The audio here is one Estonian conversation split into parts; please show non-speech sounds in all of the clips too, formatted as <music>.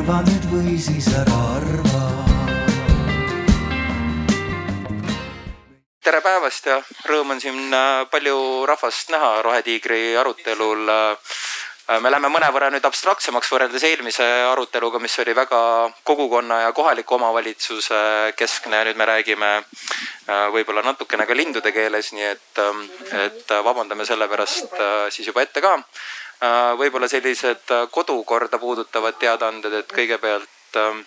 arva nüüd või siis ära arva. tere päevast ja rõõm on siin äh, palju rahvast näha Rohetiigri arutelul. Äh, me läheme mõnevõrra nüüd abstraktsemaks võrreldes eelmise aruteluga, mis oli väga kogukonna ja kohaliku omavalitsuse keskne nüüd me räägime äh, võib-olla natukene ka lindude keeles, nii et, et vabandame selle pärast siis juba ette ka võib-olla sellised äh, kodukorda puudutavad teadaanded, et kõigepealt ähm,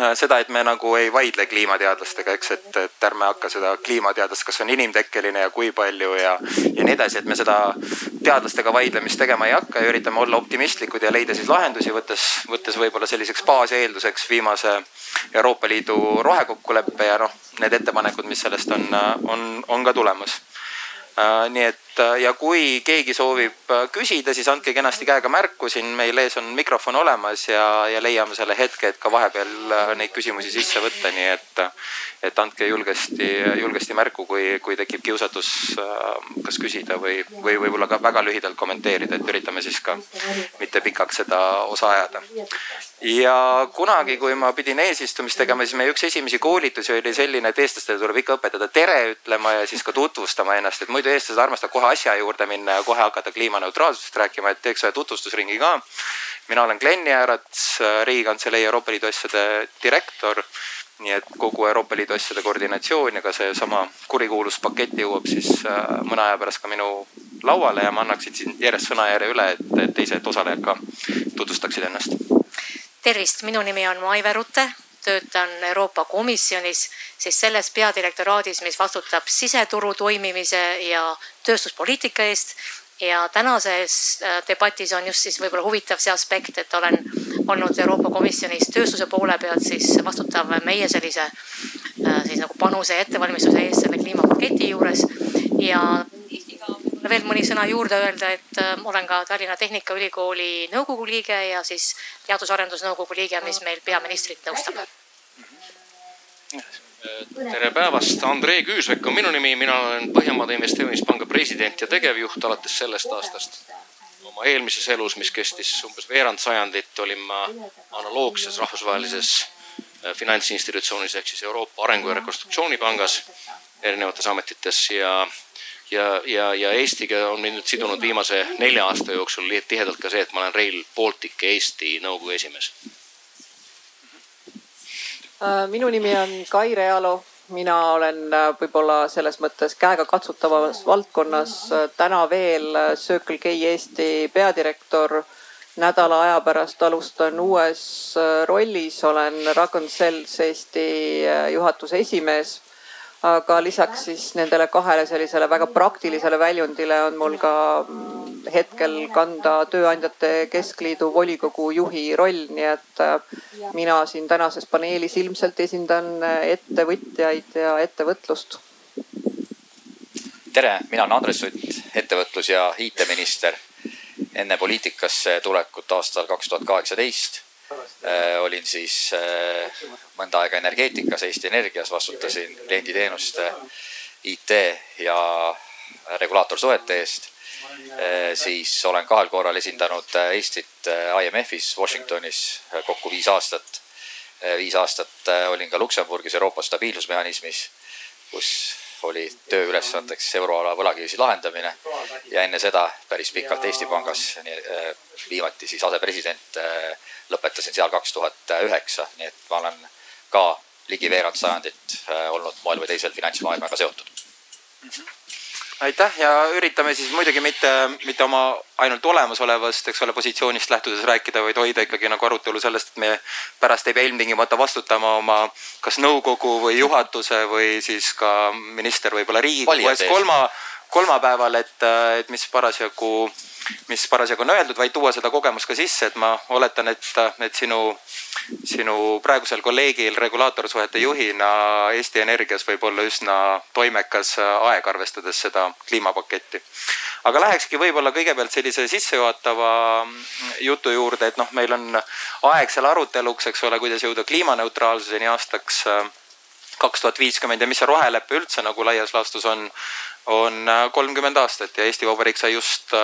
äh, seda, et me nagu ei vaidle kliimateadlastega, eks, et, et ärme hakka seda kliimateadlast, kas on inimtekkeline ja kui palju ja, ja nii edasi, et me seda teadlastega vaidlemist tegema ei hakka ja üritame olla optimistlikud ja leida siis lahendusi, võttes, võttes võib-olla selliseks baaseelduseks viimase Euroopa Liidu rohekokkuleppe ja noh, need ettepanekud, mis sellest on, on, on ka tulemas. Äh, nii et äh, ja kui keegi soovib äh, küsida, siis andke kenasti käega märku, siin meil ees on mikrofon olemas ja, ja leiame selle hetke, et ka vahepeal neid küsimusi sisse võtta, nii et, et andke julgesti, julgesti märku, kui, kui tekib kiusatus kas küsida või, või võib-olla ka väga lühidalt kommenteerida, et üritame siis ka mitte pikaks seda osa ajada. ja kunagi, kui ma pidin eesistumist tegema, siis meie üks esimesi koolitusi oli selline, et eestlastele tuleb ikka õpetada tere ütlema ja siis ka tutvustama ennast, et muidu eestlased armastavad kohe asja juurde minna ja kohe hakata kliimaneutraalsusest rääkima, et teeks ühe tutvustusringi ka. mina olen Glen Jäärats, Riigikantselei Euroopa Liidu asjade direktor. nii et kogu Euroopa Liidu asjade koordinatsioon ja ka seesama kurikuulus pakett jõuab siis äh, mõne aja pärast ka minu lauale ja ma annaksin siin järjest sõnajärje üle, et teised osalejad ka tutvustaksid ennast. tervist, minu nimi on Maive Rutte töötan Euroopa Komisjonis, siis selles peadirektoraadis, mis vastutab siseturu toimimise ja tööstuspoliitika eest. ja tänases äh, debatis on just siis võib-olla huvitav see aspekt, et olen olnud Euroopa Komisjonis tööstuse poole pealt siis vastutav meie sellise äh, siis nagu panuse ja ettevalmistuse eest selle kliimapaketi juures ja veel mõni sõna juurde öelda, et äh, olen ka Tallinna Tehnikaülikooli nõukogu liige ja siis teadus-arendusnõukogu liige, mis meil peaministrit nõustab. Tere päevast, Andrei Küüsvek on minu nimi, mina olen Põhjamaade Investeerimispanga president ja tegevjuht alates sellest aastast. oma eelmises elus, mis kestis umbes veerand sajandit, olin ma analoogses rahvusvahelises äh, finantsinstitutsioonis ehk siis Euroopa Arengu- ja Rekonstruktsioonipangas erinevates ametites ja ja, ja, ja Eestiga on mind nüüd sidunud viimase nelja aasta jooksul tihedalt ka see, et ma olen Rail Baltic Eesti nõukogu esimees. Äh, minu nimi on Kai Realo, mina olen äh, võib-olla selles mõttes käegakatsutavas valdkonnas äh, täna veel Circle K Eesti peadirektor. nädala aja pärast alustan uues rollis, olen Ragn-Sells Eesti juhatuse esimees aga lisaks siis nendele kahele sellisele väga praktilisele väljundile on mul ka mm, hetkel kanda Tööandjate Keskliidu volikogu juhi roll, nii et äh, mina siin tänases paneelis ilmselt esindan äh, ettevõtjaid ja ettevõtlust. tere, mina olen Andres Sutt, ettevõtlus ja IT-minister. enne poliitikasse tulekut aastal kaks tuhat kaheksateist olin siis äh, mõnda aega energeetikas, Eesti Energias, vastutasin klienditeenuste, IT ja regulaatorsuhete eest. Äh, siis olen kahel korral esindanud Eestit IMF-is Washingtonis kokku viis aastat. viis aastat olin ka Luksemburgis Euroopa stabiilsusmehhanismis, kus oli tööülesandeks euroala võlakriisi lahendamine ja enne seda päris pikalt Eesti Pangas, viimati siis asepresident lõpetasin seal kaks tuhat üheksa, nii et ma olen ka ligi veerand sajandit äh, olnud moel või teisel finantsmaailmaga seotud mm. -hmm aitäh ja üritame siis muidugi mitte, mitte oma ainult olemasolevast, eks ole, positsioonist lähtudes rääkida, vaid hoida ikkagi nagu arutelu sellest, et me pärast ei pea ilmtingimata vastutama oma kas nõukogu või juhatuse või siis ka minister võib-olla riigikogu ees kolma, kolmapäeval, et, et mis parasjagu mis parasjagu on öeldud, vaid tuua seda kogemust ka sisse, et ma oletan, et, et sinu, sinu praegusel kolleegil regulaatorsuhete juhina Eesti Energias võib olla üsna toimekas aeg, arvestades seda kliimapaketti. aga lähekski võib-olla kõigepealt sellise sissejuhatava jutu juurde, et noh, meil on aeg seal aruteluks, eks ole, kuidas jõuda kliimaneutraalsuseni aastaks kaks tuhat viiskümmend ja mis see rohelepe üldse nagu laias laastus on, on kolmkümmend aastat ja Eesti Vabariik sai just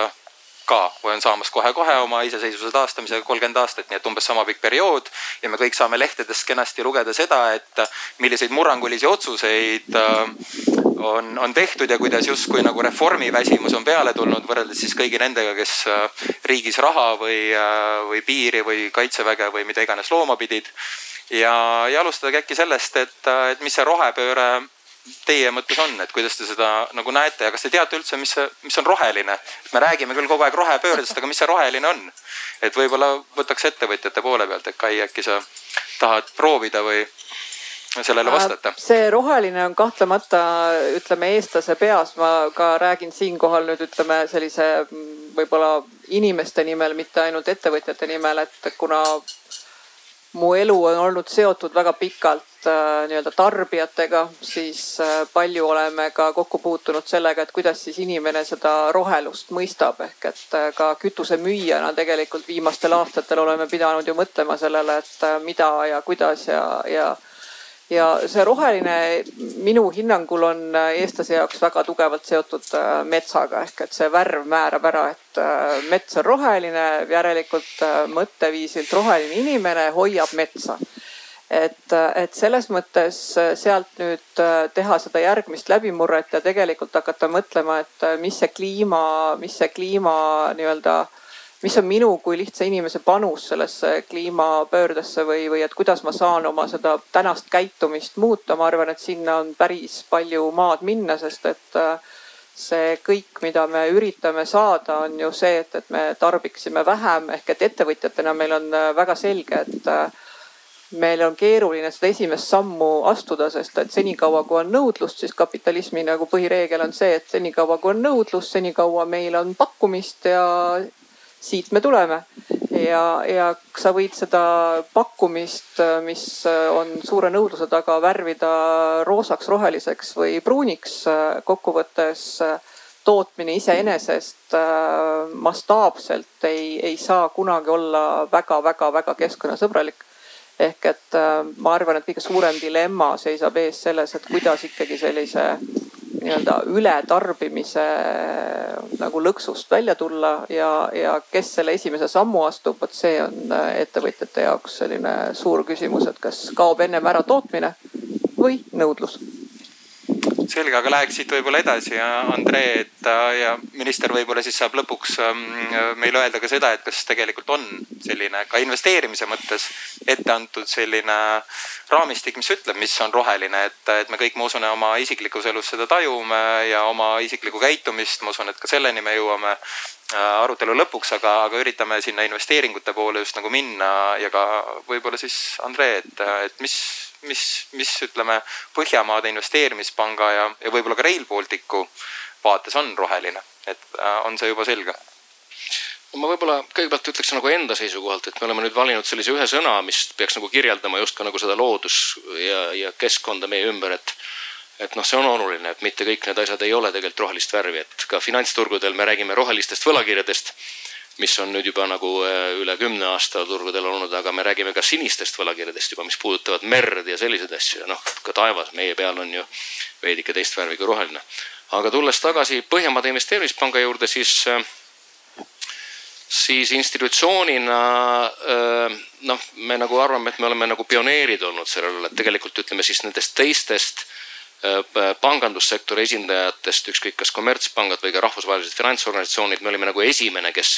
ka või on saamas kohe-kohe oma iseseisvuse taastamisega kolmkümmend aastat, nii et umbes sama pikk periood. ja me kõik saame lehtedest kenasti lugeda seda, et milliseid murrangulisi otsuseid on, on tehtud ja kuidas justkui nagu reformiväsimus on peale tulnud võrreldes siis kõigi nendega, kes riigis raha või, või piiri või kaitseväge või mida iganes looma pidid. ja, ja alustadagi äkki sellest, et, et mis see rohepööre teie mõttes on, et kuidas te seda nagu näete ja kas te teate üldse, mis mis on roheline? me räägime küll kogu aeg rohepöördest, aga mis see roheline on? et võib-olla võtaks ettevõtjate poole pealt, et Kai, äkki sa tahad proovida või sellele äh, vastata? see roheline on kahtlemata, ütleme eestlase peas, ma ka räägin siinkohal nüüd ütleme sellise võib-olla inimeste nimel, mitte ainult ettevõtjate nimel, et kuna mu elu on olnud seotud väga pikalt äh, nii-öelda tarbijatega, siis äh, palju oleme ka kokku puutunud sellega, et kuidas siis inimene seda rohelust mõistab, ehk et äh, ka kütusemüüjana tegelikult viimastel aastatel oleme pidanud ju mõtlema sellele, et mida ja kuidas ja, ja ja see roheline minu hinnangul on eestlase jaoks väga tugevalt seotud metsaga. Ehk et see värv määrab ära, et mets on roheline, järelikult mõtteviisilt roheline inimene hoiab metsa. Et, et selles mõttes sealt nüüd teha seda järgmist läbimurret ja tegelikult hakata mõtlema, et mis see kliima, mis see kliima nii-öelda mis on minu kui lihtsa inimese panus sellesse kliimapöördesse või, või et kuidas ma saan oma seda tänast käitumist muuta, ma arvan, et sinna on päris palju maad minna, sest et äh, see kõik, mida me üritame saada, on ju see, et, et me tarbiksime vähem ehk et ettevõtjatena meil on äh, väga selge, et äh, meil on keeruline seda esimest sammu astuda, sest et senikaua kui on nõudlust, siis kapitalismi nagu põhireegel on see, et senikaua kui on nõudlust, senikaua meil on pakkumist ja siit me tuleme. ja, ja sa võid seda pakkumist, mis on suure nõudluse taga, värvida roosaks, roheliseks või pruuniks. kokkuvõttes tootmine iseenesest mastaapselt ei, ei saa kunagi olla väga-väga-väga keskkonnasõbralik ehk et ma arvan, et kõige suurem dilemma seisab ees selles, et kuidas ikkagi sellise nii-öelda ületarbimise nagu lõksust välja tulla ja, ja kes selle esimese sammu astub, vot see on äh, ettevõtjate jaoks selline suur küsimus, et kas kaob ennem ära tootmine või nõudlus selge, aga läheks siit võib-olla edasi ja Andrei, et äh, ja minister võib-olla siis saab lõpuks ähm, meile öelda ka seda, et kas tegelikult on selline ka investeerimise mõttes ette antud selline raamistik, mis ütleb, mis on roheline, et, et me kõik, ma usun, oma isiklikus elus seda tajume ja oma isiklikku käitumist, ma usun, et ka selleni me jõuame äh, arutelu lõpuks, aga, aga üritame sinna investeeringute poole just nagu minna ja ka võib-olla siis Andrei, et, et mis mis, mis ütleme Põhjamaade Investeerimispanga ja, ja võib-olla ka Rail Balticu vaates on roheline, et äh, on see juba selge? ma võib-olla kõigepealt ütleks nagu enda seisukohalt, et me oleme nüüd valinud sellise ühe sõna, mis peaks nagu kirjeldama just ka nagu seda loodus ja, ja keskkonda meie ümber, et et noh, see on oluline, et mitte kõik need asjad ei ole tegelikult rohelist värvi, et ka finantsturgudel me räägime rohelistest võlakirjadest mis on nüüd juba nagu äh, üle kümne aasta turgudel olnud, aga me räägime ka sinistest võlakirjadest juba, mis puudutavad merd ja selliseid asju ja noh, ka taevas meie peal on ju veidike teist värvi kui roheline. aga tulles tagasi Põhjamaade Investeerimispanga juurde, siis, äh, siis institutsioonina äh, noh, me nagu arvame, et me oleme nagu pioneerid olnud sellel, et tegelikult ütleme siis nendest teistest pangandussektori esindajatest, ükskõik kas kommertspangad või ka rahvusvahelised finantsorganisatsioonid, me olime nagu esimene, kes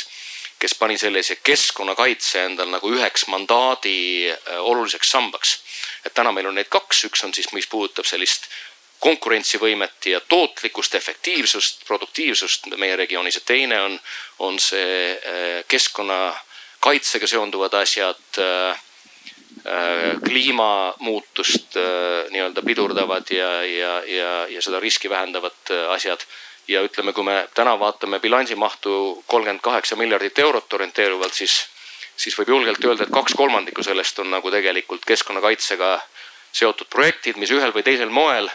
kes pani sellise keskkonnakaitse endal nagu üheks mandaadi äh, oluliseks sambaks. et täna meil on neid kaks, üks on siis, mis puudutab sellist konkurentsivõimet ja tootlikkust, efektiivsust, produktiivsust meie regioonis. Ja teine on, on see äh, keskkonnakaitsega seonduvad asjad äh, kliimamuutust nii-öelda pidurdavad ja, ja, ja, ja seda riski vähendavad asjad ja ütleme, kui me täna vaatame bilansimahtu kolmkümmend kaheksa miljardit eurot orienteeruvalt, siis, siis võib julgelt öelda, et kaks kolmandikku sellest on nagu tegelikult keskkonnakaitsega seotud projektid, mis ühel või teisel moel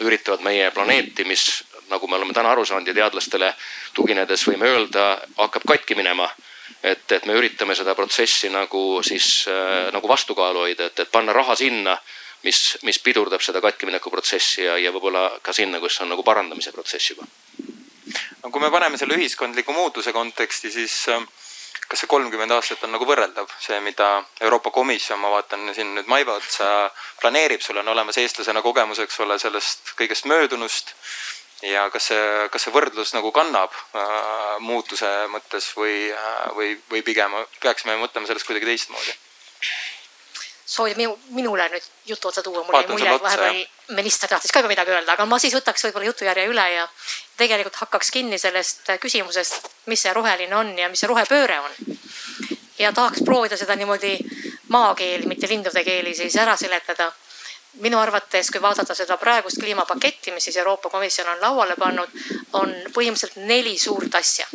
üritavad meie planeeti, mis nagu me oleme täna aru saanud ja teadlastele tuginedes võime öelda, hakkab katki minema. et, et me üritame seda protsessi nagu siis äh, nagu vastukaalu hoida, et, et panna raha sinna mis, mis pidurdab seda katkimineku protsessi ja, ja võib-olla ka sinna, kus on nagu parandamise protsess juba. no kui me paneme selle ühiskondliku muutuse konteksti, siis äh, kas see kolmkümmend aastat on nagu võrreldav, see, mida Euroopa Komisjon, ma vaatan siin nüüd Maiva otsa, planeerib, sul on olemas eestlasena kogemus, eks ole, sellest kõigest möödunust. ja kas see, kas see võrdlus nagu kannab äh, muutuse mõttes või äh,, või, või pigem peaksime mõtlema sellest kuidagi teistmoodi? Soovib minu, minule nüüd jutu otsa tuua, mul jäi mulje, et vahepeal minister tahtis ka juba midagi öelda, aga ma siis võtaks võib-olla jutujärje üle ja tegelikult hakkaks kinni sellest küsimusest, mis see roheline on ja mis see rohepööre on. ja tahaks proovida seda niimoodi maakeeli, mitte lindude keeli siis ära seletada. minu arvates, kui vaadata seda praegust kliimapaketti, mis siis Euroopa Komisjon on lauale pannud, on põhimõtteliselt neli suurt asja.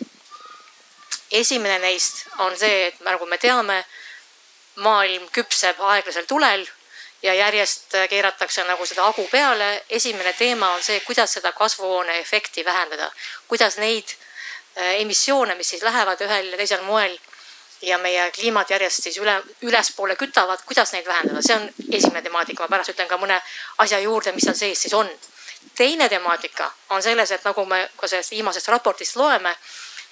esimene neist on see, et nagu me teame maailm küpseb aeglasel tulel ja järjest keeratakse nagu seda hagu peale. esimene teema on see, kuidas seda kasvuhooneefekti vähendada, kuidas neid äh, emissioone, mis siis lähevad ühel ja teisel moel ja meie kliimat järjest siis üle, ülespoole kütavad, kuidas neid vähendada, see on esimene temaatika, ma pärast ütlen ka mõne asja juurde, mis seal sees siis on. teine temaatika on selles, et nagu me ka sellest viimasest raportist loeme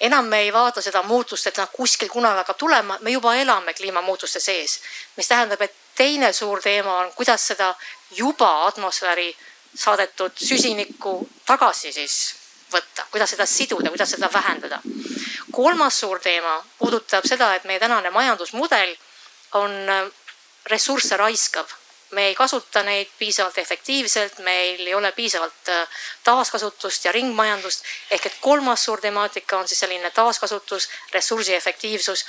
enam me ei vaata seda muutust, et noh, kuskil kunagi hakkab tulema, me juba elame kliimamuutuste sees. mis tähendab, et teine suur teema on, kuidas seda juba atmosfääri saadetud süsinikku tagasi siis võtta, kuidas seda siduda, kuidas seda vähendada. kolmas suur teema puudutab seda, et meie tänane majandusmudel on ressursse raiskav me ei kasuta neid piisavalt efektiivselt, meil ei ole piisavalt äh, taaskasutust ja ringmajandust. ehk et kolmas suur temaatika on siis selline taaskasutus, ressursi efektiivsus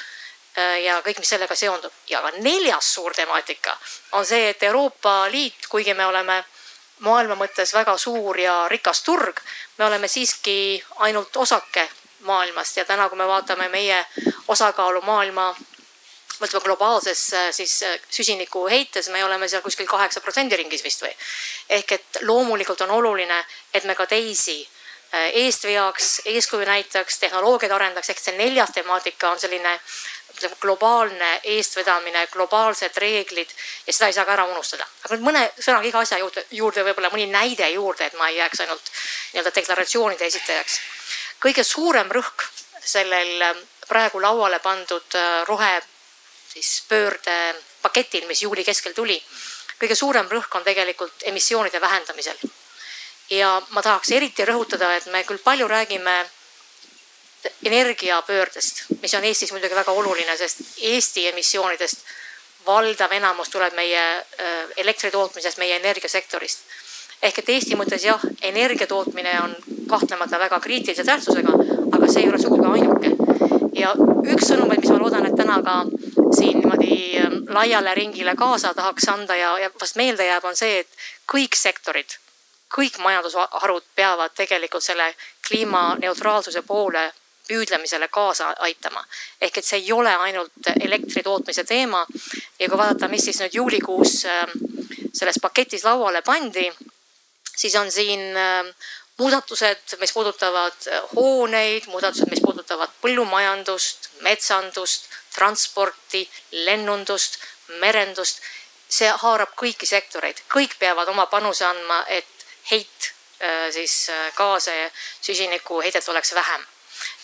äh, ja kõik, mis sellega seondub. ja ka neljas suur temaatika on see, et Euroopa Liit, kuigi me oleme maailma mõttes väga suur ja rikas turg, me oleme siiski ainult osake maailmast ja täna, kui me vaatame meie osakaalu maailma ütleme globaalses äh, siis äh, süsiniku heites me oleme seal kuskil kaheksa protsendi ringis vist või. ehk et loomulikult on oluline, et me ka teisi äh, eest veaks, eeskuju näitaks, tehnoloogiaid arendaks, ehk see neljas temaatika on selline ütleme globaalne eestvedamine, globaalsed reeglid ja seda ei saa ka ära unustada. aga nüüd mõne sõnaga iga asja juurde, juurde võib-olla mõni näide juurde, et ma ei jääks ainult nii-öelda deklaratsioonide esitajaks. kõige suurem rõhk sellel praegu lauale pandud rohe siis pöördepaketil, mis juuli keskel tuli. kõige suurem rõhk on tegelikult emissioonide vähendamisel. ja ma tahaks eriti rõhutada, et me küll palju räägime energiapöördest, mis on Eestis muidugi väga oluline, sest Eesti emissioonidest valdav enamus tuleb meie äh, elektri tootmisest, meie energiasektorist. ehk et Eesti mõttes jah, energia tootmine on kahtlemata väga kriitilise tähtsusega, aga see ei ole sugugi ainuke. ja üks sõnumeid, mis ma loodan, et täna ka niimoodi ähm, laiale ringile kaasa tahaks anda ja, ja vast meelde jääb, on see, et kõik sektorid, kõik majandusharud peavad tegelikult selle kliimaneutraalsuse poole püüdlemisele kaasa aitama. ehk et see ei ole ainult elektri tootmise teema. ja kui vaadata, mis siis nüüd juulikuus ähm, selles paketis lauale pandi, siis on siin ähm, muudatused, mis puudutavad äh, hooneid, muudatused, mis puudutavad põllumajandust, metsandust, transporti, lennundust, merendust. see haarab kõiki sektoreid, kõik peavad oma panuse andma, et heit äh, siis äh, gaase ja süsinikuheidet oleks vähem.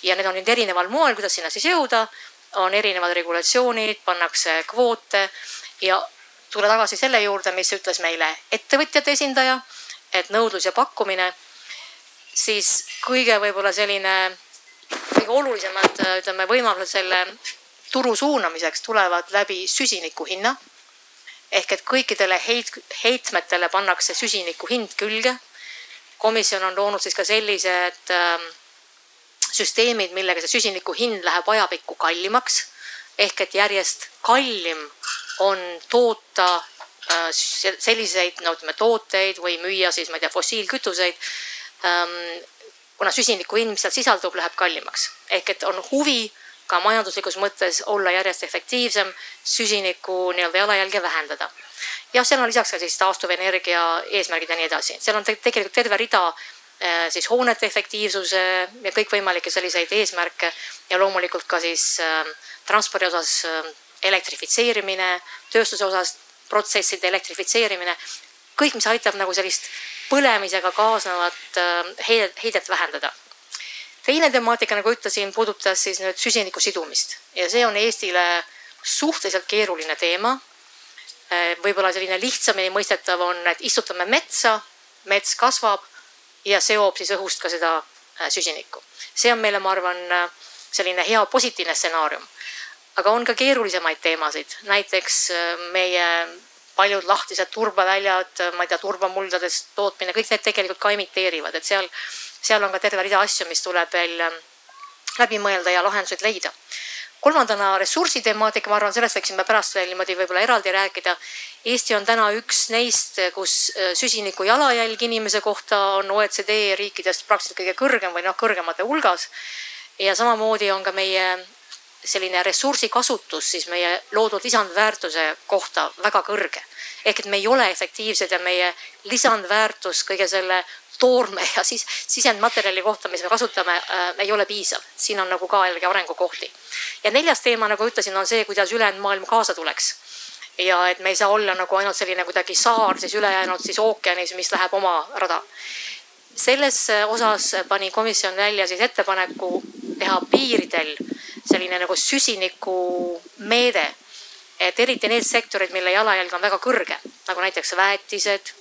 ja need on nüüd erineval moel, kuidas sinna siis jõuda, on erinevad regulatsioonid, pannakse kvoote ja tulla tagasi selle juurde, mis ütles meile ettevõtjate esindaja, et nõudlus ja pakkumine, siis kõige võib-olla selline kõige olulisemad, ütleme, võimalused selle turu suunamiseks tulevad läbi süsiniku hinna. ehk et kõikidele heit, heitmetele pannakse süsiniku hind külge. komisjon on loonud siis ka sellised äh, süsteemid, millega see süsiniku hind läheb ajapikku kallimaks. ehk et järjest kallim on toota äh, selliseid, no ütleme tooteid või müüa siis, ma ei tea, fossiilkütuseid ähm, kuna süsiniku hind, mis seal sisaldub, läheb kallimaks. ehk et on huvi ka majanduslikus mõttes olla järjest efektiivsem, süsiniku nii-öelda jalajälge vähendada. jah, seal on lisaks ka siis taastuvenergia eesmärgid ja nii edasi, seal on tegelikult terve rida äh, siis hoonete efektiivsuse ja kõikvõimalikke selliseid eesmärke ja loomulikult ka siis äh, transpordi osas äh, elektrifitseerimine, tööstuse osas protsesside elektrifitseerimine. kõik, mis aitab nagu sellist põlemisega kaasnevat heidet, heidet vähendada teine temaatika, nagu ütlesin, puudutas siis nüüd süsiniku sidumist ja see on Eestile suhteliselt keeruline teema. võib-olla selline lihtsamini mõistetav on, et istutame metsa, mets kasvab ja seob siis õhust ka seda süsinikku. see on meile, ma arvan, selline hea positiivne stsenaarium. aga on ka keerulisemaid teemasid, näiteks meie paljud lahtised turbaväljad, ma ei tea, turbamuldades tootmine, kõik need tegelikult ka emiteerivad, et seal, seal on ka terve rida asju, mis tuleb veel ähm, läbi mõelda ja lahendused leida. kolmandana ressursitemaatika, ma arvan, sellest võiksime pärast veel niimoodi võib-olla eraldi rääkida. Eesti on täna üks neist, kus äh, süsiniku jalajälg inimese kohta on OECD riikidest praktiliselt kõige kõrgem või noh, kõrgemate hulgas. ja samamoodi on ka meie selline ressursikasutus siis meie loodud lisandväärtuse kohta väga kõrge. ehk et me ei ole efektiivsed ja meie lisandväärtus kõige selle toorme ja siis sisendmaterjali kohta, mis me kasutame äh,, ei ole piisav. siin on nagu ka jällegi arengukohti. ja neljas teema, nagu ütlesin, on see, kuidas ülejäänud maailm kaasa tuleks. ja et me ei saa olla nagu ainult selline kuidagi saar siis ülejäänud siis ookeanis, mis läheb oma rada selles osas pani komisjon välja siis ettepaneku teha piiridel selline nagu süsinikumeede. et eriti need sektorid, mille jalajälg on väga kõrge, nagu näiteks väetised, äh,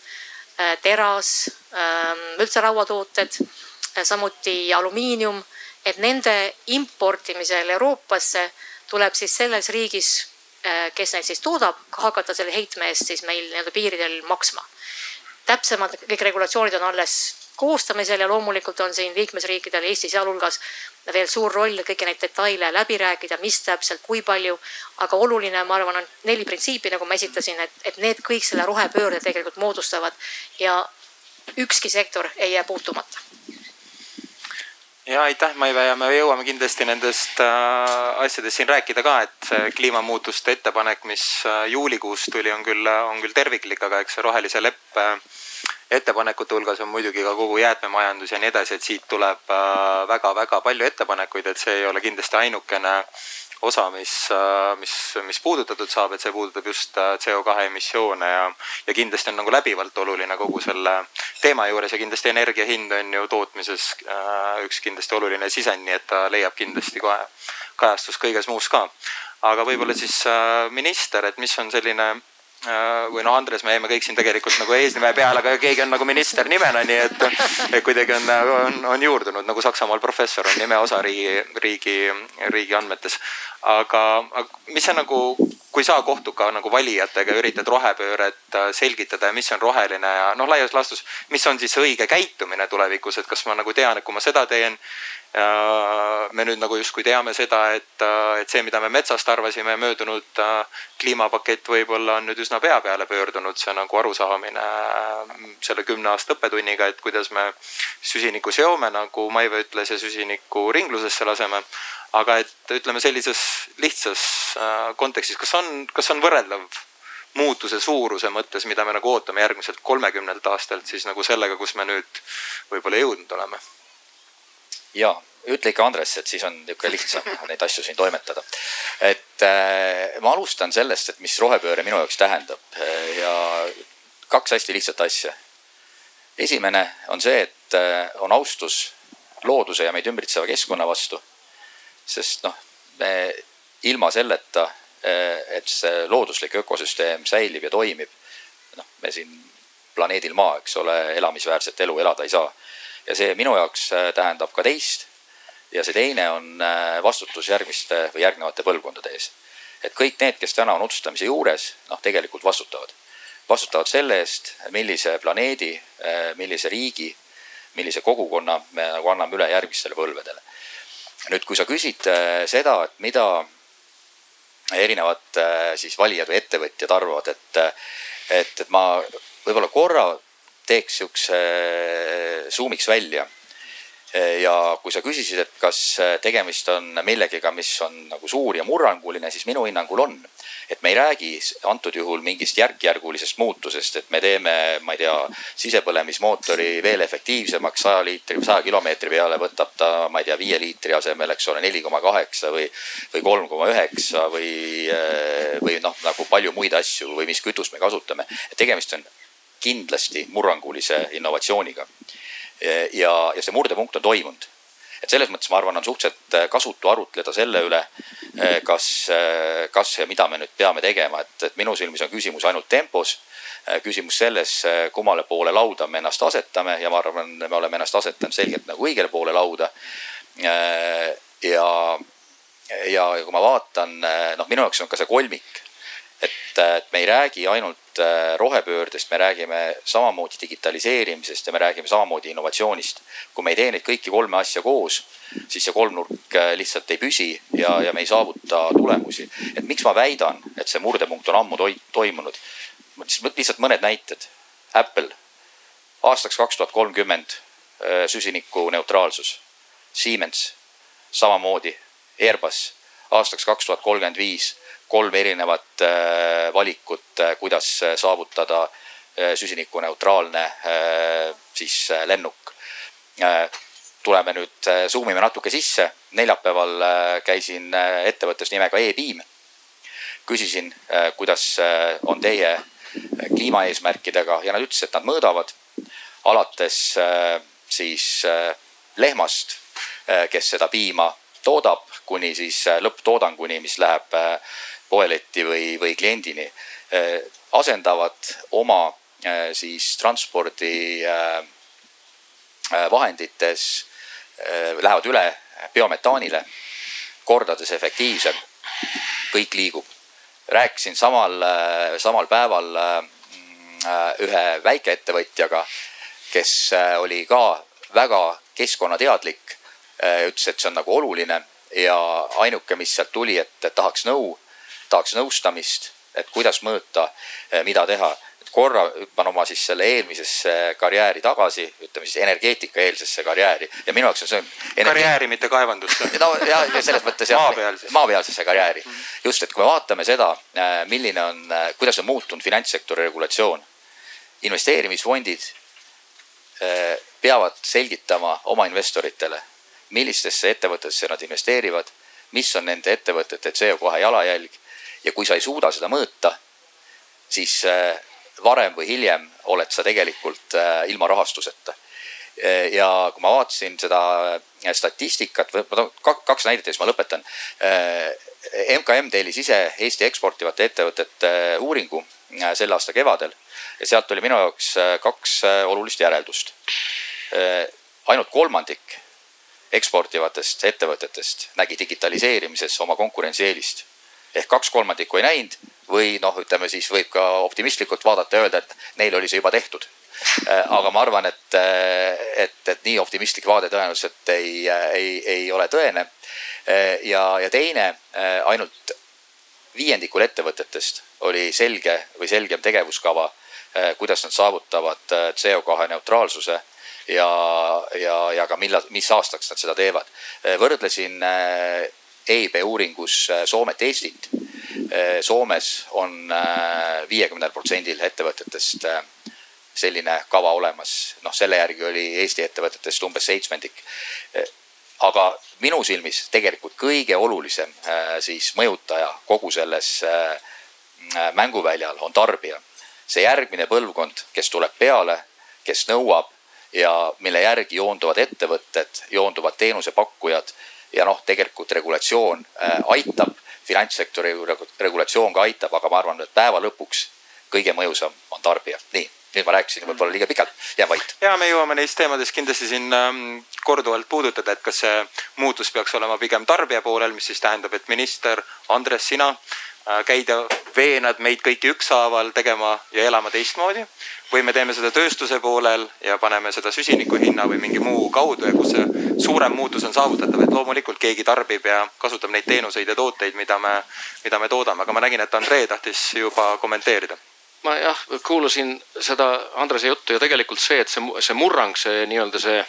teras, ähm, üldse rauatooted, äh, samuti alumiinium, et nende importimisel Euroopasse tuleb siis selles riigis, äh, kes neid siis toodab, hakata selle heitme eest siis meil nii-öelda piiridel maksma. täpsemad kõik regulatsioonid on alles koostamisel ja loomulikult on siin liikmesriikidel, Eesti sealhulgas veel suur roll kõiki neid detaile läbi rääkida, mis täpselt, kui palju. aga oluline, ma arvan, on neli printsiipi, nagu ma esitasin, et, et need kõik selle rohepöörde tegelikult moodustavad ja ükski sektor ei jää puutumata ja aitäh, Maive ja me jõuame kindlasti nendest äh, asjadest siin rääkida ka, et see kliimamuutuste ettepanek, mis äh, juulikuus tuli, on küll, on küll terviklik, aga eks see rohelise leppe äh, ettepanekute hulgas on muidugi ka kogu jäätmemajandus ja nii edasi, et siit tuleb väga-väga äh, palju ettepanekuid, et see ei ole kindlasti ainukene osa, mis, äh, mis, mis puudutatud saab, et see puudutab just äh, CO2 emissioone ja, ja kindlasti on nagu läbivalt oluline kogu selle teema juures ja kindlasti energia hind on ju tootmises üks kindlasti oluline sisend, nii et ta leiab kindlasti kohe kajastust kõiges muus ka. aga võib-olla siis minister, et mis on selline või noh, Andres, me jäime kõik siin tegelikult nagu eesnime peale, aga keegi on nagu minister nimena, nii et, et kuidagi on, on, on juurdunud nagu Saksamaal professor on nime osa riigi, riigi, riigi andmetes. aga mis see nagu, kui sa kohtud ka nagu valijatega ja üritad rohepööret äh, selgitada ja mis on roheline ja noh, laias laastus, mis on siis õige käitumine tulevikus, et kas ma nagu tean, et kui ma seda teen me nüüd nagu justkui teame seda, et, et see, mida me metsast arvasime, möödunud kliimapakett võib-olla on nüüd üsna pea peale pöördunud, see nagu arusaamine selle kümne aasta õppetunniga, et kuidas me süsinikku seome, nagu Maive ütles, ja süsinikku ringlusesse laseme. Aga et ütleme sellises lihtsas kontekstis, kas on, kas on võrreldav muutuse suuruse mõttes, mida me nagu ootame järgmiselt kolmekümnelt aastalt siis nagu sellega, kus me nüüd võib-olla jõudnud oleme ja ütle ikka Andres, et siis on niisugune lihtsam <laughs> neid asju siin toimetada. et äh, ma alustan sellest, et mis rohepööre minu jaoks tähendab ja kaks hästi lihtsat asja. esimene on see, et äh, on austus looduse ja meid ümbritseva keskkonna vastu. Sest noh, me ilma selleta, äh, et see looduslik ökosüsteem säilib ja toimib, noh, me siin planeedil Maa, eks ole, elamisväärset elu elada ei saa ja see minu jaoks äh, tähendab ka teist. ja see teine on äh, vastutus järgmiste või järgnevate põlvkondade ees. et kõik need, kes täna on otsustamise juures, noh, tegelikult vastutavad. vastutavad selle eest, millise planeedi, millise riigi, millise kogukonna me nagu anname üle järgmistele põlvedele. Nüüd, kui sa küsid seda, et mida erinevad siis valijad või ettevõtjad arvavad, et, et, et ma võib-olla korra teeks siukse, zoom'iks välja. Ja kui sa küsisid, et kas tegemist on millegagi, mis on nagu suur ja murranguline, siis minu hinnangul on. et me ei räägi antud juhul mingist järk-järgulisest muutusest, et me teeme, ma ei tea, sisepõlemismootori veel efektiivsemaks saja liitri, saja kilomeetri peale võtab ta, ma ei tea, viie liitri asemel, eks ole, neli koma kaheksa või, või kolm koma üheksa või, või noh, nagu palju muid asju või mis kütust me kasutame. tegemist on kindlasti murrangulise innovatsiooniga. Ja, ja see murdepunkt on toimunud. et selles mõttes ma arvan, on suhteliselt äh, kasutu arutleda selle üle, kas, kas ja mida me nüüd peame tegema, et, et minu silmis on küsimus ainult tempos küsimus selles, kummale poole lauda me ennast asetame ja ma arvan, me oleme ennast asetanud selgelt nagu õigele poole lauda. ja, ja kui ma vaatan, noh, minu jaoks on ka see kolmik, et, me ei räägi ainult rohepöördest, me räägime samamoodi digitaliseerimisest ja me räägime samamoodi innovatsioonist. kui me ei tee neid kõiki kolme asja koos, siis see kolmnurk lihtsalt ei püsi ja, ja me ei saavuta tulemusi. et miks ma väidan, et see murdepunkt on ammu toi, toimunud lihtsalt mõned näited. Apple aastaks kaks tuhat kolmkümmend äh, süsinikuneutraalsus. Siemens samamoodi, Airbus aastaks kaks tuhat kolmkümmend viis kolm erinevat äh, valikut, äh, kuidas saavutada süsinikuneutraalne siis lennuk. tuleme nüüd, zoom ime natuke sisse. neljapäeval käisin ettevõttes nimega e-Beam. küsisin, kuidas on teie kliimaeesmärkidega ja nad ütlesid, et nad mõõdavad alates äh, siis äh, lehmast, äh, kes seda piima toodab, kuni siis lõpptoodanguni, mis läheb poeletti või, või kliendini. asendavad oma siis transpordivahendites, lähevad üle biometaanile, kordades efektiivsem. kõik liigub rääkisin samal, äh, samal päeval äh, ühe väikeettevõtjaga, kes äh, oli ka väga keskkonnateadlik. ütles, et see on nagu oluline ja ainuke, mis sealt tuli, et tahaks nõu, tahaks nõustamist, et kuidas mõõta, mida teha korra hüppan oma siis selle eelmisesse karjääri tagasi, ütleme siis energeetikaeelsesse karjääri ja minu jaoks on see energi.... karjääri, mitte kaevandusse. <laughs> no ja, ja selles mõttes jah. maapealsesse. maapealsesse karjääri. -hmm. just, et kui me vaatame seda, äh, milline on, kuidas on muutunud finantssektori regulatsioon. investeerimisfondid peavad selgitama oma investoritele, millistesse ettevõtetesse nad investeerivad, mis on nende ettevõtete CO2 jalajälg ja kui sa ei suuda seda mõõta, siis varem või hiljem oled sa tegelikult äh, ilma rahastuseta. Äh, ja kui ma vaatasin seda äh, statistikat, kaks näidet ja siis ma lõpetan. MKM tellis ise Eesti eksportivate ettevõtete uuringu selle aasta kevadel ja sealt tuli minu jaoks kaks olulist järeldust. ainult kolmandik eksportivatest ettevõtetest nägi digitaliseerimises oma konkurentsieelist ehk kaks kolmandikku ei näinud või noh, ütleme siis võib ka optimistlikult vaadata ja öelda, et neil oli see juba tehtud. Äh, aga ma arvan, et, äh, et, et nii optimistlik vaade tõenäoliselt ei, ei, ei ole tõene. Äh, ja, ja teine, ainult viiendikul ettevõtetest oli selge või selgem tegevuskava, kuidas nad saavutavad CO2 neutraalsuse ja, ja, ja ka millal, mis aastaks nad seda teevad. võrdlesin EIB uuringus Soomet, Eestit Äh, Soomes on äh, viiekümnel protsendil ettevõtetest äh, selline kava olemas, noh, selle järgi oli Eesti ettevõtetest umbes seitsmendik. aga minu silmis tegelikult kõige olulisem siis mõjutaja kogu selles mänguväljal on tarbija. see järgmine põlvkond, kes tuleb peale, kes nõuab ja mille järgi joonduvad ettevõtted, joonduvad teenusepakkujad ja noh, tegelikult regulatsioon aitab finantssektori regulatsioon ka aitab, aga ma arvan, et päeva lõpuks kõige mõjusam on tarbija. nii, nüüd ma rääkisin võib-olla liiga pikalt, jään vait. ja me jõuame neist teemadest kindlasti siin ähm, korduvalt puudutada, et kas see muutus peaks olema pigem tarbija poolel, mis siis tähendab, et minister Andres, sina äh, käid ja veenad meid kõiki ükshaaval tegema ja elama teistmoodi. Või me teeme seda tööstuse poolel ja paneme seda süsiniku hinna või mingi muu kaudu ja kus see suurem muutus on saavutatav, et loomulikult keegi tarbib ja kasutab neid teenuseid ja tooteid, mida me, mida me toodame, aga ma nägin, et Andrei tahtis juba kommenteerida. Ma jah, kuulasin seda Andrese juttu ja tegelikult see, et see, see murrang, see nii-öelda see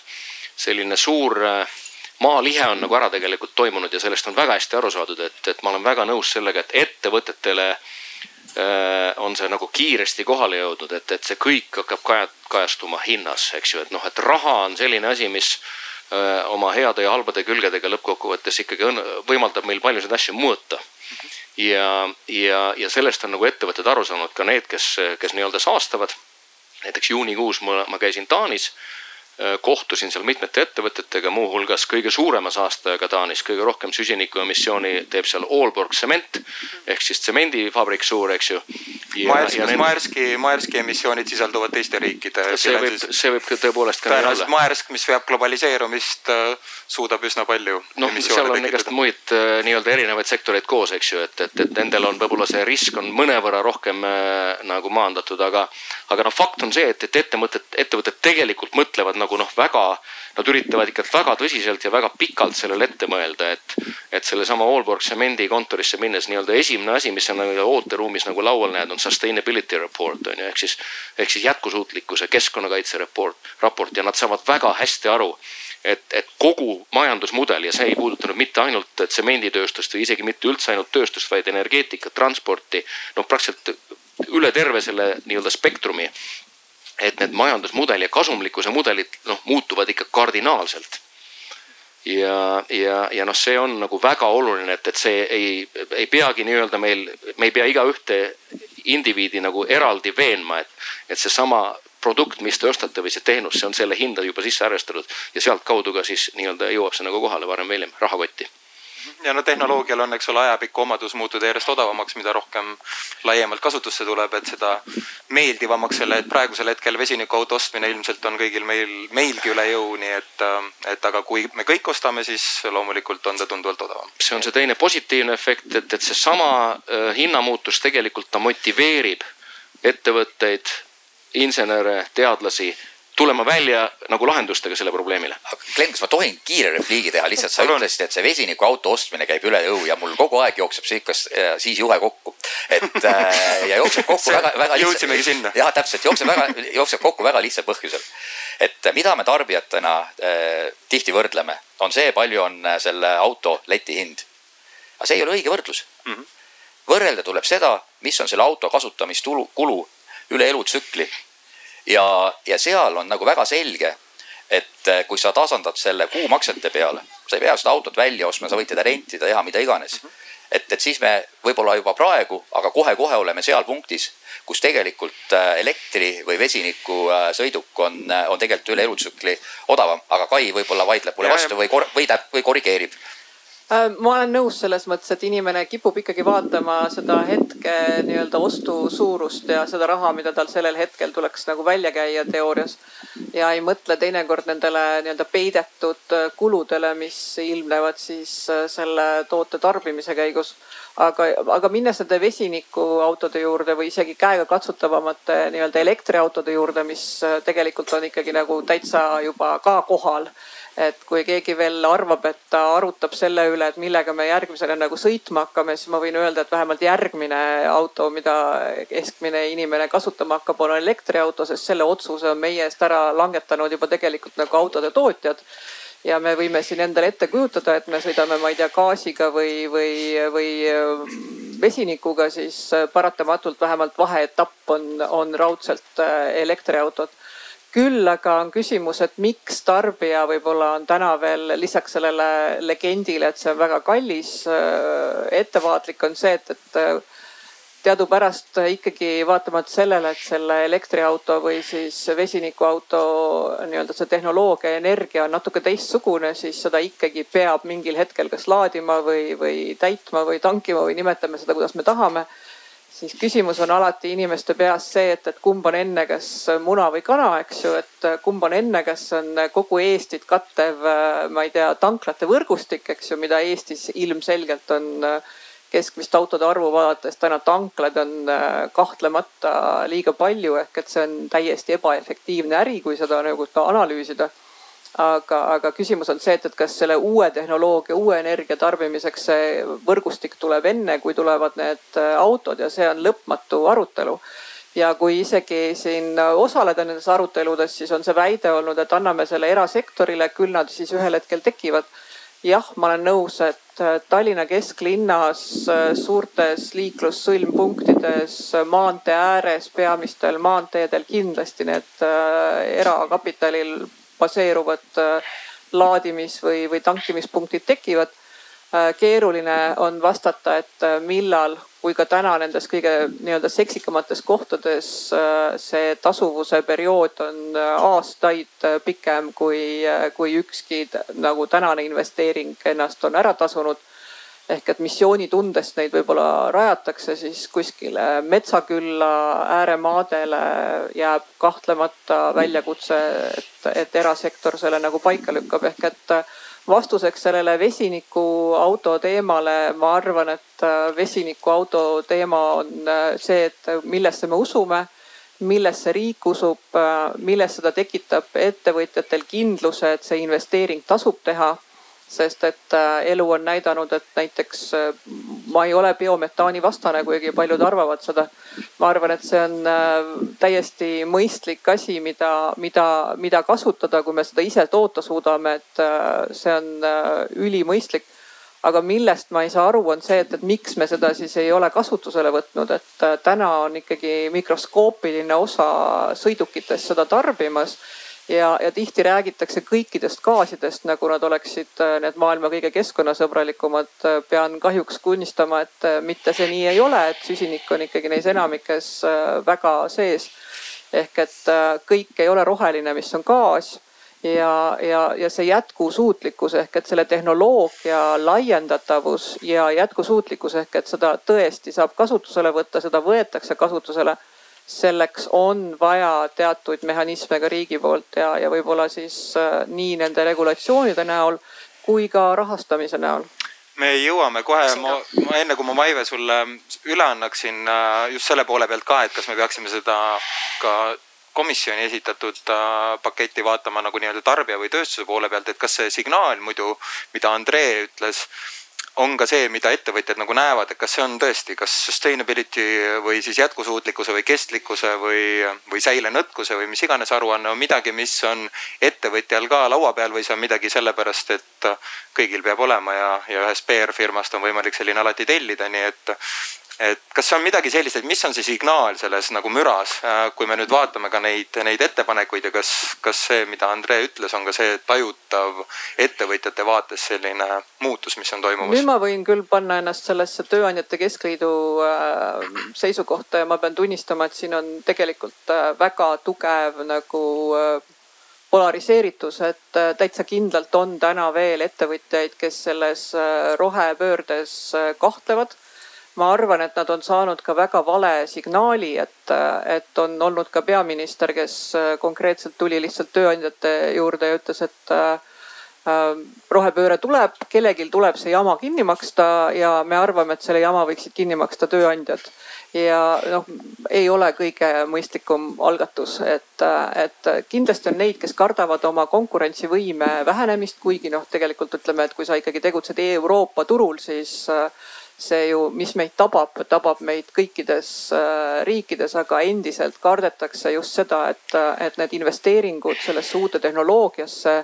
selline suur äh, maalihe on nagu ära tegelikult toimunud ja sellest on väga hästi aru saadud, et, et ma olen väga nõus sellega, et ettevõtetele Äh, on see nagu kiiresti kohale jõudnud, et, et see kõik hakkab kaja, kajastuma hinnas, eks ju, et noh, et raha on selline asi, mis öö, äh, oma heade ja halbade külgedega lõppkokkuvõttes ikkagi on, võimaldab meil paljusid asju mõõta. ja, ja, ja sellest on nagu ettevõtted aru saanud, ka need, kes, kes nii-öelda saastavad. näiteks juunikuus ma, ma käisin Taanis kohtusin seal mitmete ettevõtetega, muuhulgas kõige suurema saastajaga Taanis, kõige rohkem süsinikuemissiooni teeb seal Aalborg Tsement ehk siis tsemendifabrik suur, eks ju. Maerski, Maerski, Maerski emissioonid sisalduvad teiste riikide. see võib, see võib tõepoolest ka nii olla. Maersk, mis veab globaliseerumist, suudab üsna palju. noh, seal on igast muid nii-öelda erinevaid sektoreid koos, eks ju, et, et, et nendel on võib-olla see risk on mõnevõrra rohkem äh, nagu maandatud, aga, aga noh, fakt on see, et, et ettevõtted, ettevõtted tegelikult mõtlevad nagu noh, väga, nad üritavad ikka väga tõsiselt ja väga pikalt sellele ette mõelda, et, et sellesama Allborg Cemendi kontorisse minnes nii-öelda esimene asi, mis sa nagu ooteruumis nagu laual näed, on sustainability report on ju, ehk siis, ehk siis jätkusuutlikkuse keskkonnakaitse report, raport ja nad saavad väga hästi aru et, et kogu majandusmudel ja see ei puudutanud mitte ainult tsemenditööstust või isegi mitte üldse ainult tööstust, vaid energeetikat, transporti, noh praktiliselt üle terve selle nii-öelda spektrumi. Et need majandusmudeli ja kasumlikkuse mudelid noh muutuvad ikka kardinaalselt. ja, ja, ja noh, see on nagu väga oluline, et, et see ei, ei peagi nii-öelda meil, me ei pea igaühte indiviidi nagu eraldi veenma, et, et seesama produkt, mis te ostate või see teenus, see on selle hinda juba sisse arvestatud ja sealtkaudu ka siis nii-öelda jõuab see nagu kohale varem või hiljem rahakotti <laughs> ja no tehnoloogial on, eks ole, ajapikku omadus muutuda järjest odavamaks, mida rohkem laiemalt kasutusse tuleb, et seda meeldivamaks selle, et praegusel hetkel vesinikuauto ostmine ilmselt on kõigil meil, meilgi üle jõu, nii et, et aga kui me kõik ostame, siis loomulikult on ta tunduvalt odavam. see on see teine positiivne efekt, et, et seesama äh, hinnamuutus tegelikult ta motiveerib ettevõtteid insenere, teadlasi tulema välja nagu lahendustega selle probleemile. Glen, kas ma tohin kiire repliigi teha, lihtsalt sa ütlesid, et see vesinikuauto ostmine käib üle jõu ja mul kogu aeg jookseb see ikka siis juhe kokku. et äh, ja jookseb kokku väga, väga lihtsalt. jõudsimegi sinna. jah, täpselt, jookseb väga, jookseb kokku väga lihtsal põhjusel. et mida me tarbijatena äh, tihti võrdleme, on see, palju on äh, selle auto letihind. aga see ei ole õige võrdlus mm. -hmm. võrrelda tuleb seda, mis on selle auto kasutamistulu, kulu üle elutsükli. Ja, ja seal on nagu väga selge, et eh, kui sa tasandad selle kuumaksete peale, sa ei pea seda autot välja ostma, sa võid teda rentida, teha mida iganes. et, et siis me võib-olla juba praegu, aga kohe-kohe oleme seal punktis, kus tegelikult eh, elektri või vesiniku eh, sõiduk on, on tegelikult üle elutsükli odavam, aga Kai võib-olla vaidleb mulle vastu või kor-, või täp-, või korrigeerib Äh, ma olen nõus selles mõttes, et inimene kipub ikkagi vaatama seda hetke nii-öelda ostu suurust ja seda raha, mida tal sellel hetkel tuleks nagu välja käia teoorias. ja ei mõtle teinekord nendele nii-öelda peidetud äh, kuludele, mis ilmnevad siis äh, selle toote tarbimise käigus. aga, aga minnes nende vesinikuautode juurde või isegi käegakatsutavamate nii-öelda elektriautode juurde, mis tegelikult on ikkagi nagu täitsa juba ka kohal et kui keegi veel arvab, et ta arutab selle üle, et millega me järgmisena nagu sõitma hakkame, siis ma võin öelda, et vähemalt järgmine auto, mida keskmine inimene kasutama hakkab, on elektriauto, sest selle otsuse on meie eest ära langetanud juba tegelikult nagu autode tootjad. Ja me võime siin endale ette kujutada, et me sõidame, ma ei tea, gaasiga või, või, või vesinikuga, siis paratamatult vähemalt vaheetapp on, on raudselt elektriautod küll aga on küsimus, et miks tarbija võib-olla on täna veel lisaks sellele legendile, et see on väga kallis, äh, ettevaatlik on see, et, et äh, teadupärast ikkagi vaatamata sellele, et selle elektriauto või siis vesinikuauto nii-öelda see tehnoloogia ja energia on natuke teistsugune, siis seda ikkagi peab mingil hetkel kas laadima või, või täitma või tankima või nimetame seda, kuidas me tahame siis küsimus on alati inimeste peas see, et, et kumb on enne, kas muna või kana, eks ju, et kumb on enne, kas on kogu Eestit kattev, ma ei tea, tanklate võrgustik, eks ju, mida Eestis ilmselgelt on keskmist autode arvu vaadates täna tanklaid on kahtlemata liiga palju, ehk et see on täiesti ebaefektiivne äri, kui seda nagu ka analüüsida aga, aga küsimus on see, et, et kas selle uue tehnoloogia, uue energia tarbimiseks see võrgustik tuleb enne, kui tulevad need äh, autod ja see on lõpmatu arutelu. ja kui isegi siin osaleda nendes aruteludes, siis on see väide olnud, et anname selle erasektorile, küll nad siis ühel hetkel tekivad. jah, ma olen nõus, et äh, Tallinna kesklinnas äh, suurtes liiklussõlmpunktides, maantee ääres, peamistel maanteedel kindlasti need erakapitalil baseeruvad äh, laadimis või, või tankimispunktid tekivad. Äh, keeruline on vastata, et äh, millal, kui ka täna nendes kõige nii-öelda seksikamates kohtades see tasuvuse periood on aastaid pikem kui, kui ükski nagu tänane investeering ennast on ära tasunud ehk et missioonitundest neid võib-olla rajatakse siis kuskile metsakülla ääremaadele jääb kahtlemata väljakutse, et, et erasektor selle nagu paika lükkab. Ehk et vastuseks sellele vesinikuauto teemale, ma arvan, et vesinikuauto teema on see, et millesse me usume millesse riik usub, milles seda tekitab ettevõtjatel kindluse, et see investeering tasub teha sest et äh, elu on näidanud, et näiteks äh, ma ei ole biometaani vastane, kuigi paljud arvavad seda. ma arvan, et see on äh, täiesti mõistlik asi, mida, mida, mida kasutada, kui me seda ise toota suudame, et see on ülimõistlik. Aga millest ma ei saa aru, on see, et, et miks me seda siis ei ole kasutusele võtnud, et täna on ikkagi mikroskoopiline osa sõidukitest seda tarbimas ja, ja tihti räägitakse kõikidest gaasidest, nagu nad oleksid äh, need maailma kõige keskkonnasõbralikumad. Äh, pean kahjuks tunnistama, et äh, mitte see nii ei ole, et süsinik on ikkagi neis enamikes väga sees. ehk et kõik ei ole roheline, mis on gaas ja, ja, ja see jätkusuutlikkus ehk et selle tehnoloogia laiendatavus ja jätkusuutlikkus ehk et seda tõesti saab kasutusele võtta, seda võetakse kasutusele selleks on vaja teatuid mehhanisme ka riigi poolt ja, ja võib-olla siis äh, nii nende regulatsioonide näol kui ka rahastamise näol. Me jõuame kohe, ma, ma enne kui ma Maive sulle üle annaksin äh, just selle poole pealt ka, et kas me peaksime seda ka komisjoni esitatud äh, paketti vaatama nagu nii-öelda tarbija või tööstuse poole pealt, et kas see signaal muidu, mida Andrei ütles on ka see, mida ettevõtjad nagu näevad, et kas see on tõesti, kas sustainability või siis jätkusuutlikkuse või kestlikkuse või, või säilenõtkuse või mis iganes aruanne on midagi, mis on ettevõtjal ka laua peal või see on midagi sellepärast, et kõigil peab olema ja, ja ühest PR-firmast on võimalik selline alati tellida, nii et et kas see on midagi sellist, et mis on see signaal selles nagu müras, äh, kui me nüüd vaatame ka neid, neid ettepanekuid ja kas, kas see, mida Andrei ütles, on ka see tajutav ettevõtjate vaates selline muutus, mis on toimumas? nüüd ma võin küll panna ennast sellesse Tööandjate Keskliidu äh, seisukohta ja ma pean tunnistama, et siin on tegelikult äh, väga tugev nagu polariseeritus, et täitsa kindlalt on täna veel ettevõtjaid, kes selles rohepöördes kahtlevad ma arvan, et nad on saanud ka väga vale signaali, et, et on olnud ka peaminister, kes konkreetselt tuli lihtsalt tööandjate juurde ja ütles, et äh, rohepööre tuleb, kellelgi tuleb see jama kinni maksta ja me arvame, et selle jama võiksid kinni maksta tööandjad. ja noh, ei ole kõige mõistlikum algatus, et, et kindlasti on neid, kes kardavad oma konkurentsivõime vähenemist, kuigi noh, tegelikult ütleme, et kui sa ikkagi tegutsed Euroopa turul, siis see ju, mis meid tabab, tabab meid kõikides äh, riikides, aga endiselt kardetakse just seda, et, et need investeeringud sellesse uude tehnoloogiasse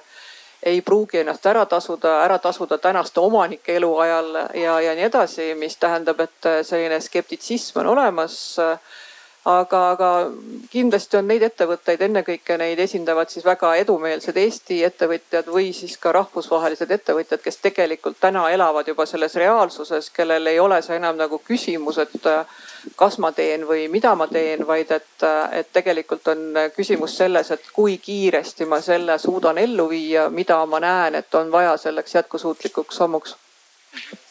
ei pruugi ennast ära tasuda, ära tasuda tänaste omanike eluajal ja, ja nii edasi, mis tähendab, et selline skeptitsism on olemas aga, aga kindlasti on neid ettevõtteid, ennekõike neid esindavad siis väga edumeelsed Eesti ettevõtjad või siis ka rahvusvahelised ettevõtjad, kes tegelikult täna elavad juba selles reaalsuses, kellel ei ole see enam nagu küsimus, et kas ma teen või mida ma teen, vaid et, et tegelikult on küsimus selles, et kui kiiresti ma selle suudan ellu viia, mida ma näen, et on vaja selleks jätkusuutlikuks sammuks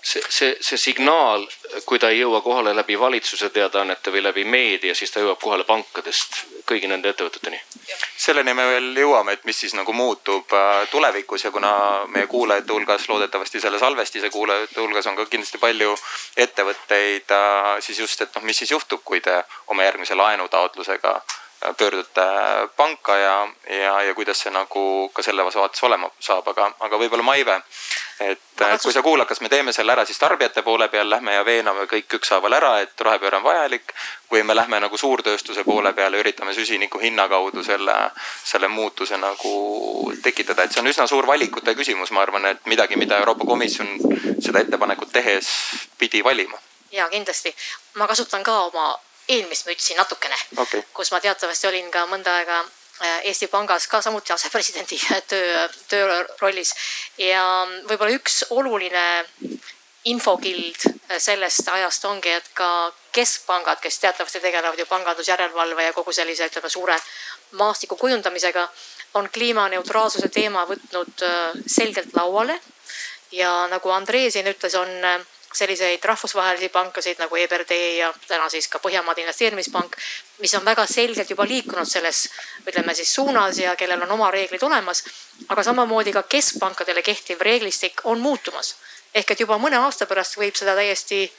see, see, see signaal, kui ta ei jõua kohale läbi valitsuse teadaannete või läbi meedia, siis ta jõuab kohale pankadest kõigi nende ettevõteteni. selleni me veel jõuame, et mis siis nagu muutub äh, tulevikus ja kuna meie kuulajate hulgas, loodetavasti selle salvestise kuulajate hulgas on ka kindlasti palju ettevõtteid, äh, siis just, et noh, mis siis juhtub, kui te oma järgmise laenutaotlusega pöördute panka ja, ja, ja kuidas see nagu ka selles vaates olema saab, aga, aga võib-olla Maive. et, et kui sa kuulad, kas me teeme selle ära siis tarbijate poole peal, lähme ja veename kõik ükshaaval ära, et rohepööre on vajalik. või me lähme nagu suurtööstuse poole peale, üritame süsiniku hinna kaudu selle, selle muutuse nagu tekitada, et see on üsna suur valikute küsimus, ma arvan, et midagi, mida Euroopa Komisjon seda ettepanekut tehes pidi valima ja kindlasti, ma kasutan ka oma eelmist mütsi natukene okay., kus ma teatavasti olin ka mõnda aega äh, Eesti Pangas ka samuti asepresidendi <laughs> töö, töö rollis ja võib-olla üks oluline infokild sellest ajast ongi, et ka keskpangad, kes teatavasti tegelevad ju pangandusjärelevalve ja kogu sellise, ütleme suure maastiku kujundamisega, on kliimaneutraalsuse teema võtnud selgelt lauale. ja nagu Andrei siin ütles, on selliseid rahvusvahelisi pankasid nagu EBRD ja täna siis ka Põhjamaade Investeerimispank, mis on väga selgelt juba liikunud selles, ütleme siis suunas ja kellel on oma reeglid olemas. aga samamoodi ka keskpankadele kehtiv reeglistik on muutumas. ehk et juba mõne aasta pärast võib seda täiesti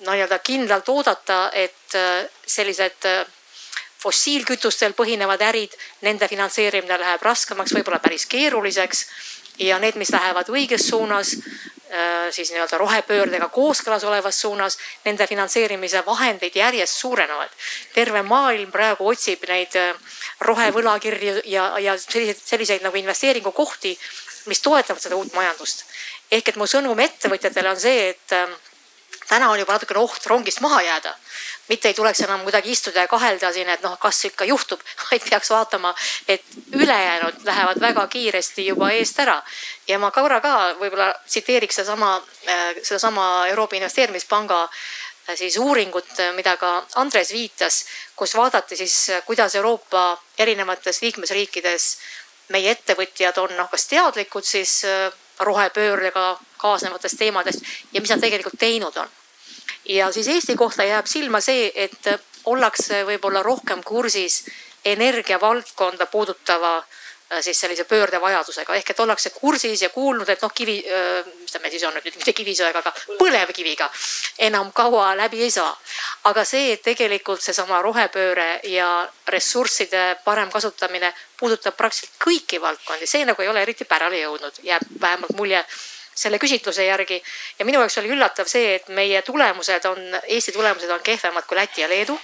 no nii-öelda kindlalt oodata, et äh, sellised äh, fossiilkütustel põhinevad ärid, nende finantseerimine läheb raskemaks, võib-olla päris keeruliseks ja need, mis lähevad õiges suunas, siis nii-öelda rohepöördega kooskõlas olevas suunas, nende finantseerimise vahendeid järjest suurenevad. terve maailm praegu otsib neid äh, rohevõlakirju ja, ja selliseid, selliseid nagu investeeringukohti, mis toetavad seda uut majandust. ehk et mu sõnum ettevõtjatele on see, et äh, täna on juba natukene oht rongist maha jääda mitte ei tuleks enam kuidagi istuda ja kahelda siin, et noh, kas ikka juhtub, <laughs> vaid peaks vaatama, et ülejäänud lähevad väga kiiresti juba eest ära. ja ma korra ka võib-olla tsiteeriks sedasama, äh, sedasama Euroopa Investeerimispanga äh, siis uuringut, mida ka Andres viitas, kus vaadati siis, kuidas Euroopa erinevates liikmesriikides meie ettevõtjad on noh, kas teadlikud siis äh, rohepöördega kaasnevatest teemadest ja mis nad tegelikult teinud on ja siis Eesti kohta jääb silma see, et ollakse võib-olla rohkem kursis energiavaldkonda puudutava äh, siis sellise pöördevajadusega. Ehk et ollakse kursis ja kuulnud, et noh, kivi, äh, mis ta meil siis on nüüd, mitte kivisöega, aga põlevkiviga enam kaua läbi ei saa. aga see, et tegelikult seesama rohepööre ja ressursside parem kasutamine puudutab praktiliselt kõiki valdkondi, see nagu ei ole eriti pärale jõudnud, jääb vähemalt mulje selle küsitluse järgi. ja minu jaoks oli üllatav see, et meie tulemused on, Eesti tulemused on kehvemad kui Läti ja Leedu.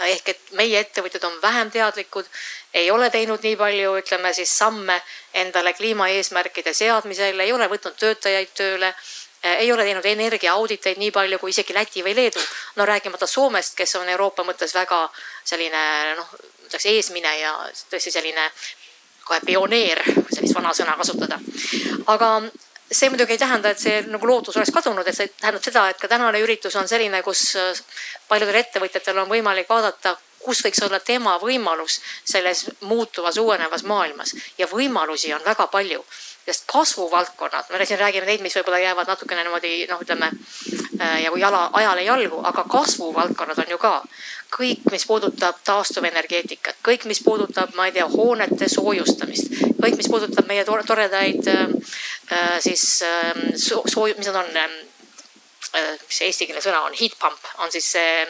ehk et meie ettevõtjad on vähem teadlikud, ei ole teinud nii palju, ütleme siis samme endale kliimaeesmärkide seadmisel, ei ole võtnud töötajaid tööle ei ole teinud energiaauditeid nii palju kui isegi Läti või Leedu. no rääkimata Soomest, kes on Euroopa mõttes väga selline noh, ütleks eesmineja, tõesti selline kohe pioneer, sellist vana sõna kasutada. aga see muidugi ei tähenda, et see nagu lootus oleks kadunud, et see tähendab seda, et ka tänane üritus on selline, kus äh, paljudel ettevõtjatel on võimalik vaadata, kus võiks olla tema võimalus selles muutuvas, uuenevas maailmas. Ja võimalusi on väga palju sest kasvuvaldkonnad, me siin räägime neid, mis võib-olla jäävad natukene niimoodi noh, ütleme äh, ja jala, ajale jalgu, aga kasvuvaldkonnad on ju ka kõik, mis puudutab taastuvenergeetikat, kõik, mis puudutab, ma ei tea, hoonete soojustamist, kõik, mis puudutab meie toredaid äh, äh, siis äh, soo-, mis nad on äh,, mis see eestikeelne sõna on, heat pump on siis see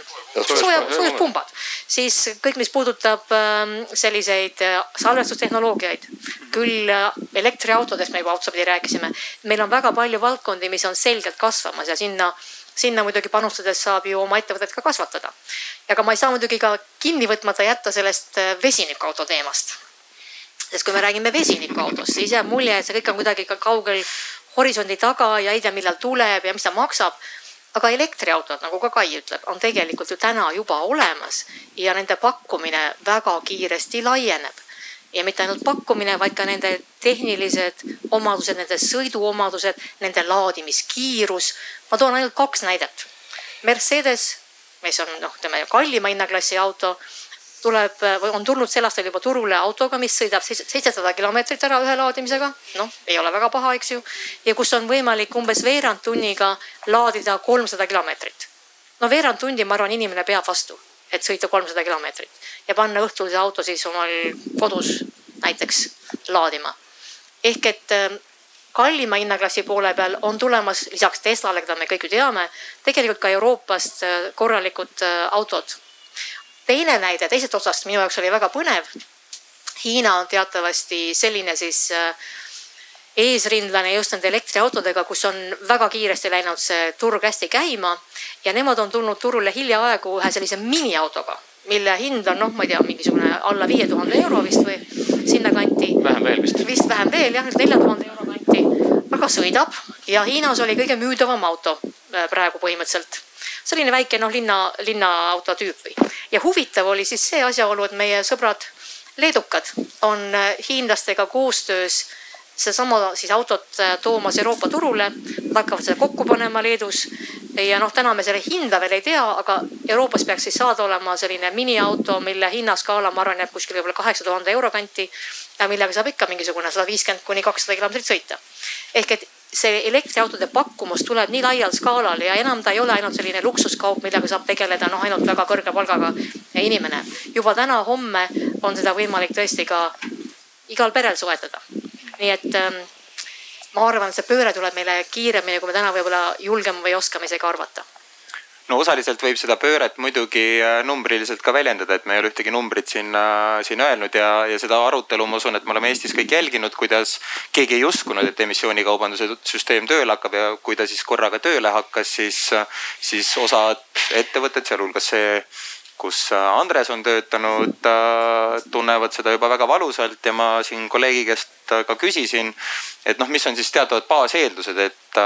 sooja, soojuspumbad. siis kõik, mis puudutab ähm, selliseid salvestustehnoloogiaid, küll elektriautodest me juba otsapidi rääkisime. meil on väga palju valdkondi, mis on selgelt kasvamas ja sinna, sinna muidugi panustades saab ju oma ettevõtet ka kasvatada. aga ma ei saa muidugi ka kinni võtmata jätta sellest äh, vesinikuauto teemast sest kui me räägime vesinikuautost, siis jääb mulje, et see kõik on kuidagi ka kaugel horisondi taga ja ei tea, millal tuleb ja mis ta maksab. aga elektriautod, nagu ka Kai ütleb, on tegelikult ju täna juba olemas ja nende pakkumine väga kiiresti laieneb. Ja mitte ainult pakkumine, vaid ka nende tehnilised omadused, nende sõiduomadused, nende laadimiskiirus. ma toon ainult kaks näidet. Mercedes, mis on noh, ütleme kallima hinnaklassi auto tuleb või on tulnud sel aastal juba turule autoga, mis sõidab seitsesada kilomeetrit ära ühe laadimisega. noh, ei ole väga paha, eks ju. ja kus on võimalik umbes veerand tunniga laadida kolmsada kilomeetrit. no veerand tundi, ma arvan, inimene peab vastu, et sõita kolmsada kilomeetrit ja panna õhtul see auto siis omal kodus näiteks laadima. ehk et ähm, kallima hinnaklassi poole peal on tulemas lisaks Teslale, keda me kõik ju teame, tegelikult ka Euroopast äh, korralikud äh, autod teine näide teisest otsast minu jaoks oli väga põnev. Hiina on teatavasti selline siis äh, eesrindlane just nende elektriautodega, kus on väga kiiresti läinud see turg hästi käima ja nemad on tulnud turule hiljaaegu ühe sellise miniautoga, mille hind on noh, ma ei tea, mingisugune alla viie tuhande euro vist või sinnakanti. vähem veel vist. vist vähem veel jah, nelja tuhande euro kanti, aga sõidab ja Hiinas oli kõige müüdavam auto äh, praegu põhimõtteliselt selline väike noh, linna, linnaauto tüüpi. ja huvitav oli siis see asjaolu, et meie sõbrad leedukad on äh, hiinlastega koostöös sedasama siis autot äh, toomas Euroopa turule. Nad hakkavad seda kokku panema Leedus ja noh, täna me selle hinda veel ei tea, aga Euroopas peaks siis saada olema selline miniauto, mille hinnaskaala, ma arvan, jääb kuskil võib-olla kaheksa tuhande euro kanti. ja millega saab ikka mingisugune sada viiskümmend kuni kakssada kilomeetrit sõita. ehk et see elektriautode pakkumus tuleb nii laial skaalal ja enam ta ei ole ainult selline luksuskaup, millega saab tegeleda noh, ainult väga kõrge palgaga inimene. juba täna-homme on seda võimalik tõesti ka igal perel soetada. Nii et ähm, ma arvan, et see pööre tuleb meile kiiremini, kui me täna võib-olla julgeme või oskame isegi arvata. No osaliselt võib seda pööret muidugi äh, numbriliselt ka väljendada, et me ei ole ühtegi numbrit siin, siin öelnud ja, ja seda arutelu ma usun, et me oleme Eestis kõik jälginud, kuidas keegi ei uskunud, et emissioonikaubanduse süsteem tööle hakkab ja kui ta siis korraga tööle hakkas, siis, siis osad ettevõtted, sealhulgas see kus Andres on töötanud, tunnevad seda juba väga valusalt ja ma siin kolleegi käest ka küsisin, et noh, mis on siis teatavad baaseeldused, et,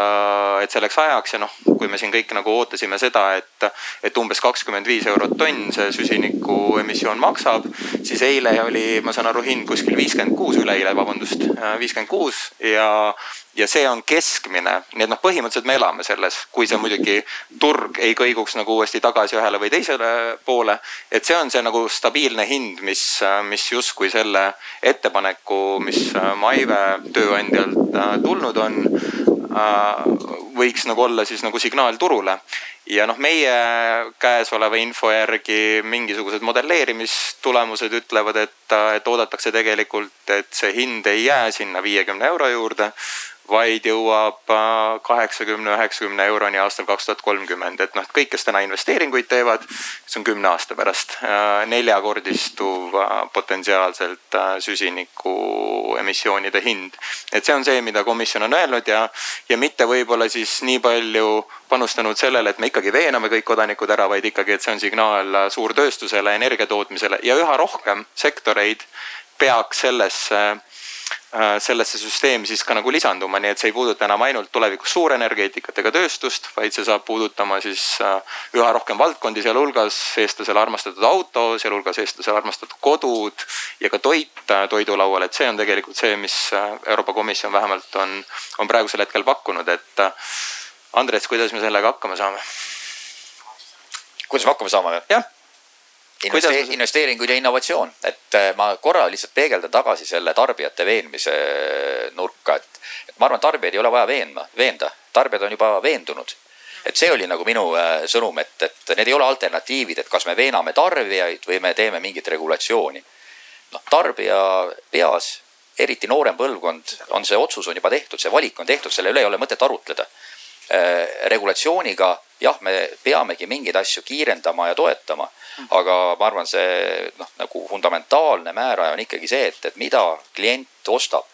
et selleks ajaks ja noh, kui me siin kõik nagu ootasime seda, et, et umbes kakskümmend viis eurot tonn see süsiniku emissioon maksab, siis eile oli, ma saan aru, hind kuskil viiskümmend kuus, üleeile, vabandust, viiskümmend kuus ja ja see on keskmine, nii et noh, põhimõtteliselt me elame selles, kui see muidugi turg ei kõiguks nagu uuesti tagasi ühele või teisele poole. et see on see nagu stabiilne hind, mis, mis justkui selle ettepaneku, mis Maive tööandjalt äh, tulnud on, äh, võiks nagu olla siis nagu signaal turule. ja noh, meie käesoleva info järgi mingisugused modelleerimistulemused ütlevad, et, et oodatakse tegelikult, et see hind ei jää sinna viiekümne euro juurde vaid jõuab äh, kaheksakümne, üheksakümne euroni aastal kaks tuhat kolmkümmend, et noh, kõik, kes täna investeeringuid teevad, see on kümne aasta pärast äh, neljakordistuv äh, potentsiaalselt süsiniku emissioonide hind. et see on see, mida komisjon on öelnud ja, ja mitte võib-olla siis nii palju panustanud sellele, et me ikkagi veename kõik kodanikud ära, vaid ikkagi, et see on signaal suurtööstusele, energiatootmisele ja üha rohkem sektoreid peaks sellesse Äh, sellesse süsteemi siis ka nagu lisanduma, nii et see ei puuduta enam ainult tulevikus suurenergeetikat ega tööstust, vaid see saab puudutama siis äh, üha rohkem valdkondi, sealhulgas eestlasele armastatud auto, sealhulgas eestlasele armastatud kodud ja ka toit äh, toidulaual, et see on tegelikult see, mis Euroopa Komisjon vähemalt on, on praegusel hetkel pakkunud, et Andres, kuidas me sellega hakkama saame? kuidas me hakkama saame? jah investe investeeringud ja innovatsioon, et äh, ma korra lihtsalt peegeldan tagasi selle tarbijate veenmise nurka, et, et ma arvan, tarbijaid ei ole vaja veenma, veenda, tarbijad on juba veendunud. et see oli nagu minu äh, sõnum, et, et need ei ole alternatiivid, et kas me veename tarbijaid või me teeme mingit regulatsiooni. noh, tarbija peas, eriti noorem põlvkond, on see otsus on juba tehtud, see valik on tehtud, selle üle ei ole mõtet arutleda. Äh, regulatsiooniga jah, me peamegi mingeid asju kiirendama ja toetama aga ma arvan, see noh, nagu fundamentaalne määraja on ikkagi see, et, et mida klient ostab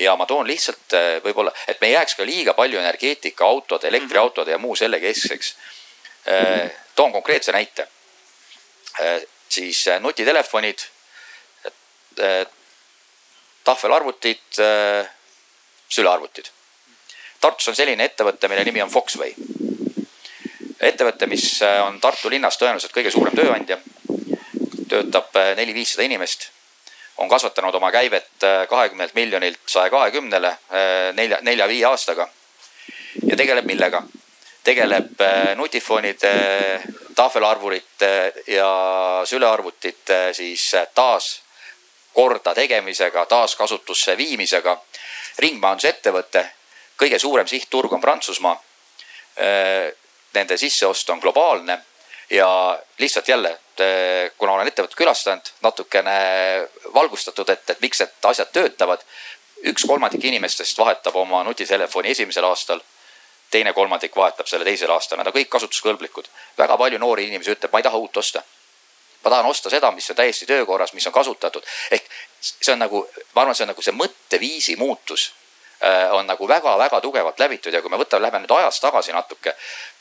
ja ma toon lihtsalt eh, võib-olla, et me ei jääks ka liiga palju energeetika, autode, elektriautode ja muu selle keskseks. Eh, toon konkreetse näite. Siis nutitelefonid, tahvelarvutid, sülearvutid. Tartus on selline ettevõte, mille nimi on Foxway ettevõte, mis äh, on Tartu linnas tõenäoliselt kõige suurem tööandja, töötab äh, neli-viissada inimest, on kasvatanud oma käivet äh, kahekümnelt miljonilt saja kahekümnele nelja, nelja-viie aastaga. ja tegeleb millega? tegeleb nutifonide, tahvelarvurite ja sülearvutite siis taas korda tegemisega, taaskasutusse viimisega. ringmajandusettevõte, kõige suurem sihtturg on Prantsusmaa nende sisseost on globaalne ja lihtsalt jälle, kuna olen ettevõtet külastanud, natukene valgustatud, et, et miks need asjad töötavad. üks kolmandik inimestest vahetab oma nutitelefoni esimesel aastal. teine kolmandik vahetab selle teisel aastal, nad on kõik kasutuskõlblikud. väga palju noori inimesi ütleb, ma ei taha uut osta. ma tahan osta seda, mis on täiesti töökorras, mis on kasutatud. ehk see on nagu, ma arvan, see on nagu see mõtteviisi muutus äh, on nagu väga-väga tugevalt läbitud ja kui me võtame, lähme nüüd ajas tagasi natuke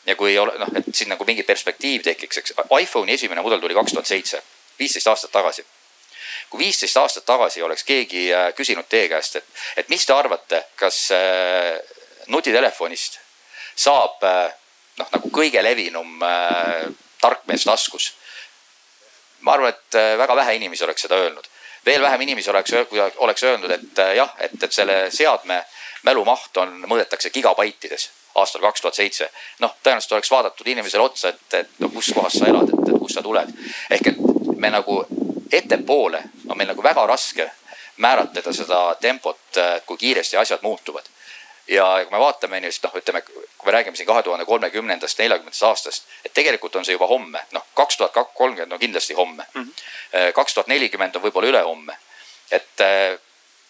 ja kui ole noh, et siin nagu mingi perspektiiv tekiks, eks iPhone'i esimene mudel tuli kaks tuhat seitse, viisteist aastat tagasi. kui viisteist aastat tagasi oleks keegi äh, küsinud teie käest, et, et mis te arvate, kas äh, nutitelefonist saab äh, noh, nagu kõige levinum tarkmees taskus. ma arvan, et väga vähe inimesi oleks seda öelnud. Veel vähem inimesi oleks, oleks öelnud, et äh, jah, et, et selle seadme mälumaht on, mõõdetakse gigabaitides aastal kaks tuhat seitse. noh, tõenäoliselt oleks vaadatud inimesele otsa, et, et no kus kohas sa elad, et, et kust sa tuled. ehk et me nagu ettepoole on meil nagu väga raske määratleda seda tempot, kui kiiresti asjad muutuvad ja kui me vaatame siis noh, ütleme, kui me räägime siin kahe tuhande kolmekümnendast, neljakümnendast aastast, et tegelikult on see juba homme, noh, kaks tuhat kolmkümmend on kindlasti homme. Mhm. kaks tuhat nelikümmend on võib-olla ülehomme. et äh,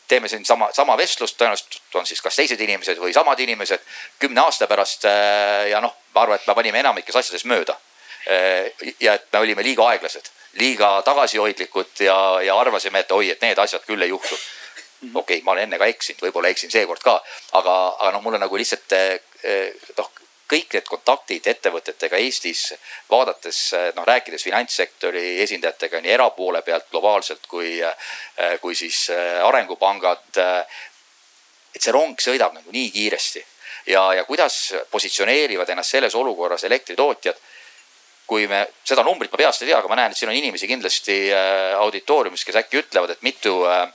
teeme siin sama, sama vestlust, tõenäoliselt on siis kas teised inimesed või samad inimesed kümne aasta pärast äh, ja noh, ma arvan, et me panime enamikes asjades mööda. Äh, ja et me olime liiga aeglased, liiga tagasihoidlikud ja, ja arvasime, et oi, et need asjad küll ei juhtu Mhm. okei okay,, ma olen enne ka eksinud, võib-olla eksin seekord ka, aga, aga noh, mul on nagu lihtsalt eh, noh, kõik need kontaktid ettevõtetega Eestis, vaadates noh, rääkides finantssektori esindajatega nii erapoole pealt globaalselt kui, eh, kui siis eh, arengupangad. et see rong sõidab nagu nii kiiresti ja, ja kuidas positsioneerivad ennast selles olukorras elektritootjad kui me, seda numbrit ma peast ei tea, aga ma näen, et siin on inimesi kindlasti auditooriumis, kes äkki ütlevad, et mitu äh,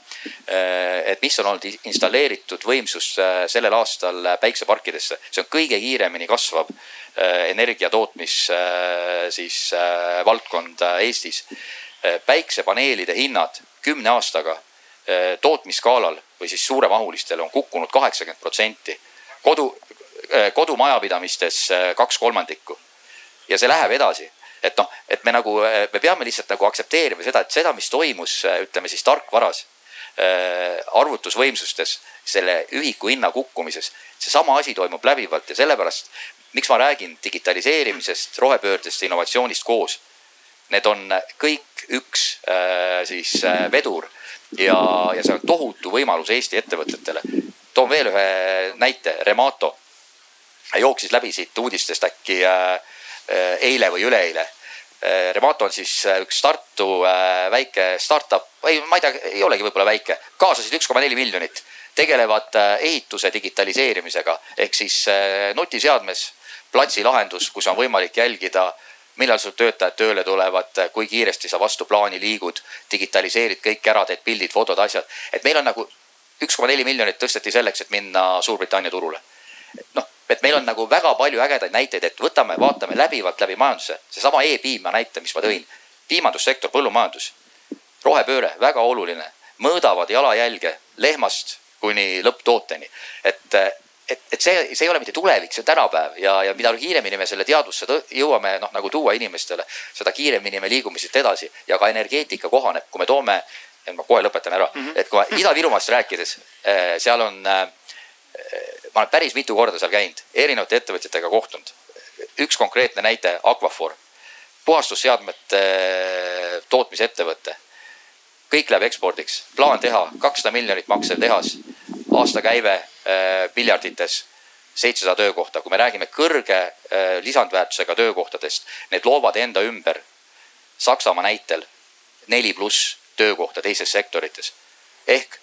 Äh, et mis on olnud installeeritud võimsus äh, sellel aastal äh, päikseparkidesse, see on kõige kiiremini kasvav energia tootmis siis valdkond Eestis. päiksepaneelide hinnad kümne aastaga tootmisskaalal või siis suuremahulistel on kukkunud kaheksakümmend protsenti. kodu, kodumajapidamistes kaks kolmandikku ja see läheb edasi et noh, et me nagu, me peame lihtsalt nagu aktsepteerima seda, et seda, mis toimus, ütleme siis tarkvaras Äh, arvutusvõimsustes, selle ühiku hinna kukkumises. seesama asi toimub läbivalt ja sellepärast, miks ma räägin digitaliseerimisest, rohepöördest, innovatsioonist koos. Need on kõik üks äh, siis äh, vedur ja, ja see on tohutu võimalus Eesti ettevõtetele. toon veel ühe näite, Remato jooksis läbi siit uudistest äkki eile või üleeile Eh, Remato on siis eh, üks Tartu väike startup, ei, ma ei tea, ei olegi võib-olla väike, kaasasid üks koma neli miljonit, tegelevad ehituse digitaliseerimisega ehk siis nutiseadmes platsilahendus, kus on võimalik jälgida, millal sul töötajad tööle tulevad, kui kiiresti sa vastu plaani liigud, digitaliseerid kõik ära, teed pildid, fotod, asjad. et meil on nagu üks koma neli miljonit tõsteti selleks, et minna Suurbritannia turule. noh et meil on nagu väga palju ägedaid näiteid, et võtame, vaatame läbivalt läbi majanduse, seesama e-piima näite, mis ma tõin. piimandussektor, põllumajandus, rohepööre, väga oluline, mõõdavad jalajälge lehmast kuni lõpptooteni. et, et, et see, see ei ole mitte tulevik, see on tänapäev ja, ja mida kiiremini me selle teadvusse jõuame noh, nagu tuua inimestele, seda kiiremini me liigume siit edasi ja ka energeetika kohaneb, kui me toome, ma kohe lõpetan ära mm, -hmm. et kui Ida-Virumaast rääkides, eh, seal on äh, ma olen päris mitu korda seal käinud, erinevate ettevõtjatega kohtunud. üks konkreetne näide, Aquafor, puhastusseadmete äh, tootmisettevõte. kõik läheb ekspordiks, plaan teha kakssada miljonit maksev tehas, aastakäive äh, miljardites seitsesada töökohta, kui me räägime kõrge äh, lisandväärtusega töökohtadest, need loovad enda ümber Saksamaa näitel neli pluss töökohta teistes sektorites. ehk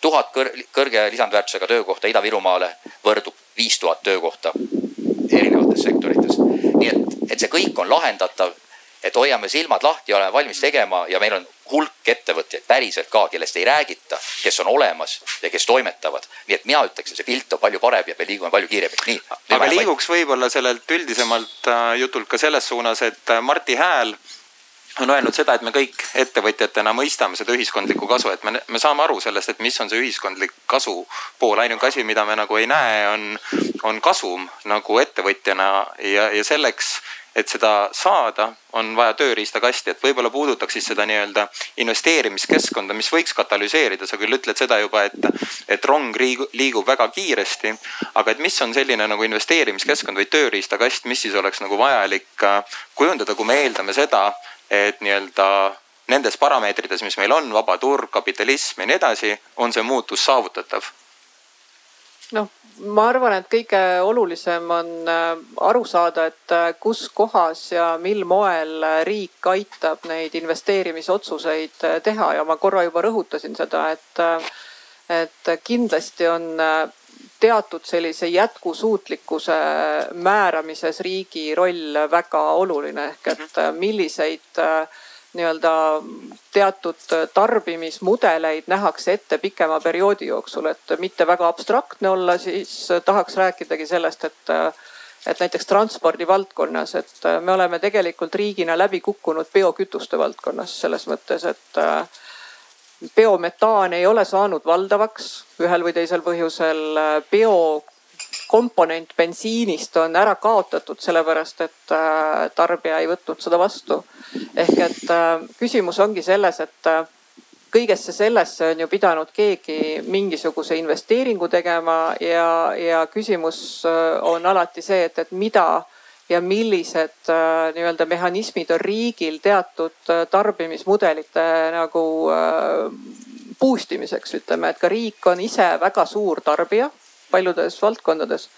tuhat kõr kõrge lisandväärtusega töökohta Ida-Virumaale võrdub viis tuhat töökohta erinevates sektorites. nii et, et see kõik on lahendatav, et hoiame silmad lahti, oleme valmis tegema ja meil on hulk ettevõtjaid päriselt ka, kellest ei räägita, kes on olemas ja kes toimetavad. nii et mina ütleks, et see pilt on palju parem ja me liigume palju kiiremini. nii. aga liiguks võib-olla sellelt üldisemalt äh, jutult ka selles suunas, et äh, Marti Hääl on öelnud seda, et me kõik ettevõtjatena mõistame seda ühiskondlikku kasu, et me, me saame aru sellest, et mis on see ühiskondlik kasu pool. ainuke asi, mida me nagu ei näe, on, on kasum nagu ettevõtjana ja, ja selleks, et seda saada, on vaja tööriistakasti, et võib-olla puudutaks siis seda nii-öelda investeerimiskeskkonda, mis võiks katalüseerida, sa küll ütled seda juba, et, et rong liigub väga kiiresti. aga et mis on selline nagu investeerimiskeskkond või tööriistakast, mis siis oleks nagu vajalik äh, kujundada, kui me eeldame seda et nii-öelda nendes parameetrites, mis meil on, vaba turg, kapitalism ja nii edasi, on see muutus saavutatav? noh, ma arvan, et kõige olulisem on äh, aru saada, et äh, kus kohas ja mil moel riik aitab neid investeerimisotsuseid äh, teha ja ma korra juba rõhutasin seda, et, et kindlasti on teatud sellise jätkusuutlikkuse määramises riigi roll väga oluline ehk et mhm. milliseid nii-öelda teatud tarbimismudeleid nähakse ette pikema perioodi jooksul, et mitte väga abstraktne olla, siis tahaks rääkidagi sellest, et et näiteks transpordi valdkonnas, et me oleme tegelikult riigina läbi kukkunud biokütuste valdkonnas selles mõttes, et biometaan ei ole saanud valdavaks ühel või teisel põhjusel. biokomponent bensiinist on ära kaotatud, sellepärast et äh, tarbija ei võtnud seda vastu. ehk et äh, küsimus ongi selles, et äh, kõigesse sellesse on ju pidanud keegi mingisuguse investeeringu tegema ja, ja küsimus on alati see, et, et mida ja millised äh, nii-öelda mehhanismid on riigil teatud äh, tarbimismudelite nagu äh, boost imiseks, ütleme, et ka riik on ise väga suur tarbija paljudes valdkondades.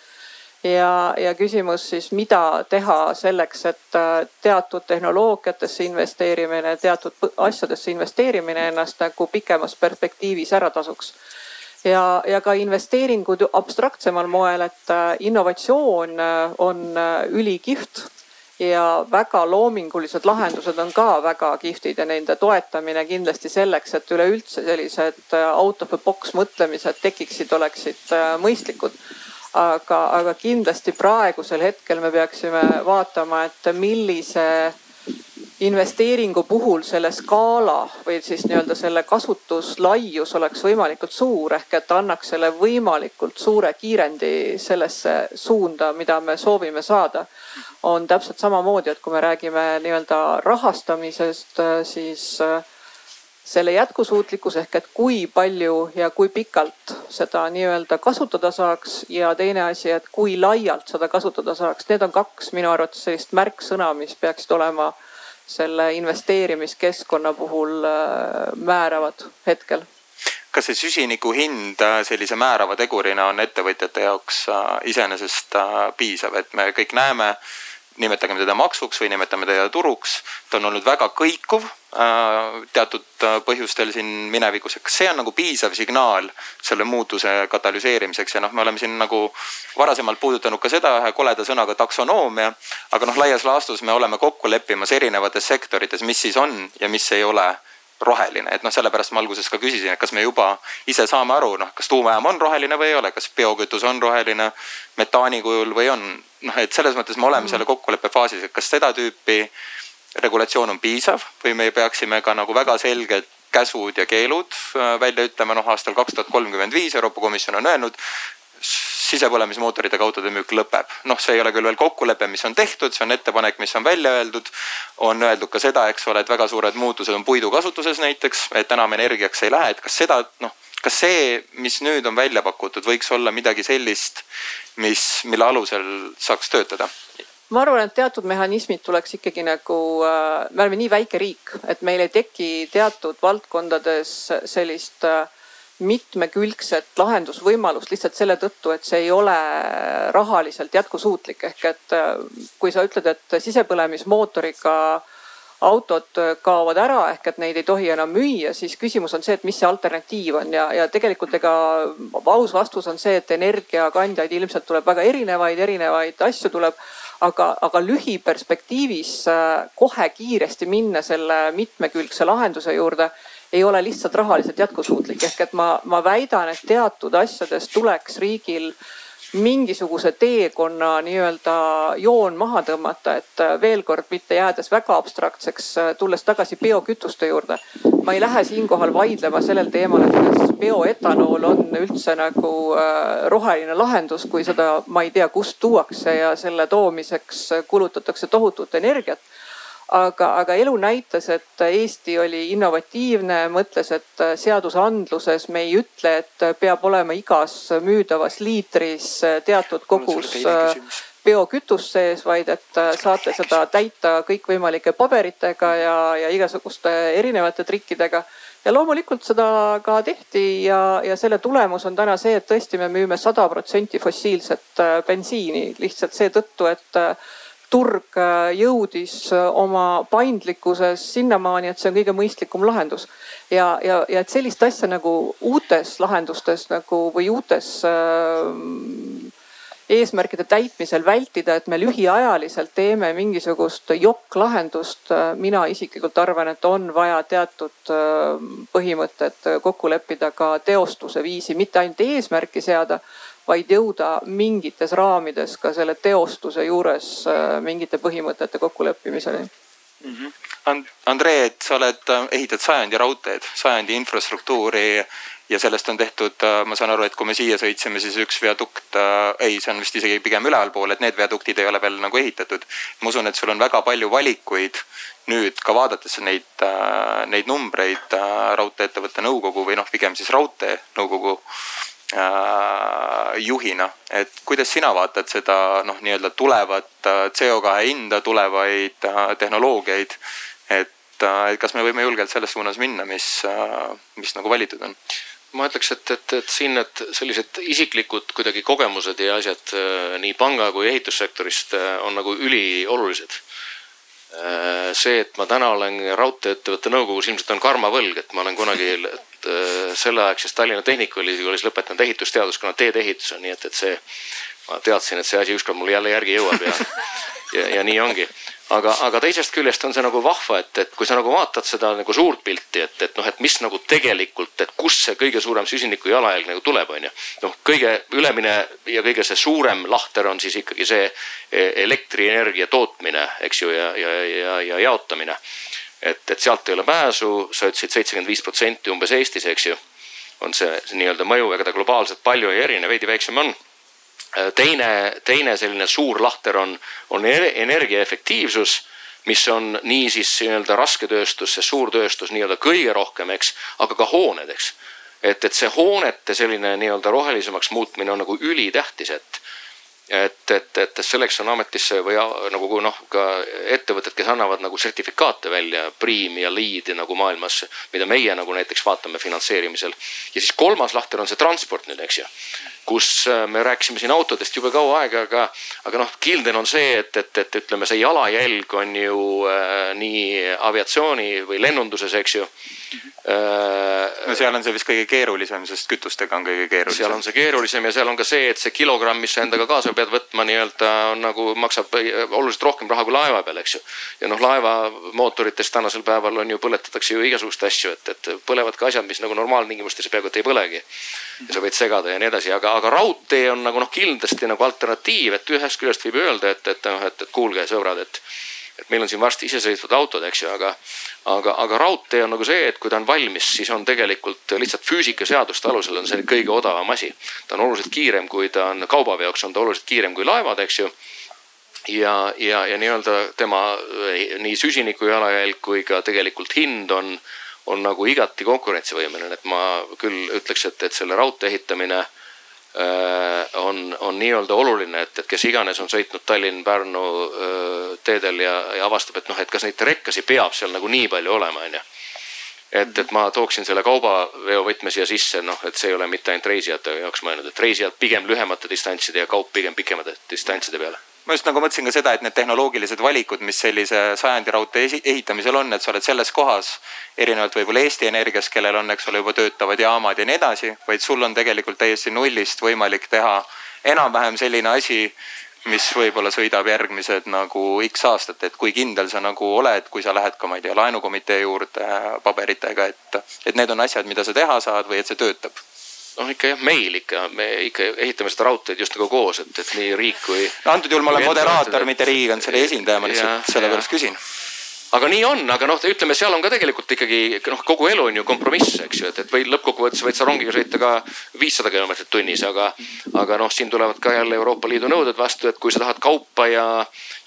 ja, ja küsimus siis, mida teha selleks, et teatud tehnoloogiatesse investeerimine, teatud asjadesse investeerimine ennast nagu pikemas perspektiivis ära tasuks ja, ja ka investeeringud abstraktsemal moel, et äh, innovatsioon äh, on äh, ülikihvt ja väga loomingulised lahendused on ka väga kihvtid ja nende toetamine kindlasti selleks, et üleüldse sellised out of the box mõtlemised tekiksid, oleksid mõistlikud. aga, aga kindlasti praegusel hetkel me peaksime vaatama, et millise investeeringu puhul selle skaala või siis nii-öelda selle kasutuslaius oleks võimalikult suur ehk et annaks selle võimalikult suure kiirendi sellesse suunda, mida me soovime saada. on täpselt samamoodi, et kui me räägime nii-öelda rahastamisest, siis äh, selle jätkusuutlikkus ehk et kui palju ja kui pikalt seda nii-öelda kasutada saaks ja teine asi, et kui laialt seda kasutada saaks, need on kaks minu arvates sellist märksõna, mis peaksid olema selle investeerimiskeskkonna puhul äh, määravad hetkel. kas see süsiniku hind äh, sellise määrava tegurina on ettevõtjate jaoks äh, iseenesest piisav, et me kõik näeme, nimetagem teda maksuks või nimetame teda turuks, ta on olnud väga kõikuv Äh, teatud äh, põhjustel siin minevikus, et kas see on nagu piisav signaal selle muutuse katalüseerimiseks ja noh, me oleme siin nagu varasemalt puudutanud ka seda ühe koleda sõnaga taksonoomia. aga noh, laias laastus me oleme kokku leppimas erinevates sektorites, mis siis on ja mis ei ole roheline, et noh, sellepärast ma alguses ka küsisin, et kas me juba ise saame aru, noh, kas tuumajaam on roheline või ei ole, kas biokütus on roheline metaani kujul või on. Noh, et selles mõttes me oleme selle kokkuleppe faasis, et kas seda tüüpi regulatsioon on piisav või me peaksime ka nagu väga selged käsud ja keelud äh, välja ütlema, noh aastal kaks tuhat kolmkümmend viis Euroopa Komisjon on öelnud sisepõlemismootoriga autode müük lõpeb. noh, see ei ole küll veel kokkulepe, mis on tehtud, see on ettepanek, mis on välja öeldud. on öeldud ka seda, eks ole, et väga suured muutused on puidu kasutuses näiteks, et enam energiaks ei lähe, et kas seda noh, kas see, mis nüüd on välja pakutud, võiks olla midagi sellist, mis, mille alusel saaks töötada? ma arvan, et teatud mehhanismid tuleks ikkagi nagu äh,, me oleme nii väike riik, et meil ei teki teatud valdkondades sellist äh, mitmekülgset lahendusvõimalust lihtsalt selle tõttu, et see ei ole rahaliselt jätkusuutlik. ehk et äh, kui sa ütled, et sisepõlemismootoriga autod kaovad ära ehk et neid ei tohi enam müüa, siis küsimus on see, et mis see alternatiiv on ja, ja tegelikult ega aus vastus on see, et energiakandjaid ilmselt tuleb väga erinevaid, erinevaid asju tuleb aga, aga lühiperspektiivis äh, kohe kiiresti minna selle mitmekülgse lahenduse juurde ei ole lihtsalt rahaliselt jätkusuutlik. ehk et ma, ma väidan, et teatud asjades tuleks riigil mingisuguse teekonna nii-öelda joon maha tõmmata, et äh, veel kord mitte jäädes väga abstraktseks, äh, tulles tagasi biokütuste juurde. ma ei lähe siinkohal vaidlema sellel teemal, et kas bioetanool on üldse nagu äh, roheline lahendus, kui seda, ma ei tea, kust tuuakse ja selle toomiseks kulutatakse tohutut energiat aga, aga elu näitas, et Eesti oli innovatiivne, mõtles, et seadusandluses me ei ütle, et peab olema igas müüdavas liitris teatud kogus biokütust sees, vaid et saate seda täita kõikvõimalike paberitega ja, ja igasuguste erinevate trikkidega. Ja loomulikult seda ka tehti ja, ja selle tulemus on täna see, et tõesti me müüme sada protsenti fossiilset bensiini lihtsalt seetõttu, et turg äh, jõudis äh, oma paindlikkuses sinnamaani, et see on kõige mõistlikum lahendus. ja, ja, ja et sellist asja nagu uutes lahendustes nagu või uutes äh, eesmärkide täitmisel vältida, et me lühiajaliselt teeme mingisugust jokk-lahendust. mina isiklikult arvan, et on vaja teatud põhimõtted kokku leppida ka teostuse viisi, mitte ainult eesmärki seada vaid jõuda mingites raamides ka selle teostuse juures mingite põhimõtete kokkuleppimiseni mm. -hmm. Andrei, et sa oled, ehitad sajandi raudteed, sajandi infrastruktuuri ja sellest on tehtud, ma saan aru, et kui me siia sõitsime, siis üks viadukt, ei, see on vist isegi pigem ülevalpool, et need viaduktid ei ole veel nagu ehitatud. ma usun, et sul on väga palju valikuid nüüd ka vaadates neid, neid numbreid raudtee-ettevõtte nõukogu või noh, pigem siis raudteenõukogu Äh, juhina, et kuidas sina vaatad seda noh, nii-öelda tulevat äh, CO2 hinda, tulevaid äh, tehnoloogiaid. et, et kas me võime julgelt selles suunas minna, mis, mis nagu valitud on? ma ütleks, et, et, et siin need sellised isiklikud kuidagi kogemused ja asjad nii panga kui ehitussektorist on nagu üliolulised see, et ma täna olen raudtee-ettevõtte nõukogus, ilmselt on karmavõlg, et ma olen kunagi Äh, selleaegses Tallinna Tehnikaülikoolis lõpetanud ehitusteaduskonna teedeehitus on, nii et, et see. ma teadsin, et see asi ükskord mulle jälle järgi jõuab ja, ja, ja nii ongi. aga, aga teisest küljest on see nagu vahva, et, et kui sa nagu vaatad seda nagu suurt pilti, et, et noh, et mis nagu tegelikult, et kust see kõige suurem süsiniku jalajälg nagu tuleb, on ju. noh, kõige ülemine ja kõige see suurem lahter on siis ikkagi see e, elektrienergia tootmine, eks ju, ja, ja, ja, ja jaotamine et, et sealt ei ole pääsu, sa ütlesid seitsekümmend viis protsenti umbes Eestis, eks ju. on see, see nii-öelda mõju, ega ta globaalselt palju ei erine, veidi väiksem on. teine, teine selline suur lahter on, on energia efektiivsus mis on niisiis nii-öelda rasketööstus, see suurtööstus nii-öelda kõige rohkem, eks, aga ka hooned, eks. et, et see hoonete selline nii-öelda rohelisemaks muutmine on nagu ülitähtis, et et, et, et selleks on ametisse või nagu noh, ka ettevõtted, kes annavad nagu sertifikaate välja, Priim ja Lead nagu maailmas, mida meie nagu näiteks vaatame finantseerimisel. ja siis kolmas lahter on see transport nüüd, eks ju kus äh, me rääkisime siin autodest jube kaua aega, aga, aga noh, Gilden on see, et, et, et ütleme, see jalajälg on ju äh, nii aviatsiooni või lennunduses, eks ju. No seal on see vist kõige keerulisem, sest kütustega on kõige keerulisem. seal on see keerulisem ja seal on ka see, et see kilogramm, mis sa endaga kaasa pead võtma nii-öelda on nagu maksab oluliselt rohkem raha kui laeva peal, eks ju. ja noh, laeva mootorites tänasel päeval on ju, põletatakse ju igasuguseid asju, et, et põlevad ka asjad, mis nagu normaaltingimustes peaaegu et ei põlegi ja sa võid segada ja nii edasi, aga, aga raudtee on nagu noh, kindlasti nagu alternatiiv, et ühest küljest võib öelda, et, et noh, et, et kuulge, sõbrad, et. Et meil on siin varsti isesõitvad autod, eks ju, aga, aga, aga raudtee on nagu see, et kui ta on valmis, siis on tegelikult lihtsalt füüsikaseaduste alusel on see kõige odavam asi. ta on oluliselt kiirem, kui ta on kaubaveoks, on ta oluliselt kiirem kui laevad, eks ju ja, ja, ja nii-öelda tema nii süsiniku jalajälg kui ka tegelikult hind on on nagu igati konkurentsivõimeline, et ma küll ütleks, et, et selle raudtee ehitamine äh, on, on nii-öelda oluline, et, et kes iganes on sõitnud Tallinn-Pärnu äh, teedel ja, ja avastab, et noh, et kas neid rekkasid peab seal nagu nii palju olema, onju et, et ma tooksin selle kaubaveo võtme siia sisse, noh, et see ei ole mitte ainult reisijate jaoks mõeldud, et reisijad pigem lühemate distantside ja kaup pigem pikemate distantside peale ma just nagu mõtlesin ka seda, et need tehnoloogilised valikud, mis sellise sajandi raudtee ehitamisel on, et sa oled selles kohas erinevalt võib-olla Eesti Energiast, kellel on, eks ole, juba töötavad jaamad ja nii edasi, vaid sul on tegelikult täiesti nullist võimalik teha enam-vähem selline asi, mis võib-olla sõidab järgmised nagu X aastat, et kui kindel sa nagu oled, kui sa lähed ka, ma ei tea, laenukomitee juurde paberitega, et, et need on asjad, mida sa teha saad või et see töötab noh, ikka jah, meil ikka, me ikka ehitame seda raudteed just nagu koos, et, et nii riik kui. no antud juhul ma olen moderaator, mitte Riigikantselei esindaja, ma lihtsalt sellepärast küsin aga nii on, aga noh, ütleme, seal on ka tegelikult ikkagi noh, kogu elu on ju kompromiss, eks ju, et, et või lõppkokkuvõttes võid sa rongiga sõita ka viissada kilomeetrit tunnis, aga. aga noh, siin tulevad ka jälle Euroopa Liidu nõuded vastu, et kui sa tahad kaupa ja,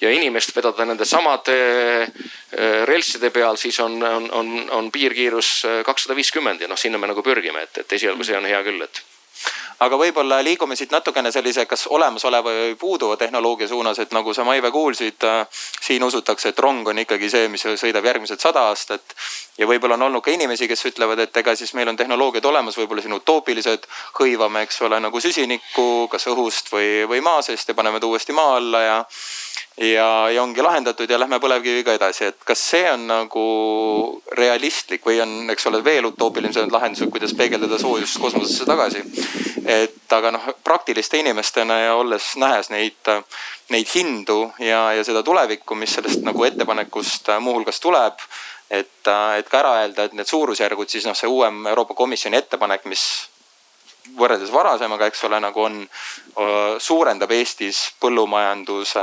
ja inimest vedada nende samade äh, relsside peal, siis on, on, on, on piirkiirus äh, kakssada viiskümmend ja noh, sinna me nagu pürgime, et, et esialgu see on hea küll, et aga võib-olla liigume siit natukene sellise, kas olemasoleva või puuduva tehnoloogia suunas, et nagu sa, Maive, kuulsid äh,. siin usutakse, et rong on ikkagi see, mis sõidab järgmised sada aastat. ja võib-olla on olnud ka inimesi, kes ütlevad, et ega siis meil on tehnoloogiad olemas, võib-olla siin utoopilised, hõivame, eks ole, nagu süsinikku kas õhust või, või maa seest ja paneme ta uuesti maa alla ja ja, ja ongi lahendatud ja lähme põlevkiviga edasi, et kas see on nagu realistlik või on, eks ole, veel utoopilised lahendused, kuidas peegeldada soojust kosmosesse tagasi. et aga noh, praktiliste inimestena ja olles, nähes neid, neid hindu ja, ja seda tulevikku, mis sellest nagu ettepanekust muuhulgas tuleb. et, et ka ära öelda, et need suurusjärgud siis noh, see uuem Euroopa Komisjoni ettepanek, mis võrreldes varasemaga, eks ole, nagu on, suurendab Eestis põllumajanduse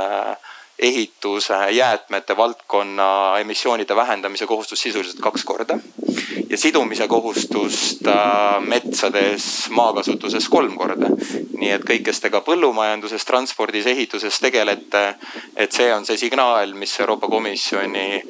ehituse, jäätmete valdkonna emissioonide vähendamise kohustust sisuliselt kaks korda. ja sidumise kohustust äh, metsades, maakasutuses kolm korda. nii et kõik, kes te ka põllumajanduses, transpordis, ehituses tegelete, et see on see signaal, mis Euroopa Komisjoni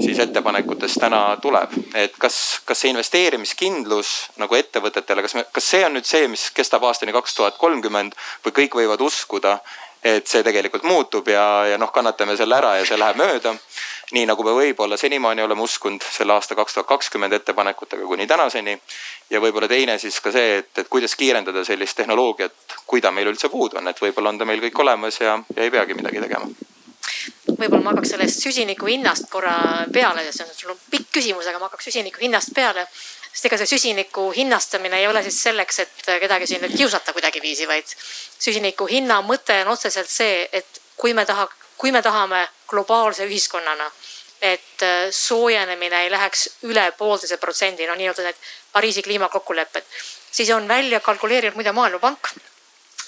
siis ettepanekutest täna tuleb. et kas, kas see investeerimiskindlus nagu ettevõtetele, kas me, kas see on nüüd see, mis kestab aastani kaks tuhat kolmkümmend või kõik võivad uskuda et see tegelikult muutub ja, ja noh, kannatame selle ära ja see läheb mööda. nii nagu me võib-olla senimaani oleme uskunud selle aasta kaks tuhat kakskümmend ettepanekutega kuni tänaseni. ja võib-olla teine siis ka see, et, et kuidas kiirendada sellist tehnoloogiat, kui ta meil üldse puudu on, et võib-olla on ta meil kõik olemas ja, ja ei peagi midagi tegema võib-olla ma hakkaks sellest süsiniku hinnast korra peale, see on sul on pikk küsimus, aga ma hakkaks süsiniku hinnast peale sest ega see süsiniku hinnastamine ei ole siis selleks, et kedagi siin nüüd kiusata kuidagiviisi, vaid süsiniku hinna mõte on otseselt see, et kui me taha, kui me tahame globaalse ühiskonnana, et äh, soojenemine ei läheks üle poolteise protsendi, no nii-öelda need Pariisi kliimakokkulepped, siis on välja kalkuleerinud muide Maailmapank,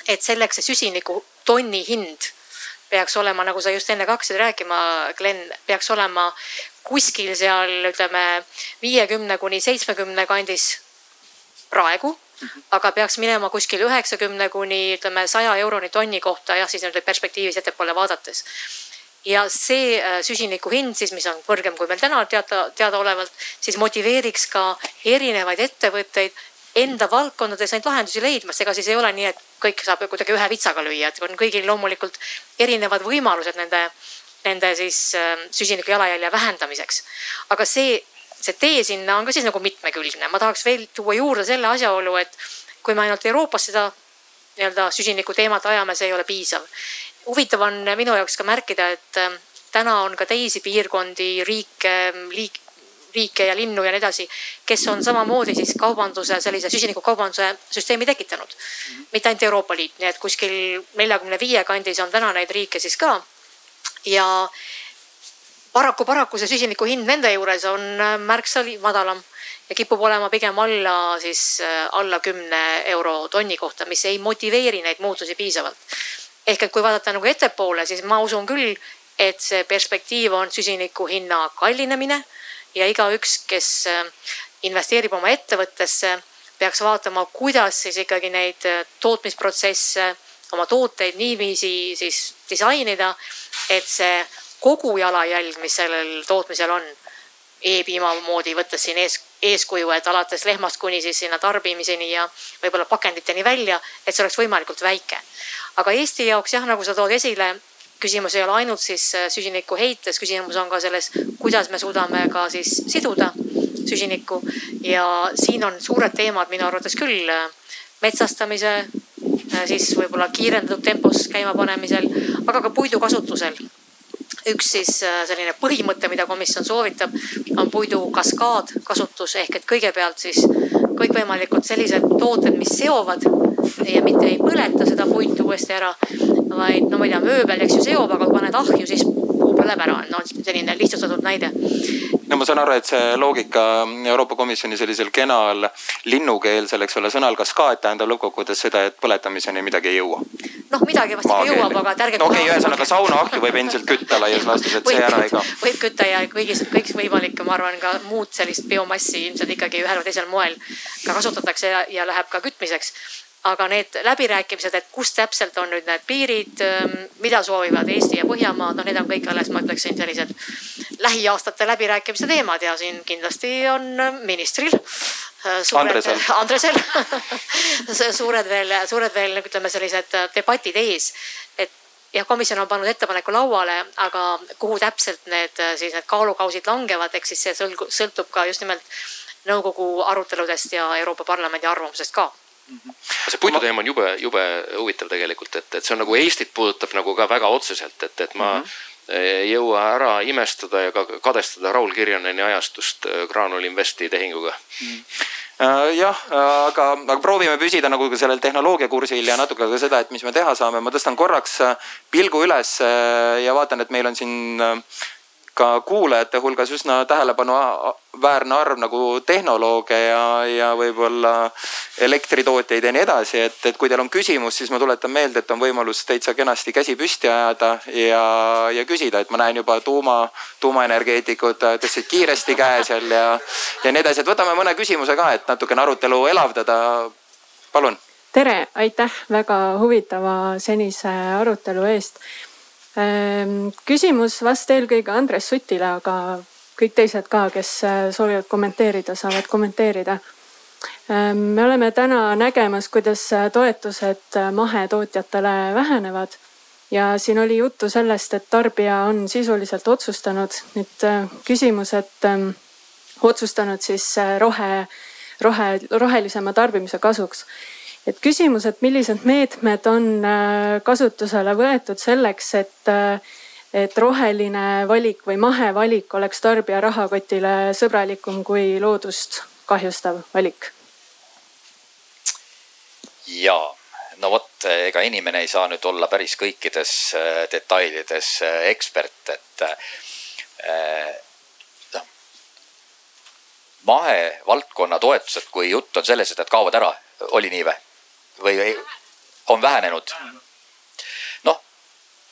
et selleks see süsiniku tonni hind peaks olema, nagu sa just enne ka hakkasid rääkima, Glen, peaks olema kuskil seal ütleme viiekümne kuni seitsmekümne kandis praegu aga peaks minema kuskil üheksakümne kuni ütleme saja euroni tonni kohta jah, siis nüüd perspektiivis ettepoole vaadates. ja see äh, süsiniku hind siis, mis on kõrgem kui meil täna teada, teadaolevalt, siis motiveeriks ka erinevaid ettevõtteid enda valdkondades neid lahendusi leidma, sest ega siis ei ole nii, et kõik saab kuidagi ühe vitsaga lüüa, et on kõigil loomulikult erinevad võimalused nende nende siis ähm, süsiniku jalajälje vähendamiseks. aga see, see tee sinna on ka siis nagu mitmekülgne, ma tahaks veel tuua juurde selle asjaolu, et kui me ainult Euroopas seda nii-öelda süsiniku teemat ajame, see ei ole piisav. huvitav on minu jaoks ka märkida, et ähm, täna on ka teisi piirkondi, riike, liik-, riike ja linnu ja nii edasi, kes on samamoodi siis kaubanduse, sellise süsinikukaubanduse süsteemi tekitanud. mitte ainult Euroopa Liit, nii et kuskil neljakümne viie kandis on täna neid riike siis ka ja paraku, paraku see süsiniku hind nende juures on äh, märksa madalam ja kipub olema pigem alla siis äh, alla kümne euro tonni kohta, mis ei motiveeri neid muutusi piisavalt. ehk et kui vaadata nagu ettepoole, siis ma usun küll, et see perspektiiv on süsiniku hinna kallinemine ja igaüks, kes äh, investeerib oma ettevõttesse, peaks vaatama, kuidas siis ikkagi neid tootmisprotsesse, oma tooteid niiviisi siis disainida et see kogu jalajälg, mis sellel tootmisel on e-piima moodi, võttes siin ees, eeskuju, et alates lehmast kuni siis sinna tarbimiseni ja võib-olla pakenditeni välja, et see oleks võimalikult väike. aga Eesti jaoks jah, nagu sa tood esile, küsimus ei ole ainult siis äh, süsiniku heites, küsimus on ka selles, kuidas me suudame ka siis siduda süsinikku ja siin on suured teemad minu arvates küll äh, metsastamise siis võib-olla kiirendatud tempos käima panemisel, aga ka puidu kasutusel. üks siis äh, selline põhimõte, mida komisjon soovitab, on puidu kaskaadkasutus ehk et kõigepealt siis kõikvõimalikud sellised tooted, mis seovad ja mitte ei põleta seda puitu uuesti ära, vaid no ma ei tea, mööbel, eks ju, seob, aga kui paned ahju, siis puu põleb ära, no selline lihtsustatud näide no ma saan aru, et see loogika Euroopa Komisjoni sellisel kenal linnukeelsel, eks ole, sõnal kaskaad tähendab lõppkokkuvõttes seda, et põletamiseni midagi ei jõua. noh, midagi vast ikka jõuab, aga ärge. no okei okay,, ühesõnaga saunaahju võib endiselt kütta laias laastus, et see ära ei kao. võib kütta ja kõigis, kõigis võimalik, ma arvan, ka muud sellist biomassi ilmselt ikkagi ühel või teisel moel ka kasutatakse ja, ja läheb ka kütmiseks aga need läbirääkimised, et kus täpselt on nüüd need piirid, ähm, mida soovivad Eesti ja Põhjamaad, noh, need on kõik alles, ma ütleksin, sellised lähiaastate läbirääkimiste teemad ja siin kindlasti on ministril. Äh, suured, Andresel, <laughs> Andresel <laughs> suured veel, suured veel ütleme, sellised äh, debatid ees. et jah, komisjon on pannud ettepaneku lauale, aga kuhu täpselt need äh, siis need kaalukausid langevad, eks siis see sõltub ka just nimelt nõukogu aruteludest ja Euroopa Parlamendi arvamusest ka see puiduteema on jube, jube huvitav tegelikult, et, et see on nagu Eestit puudutab nagu ka väga otseselt, et, et ma mm -hmm ei jõua ära imestada ja ka kadestada Raul Kirjaneni ajastust äh, Graanul Investi tehinguga mm. Äh, jah, aga, aga proovime püsida nagu ka sellel tehnoloogiakursil ja natuke ka seda, et mis me teha saame. ma tõstan korraks äh, pilgu üles äh, ja vaatan, et meil on siin ka kuulajate hulgas üsna tähelepanuväärne arv nagu tehnolooge ja, ja võib-olla elektritootjaid ja nii edasi, et, et kui teil on küsimus, siis ma tuletan meelde, et on võimalus täitsa kenasti käsi püsti ajada ja, ja küsida, et ma näen juba tuuma, tuumaenergeetikud tõstsid kiiresti käe seal ja, ja nii edasi, et võtame mõne küsimuse ka, et natukene arutelu elavdada. palun. tere, aitäh väga huvitava senise arutelu eest küsimus vast eelkõige Andres Sutile, aga kõik teised ka, kes äh, soovivad kommenteerida, saavad kommenteerida. Ehm, me oleme täna nägemas, kuidas äh, toetused äh, mahetootjatele vähenevad. Ja siin oli juttu sellest, et tarbija on sisuliselt otsustanud. Nüüd küsimus, et ähm, otsustanud siis rohe, rohe, rohelisema tarbimise kasuks et küsimus, et millised meetmed on äh, kasutusele võetud selleks, et, äh, et roheline valik või mahevalik oleks tarbija rahakotile sõbralikum kui loodust kahjustav valik? ja no vot, ega inimene ei saa nüüd olla päris kõikides äh, detailides ekspert, et noh. mahevaldkonna toetused, kui jutt on selles, et need kaovad ära, oli nii või? Või on vähenenud. noh,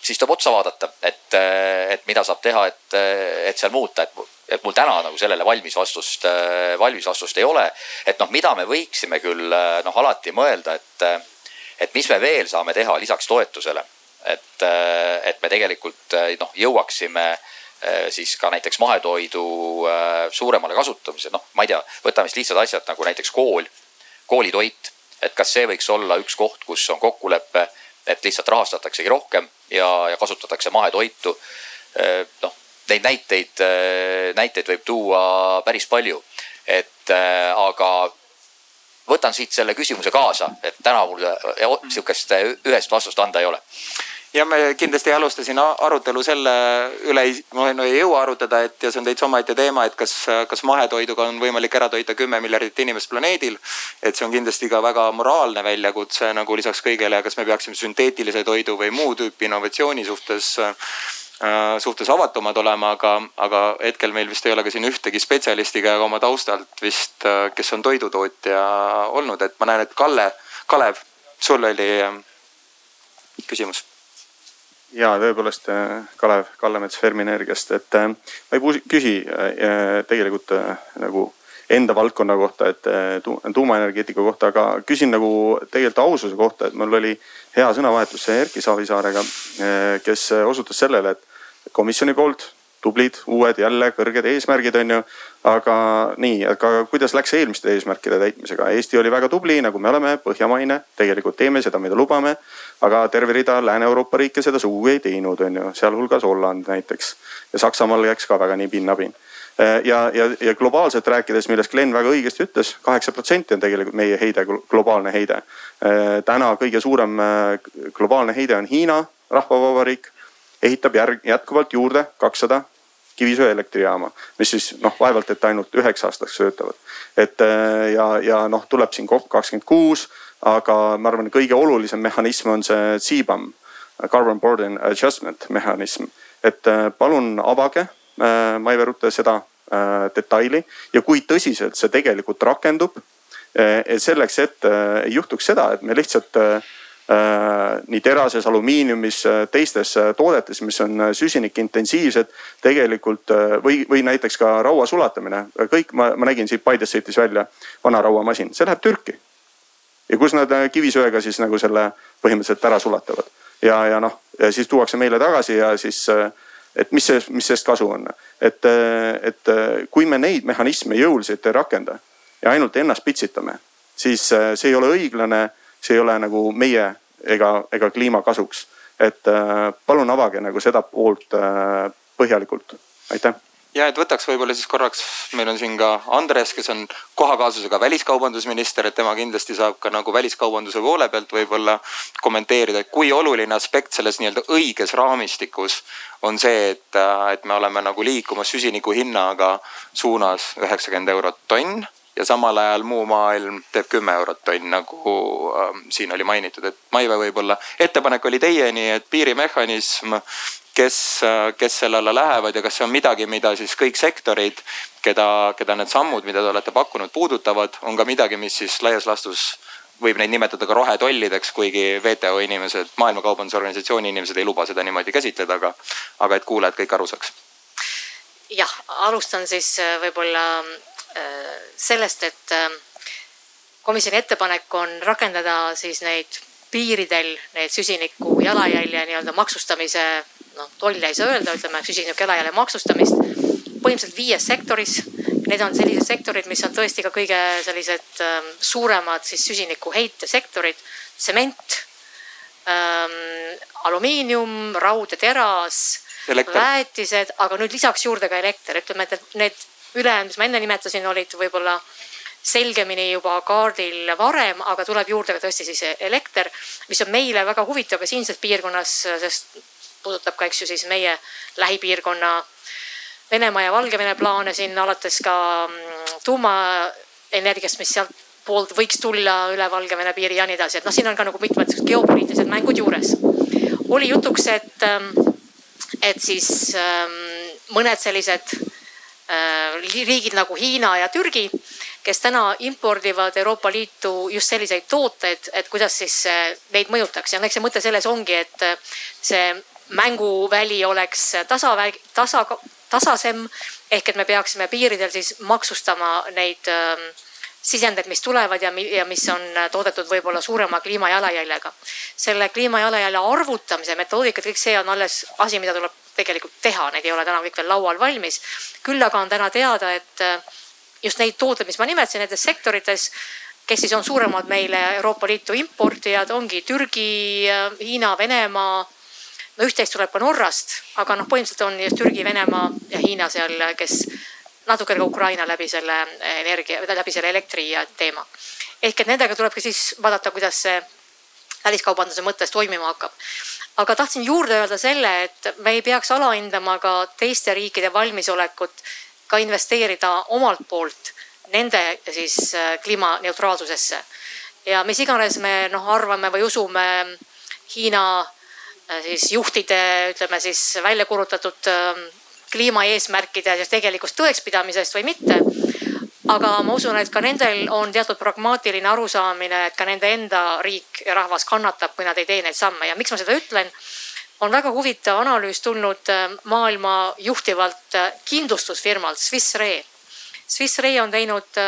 siis tuleb otsa vaadata, et, et mida saab teha, et, et seal muuta, et, et mul täna nagu sellele valmis vastust, valmis vastust ei ole. et noh, mida me võiksime küll noh, alati mõelda, et, et mis me veel saame teha lisaks toetusele. et, et me tegelikult noh, jõuaksime siis ka näiteks mahetoidu suuremale kasutamisele, noh, ma ei tea, võtame siis lihtsad asjad nagu näiteks kool, koolitoit et kas see võiks olla üks koht, kus on kokkulepe, et lihtsalt rahastataksegi rohkem ja, ja kasutatakse mahetoitu. noh, neid näiteid, näiteid võib tuua päris palju, et aga võtan siit selle küsimuse kaasa, et täna mul sihukest ühest vastust anda ei ole ja me kindlasti ei alusta siin arutelu selle üle, no ei jõua arutada, et ja see on täitsa omaette teema, et kas, kas mahetoiduga on võimalik ära toita kümme miljardit inimest planeedil. et see on kindlasti ka väga moraalne väljakutse nagu lisaks kõigele, kas me peaksime sünteetilise toidu või muu tüüpi innovatsiooni suhtes äh, suhtes avatumad olema, aga, aga hetkel meil vist ei ole ka siin ühtegi spetsialisti ka oma taustalt vist, äh, kes on toidutootja olnud, et ma näen, et Kalle, Kalev, sul oli äh, küsimus ja tõepoolest äh, Kalev Kallemets Fermi-Energiast, et äh, ma ei küsi äh, tegelikult nagu enda valdkonna kohta, et tuumaenergeetika kohta, aga küsin nagu tegelikult aususe kohta, et mul oli hea sõnavahetus Erki Savisaarega, kes osutas sellele, et komisjoni poolt tublid, uued jälle kõrged eesmärgid, on ju. aga nii, aga kuidas läks eelmiste eesmärkide täitmisega? Eesti oli väga tubli, nagu me oleme, põhjamaine, tegelikult teeme seda, mida lubame. aga terve rida Lääne-Euroopa riike seda sugugi ei teinud, on ju, sealhulgas Holland näiteks. ja Saksamaal läks ka väga nii pinnapind ja, ja, ja globaalselt rääkides, millest Glen väga õigesti ütles, kaheksa protsenti on tegelikult meie heide, globaalne heide. täna kõige suurem globaalne heide on Hiina Rahvavabariik, ehitab järg, jätkuvalt juurde kakssada kivisöeelektrijaama, mis siis noh, vaevalt, et ainult üheks aastaks töötavad. et äh, ja, ja noh, tuleb siin COP kakskümmend kuus, aga ma arvan, kõige olulisem mehhanism on see CBAM, Carbon Border Adjustment mehhanism. et äh, palun avage, äh, Maive Rutte, seda detaili ja kui tõsiselt see tegelikult rakendub. selleks, et ei juhtuks seda, et me lihtsalt nii terases, alumiiniumis, äh, teistes äh, toodetes, mis on süsinikintensiivsed tegelikult või, või näiteks ka raua sulatamine. kõik ma, ma nägin siit Paidest sõitis välja vana rauamasin, see läheb Türki. ja kus nad kivisöega siis nagu selle põhimõtteliselt ära sulatavad ja, ja noh, siis tuuakse meile tagasi ja siis et mis sellest, mis sellest kasu on. et, et kui me neid mehhanisme jõuliselt ei rakenda ja ainult ennast pitsitame, siis see ei ole õiglane see ei ole nagu meie ega, ega kliima kasuks. et äh, palun avage nagu seda poolt äh, põhjalikult, aitäh! Ja et võtaks võib-olla siis korraks, meil on siin ka Andres, kes on kohakaasusega väliskaubandusminister, et tema kindlasti saab ka nagu väliskaubanduse poole pealt võib-olla kommenteerida, et kui oluline aspekt selles nii-öelda õiges raamistikus on see, et, äh, et me oleme nagu liikumas süsiniku hinnaga suunas üheksakümmend eurot tonn ja samal ajal muu maailm teeb kümme eurot tonn, nagu äh, siin oli mainitud, et Maive võib-olla ettepanek oli teieni, et piirimehhanism kes, kes selle alla lähevad ja kas see on midagi, mida siis kõik sektorid, keda, keda need sammud, mida te olete pakkunud, puudutavad, on ka midagi, mis siis laias laastus võib neid nimetada ka rohetollideks, kuigi WTO inimesed, Maailma Kaubandusorganisatsiooni inimesed ei luba seda niimoodi käsitleda, aga, aga et kuulajad kõik aru saaks. jah, alustan siis äh, võib-olla äh, sellest, et äh, komisjoni ettepanek on rakendada siis neid piiridel need süsiniku jalajälje nii-öelda maksustamise, noh tolli ei saa öelda, ütleme süsiniku jalajälje maksustamist põhimõtteliselt viies sektoris. Need on sellised sektorid, mis on tõesti ka kõige sellised ähm, suuremad siis süsinikuheite sektorid. tsement ähm,, alumiinium, raud ja teras, väetised, aga nüüd lisaks juurde ka elekter, ütleme, et need ülejäänud, mis ma enne nimetasin, olid võib-olla selgemini juba kaardil varem, aga tuleb juurde ka tõesti siis elekter, mis on meile väga huvitav ka siinses piirkonnas, sest puudutab ka, eks ju, siis meie lähipiirkonna Venemaa ja Valgevene plaane siin alates ka mm, tuumaenergiast, mis sealt poolt võiks tulla üle Valgevene piiri ja nii edasi, et noh, siin on ka nagu mitmed geopoliitilised mängud juures. oli jutuks, et, ähm, et siis ähm, mõned sellised riigid nagu Hiina ja Türgi, kes täna impordivad Euroopa Liitu just selliseid tooteid, et kuidas siis neid mõjutaks ja eks see mõte selles ongi, et äh, see mänguväli oleks tasa, tasa, tasasem. ehk et me peaksime piiridel siis maksustama neid äh, sisendeid, mis tulevad ja, ja mis on toodetud võib-olla suurema kliimajalajäljega. selle kliimajalajälje arvutamise metoodikad, kõik see on alles asi, mida tuleb tegelikult teha, need ei ole täna kõik veel laual valmis. küll aga on täna teada, et äh, just neid tooteid, mis ma nimetasin nendes sektorites, kes siis on suuremad meile Euroopa Liitu importijad, ongi Türgi, äh, Hiina, Venemaa no üht-teist tuleb ka Norrast, aga noh, põhimõtteliselt on just Türgi, Venemaa ja Hiina seal, kes natukene ka Ukraina läbi selle energia, läbi selle elektri teema. ehk et nendega tuleb ka siis vaadata, kuidas see väliskaubanduse mõttes toimima hakkab. Aga tahtsin juurde öelda selle, et me ei peaks alahindama ka teiste riikide valmisolekut ka investeerida omalt poolt nende siis äh, kliimaneutraalsusesse. ja mis iganes me noh arvame või usume Hiina Äh, siis juhtide, ütleme siis välja kuulutatud ähm, kliimaeesmärkide tegelikust tõekspidamisest või mitte. Aga ma usun, et ka nendel on teatud pragmaatiline arusaamine, et ka nende enda riik ja rahvas kannatab, kui nad ei tee neid samme ja miks ma seda ütlen on väga huvitav analüüs tulnud äh, maailma juhtivalt äh, kindlustusfirmalt Swiss Re. Swiss Re on teinud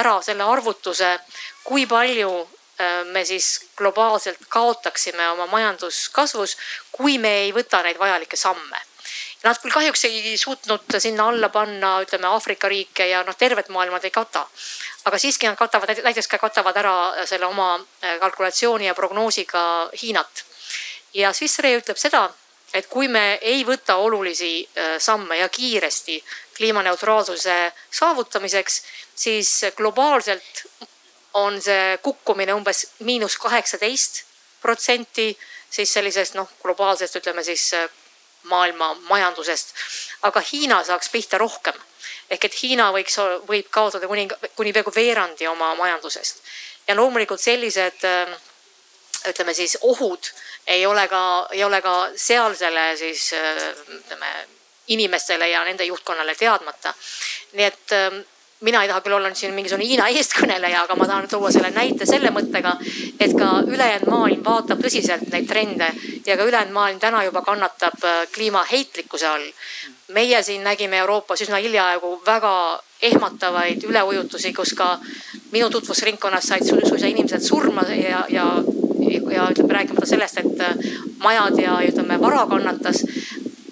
ära selle arvutuse, kui palju Äh, me siis globaalselt kaotaksime oma majanduskasvus, kui me ei võta neid vajalikke samme. Nad küll kahjuks ei suutnud sinna alla panna, ütleme Aafrika riike ja noh, tervet maailma nad ei kata. aga siiski nad katavad, näiteks ka katavad ära selle oma äh, kalkulatsiooni ja prognoosiga Hiinat. ja Swiss Re ütleb seda, et kui me ei võta olulisi äh, samme ja kiiresti kliimaneutraalsuse saavutamiseks, siis globaalselt on see kukkumine umbes miinus kaheksateist protsenti siis sellisest noh, globaalsest ütleme siis äh, maailma majandusest. aga Hiina saaks pihta rohkem ehk et Hiina võiks, võib kaotada kuni, kuni peaaegu veerandi oma majandusest. ja loomulikult sellised äh, ütleme siis ohud ei ole ka, ei ole ka sealsele siis äh, ütleme inimestele ja nende juhtkonnale teadmata. nii et mina ei taha küll olla nüüd siin mingisugune Hiina eestkõneleja, aga ma tahan tuua selle näite selle mõttega, et ka ülejäänud maailm vaatab tõsiselt neid trende ja ka ülejäänud maailm täna juba kannatab äh, kliimaheitlikkuse all. meie siin nägime Euroopas üsna hiljaaegu väga ehmatavaid üleujutusi, kus ka minu tutvusringkonnas said suisa inimesed surma ja, ja, ja ütleme rääkimata sellest, et äh, majad ja ütleme vara kannatas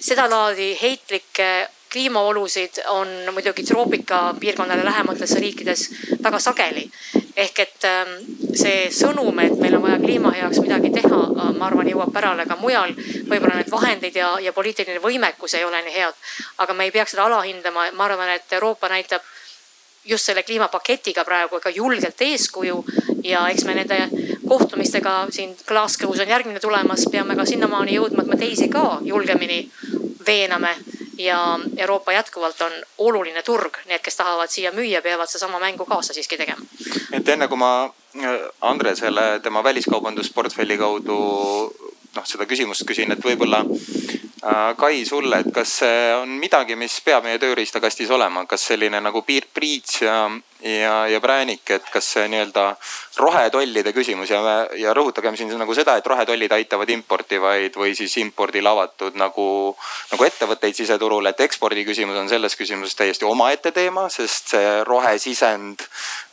sedalaadi heitlikke kliimaolusid on muidugi troopika piirkonnale lähemates riikides väga sageli. ehk et ähm, see sõnum, et meil on vaja kliima heaks midagi teha, äh, ma arvan, jõuab pärale ka mujal. võib-olla need vahendid ja, ja poliitiline võimekus ei ole nii head, aga me ei peaks seda alahindama, ma arvan, et Euroopa näitab just selle kliimapaketiga praegu ka julgelt eeskuju ja eks me nende kohtumistega siin Glasgow's on järgmine tulemas, peame ka sinnamaani jõudma, et me teisi ka julgemini veename ja Euroopa jätkuvalt on oluline turg, need, kes tahavad siia müüa, peavad sedasama mängu kaasa siiski tegema. et enne kui ma äh, Andresele tema väliskaubandusportfelli kaudu noh, seda küsimust küsin, et võib-olla Kai sulle, et kas on midagi, mis peab meie tööriistakastis olema, kas selline nagu piir, priits ja, ja, ja präänik, et kas nii-öelda rohetollide küsimus? Ja, ja rõhutagem siin nagu seda, et rohetollid aitavad importivaid või siis impordile avatud nagu, nagu ettevõtteid siseturul, et ekspordi küsimus on selles küsimuses täiesti omaette teema, sest see rohesisend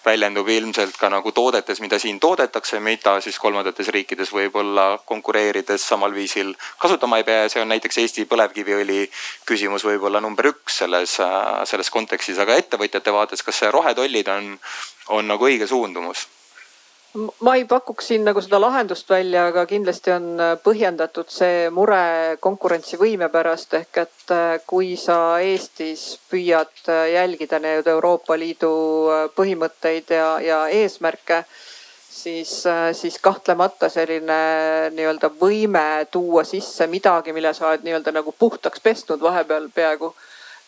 väljendub ilmselt ka nagu toodetes, mida siin toodetakse, mida siis kolmandates riikides võib-olla konkureerides samal viisil kasutama ei pea. Ja see on näiteks Eesti põlevkiviõli küsimus võib-olla number üks selles, selles kontekstis, aga ettevõtjate vaates, kas rohetollid on, on nagu õige suundumus? ma ei pakuks siin nagu seda lahendust välja, aga kindlasti on põhjendatud see mure konkurentsivõime pärast ehk et äh, kui sa Eestis püüad äh, jälgida nii-öelda Euroopa Liidu äh, põhimõtteid ja, ja eesmärke, siis, siis kahtlemata selline nii-öelda võime tuua sisse midagi, mille sa oled nii-öelda nagu puhtaks pesnud vahepeal peaaegu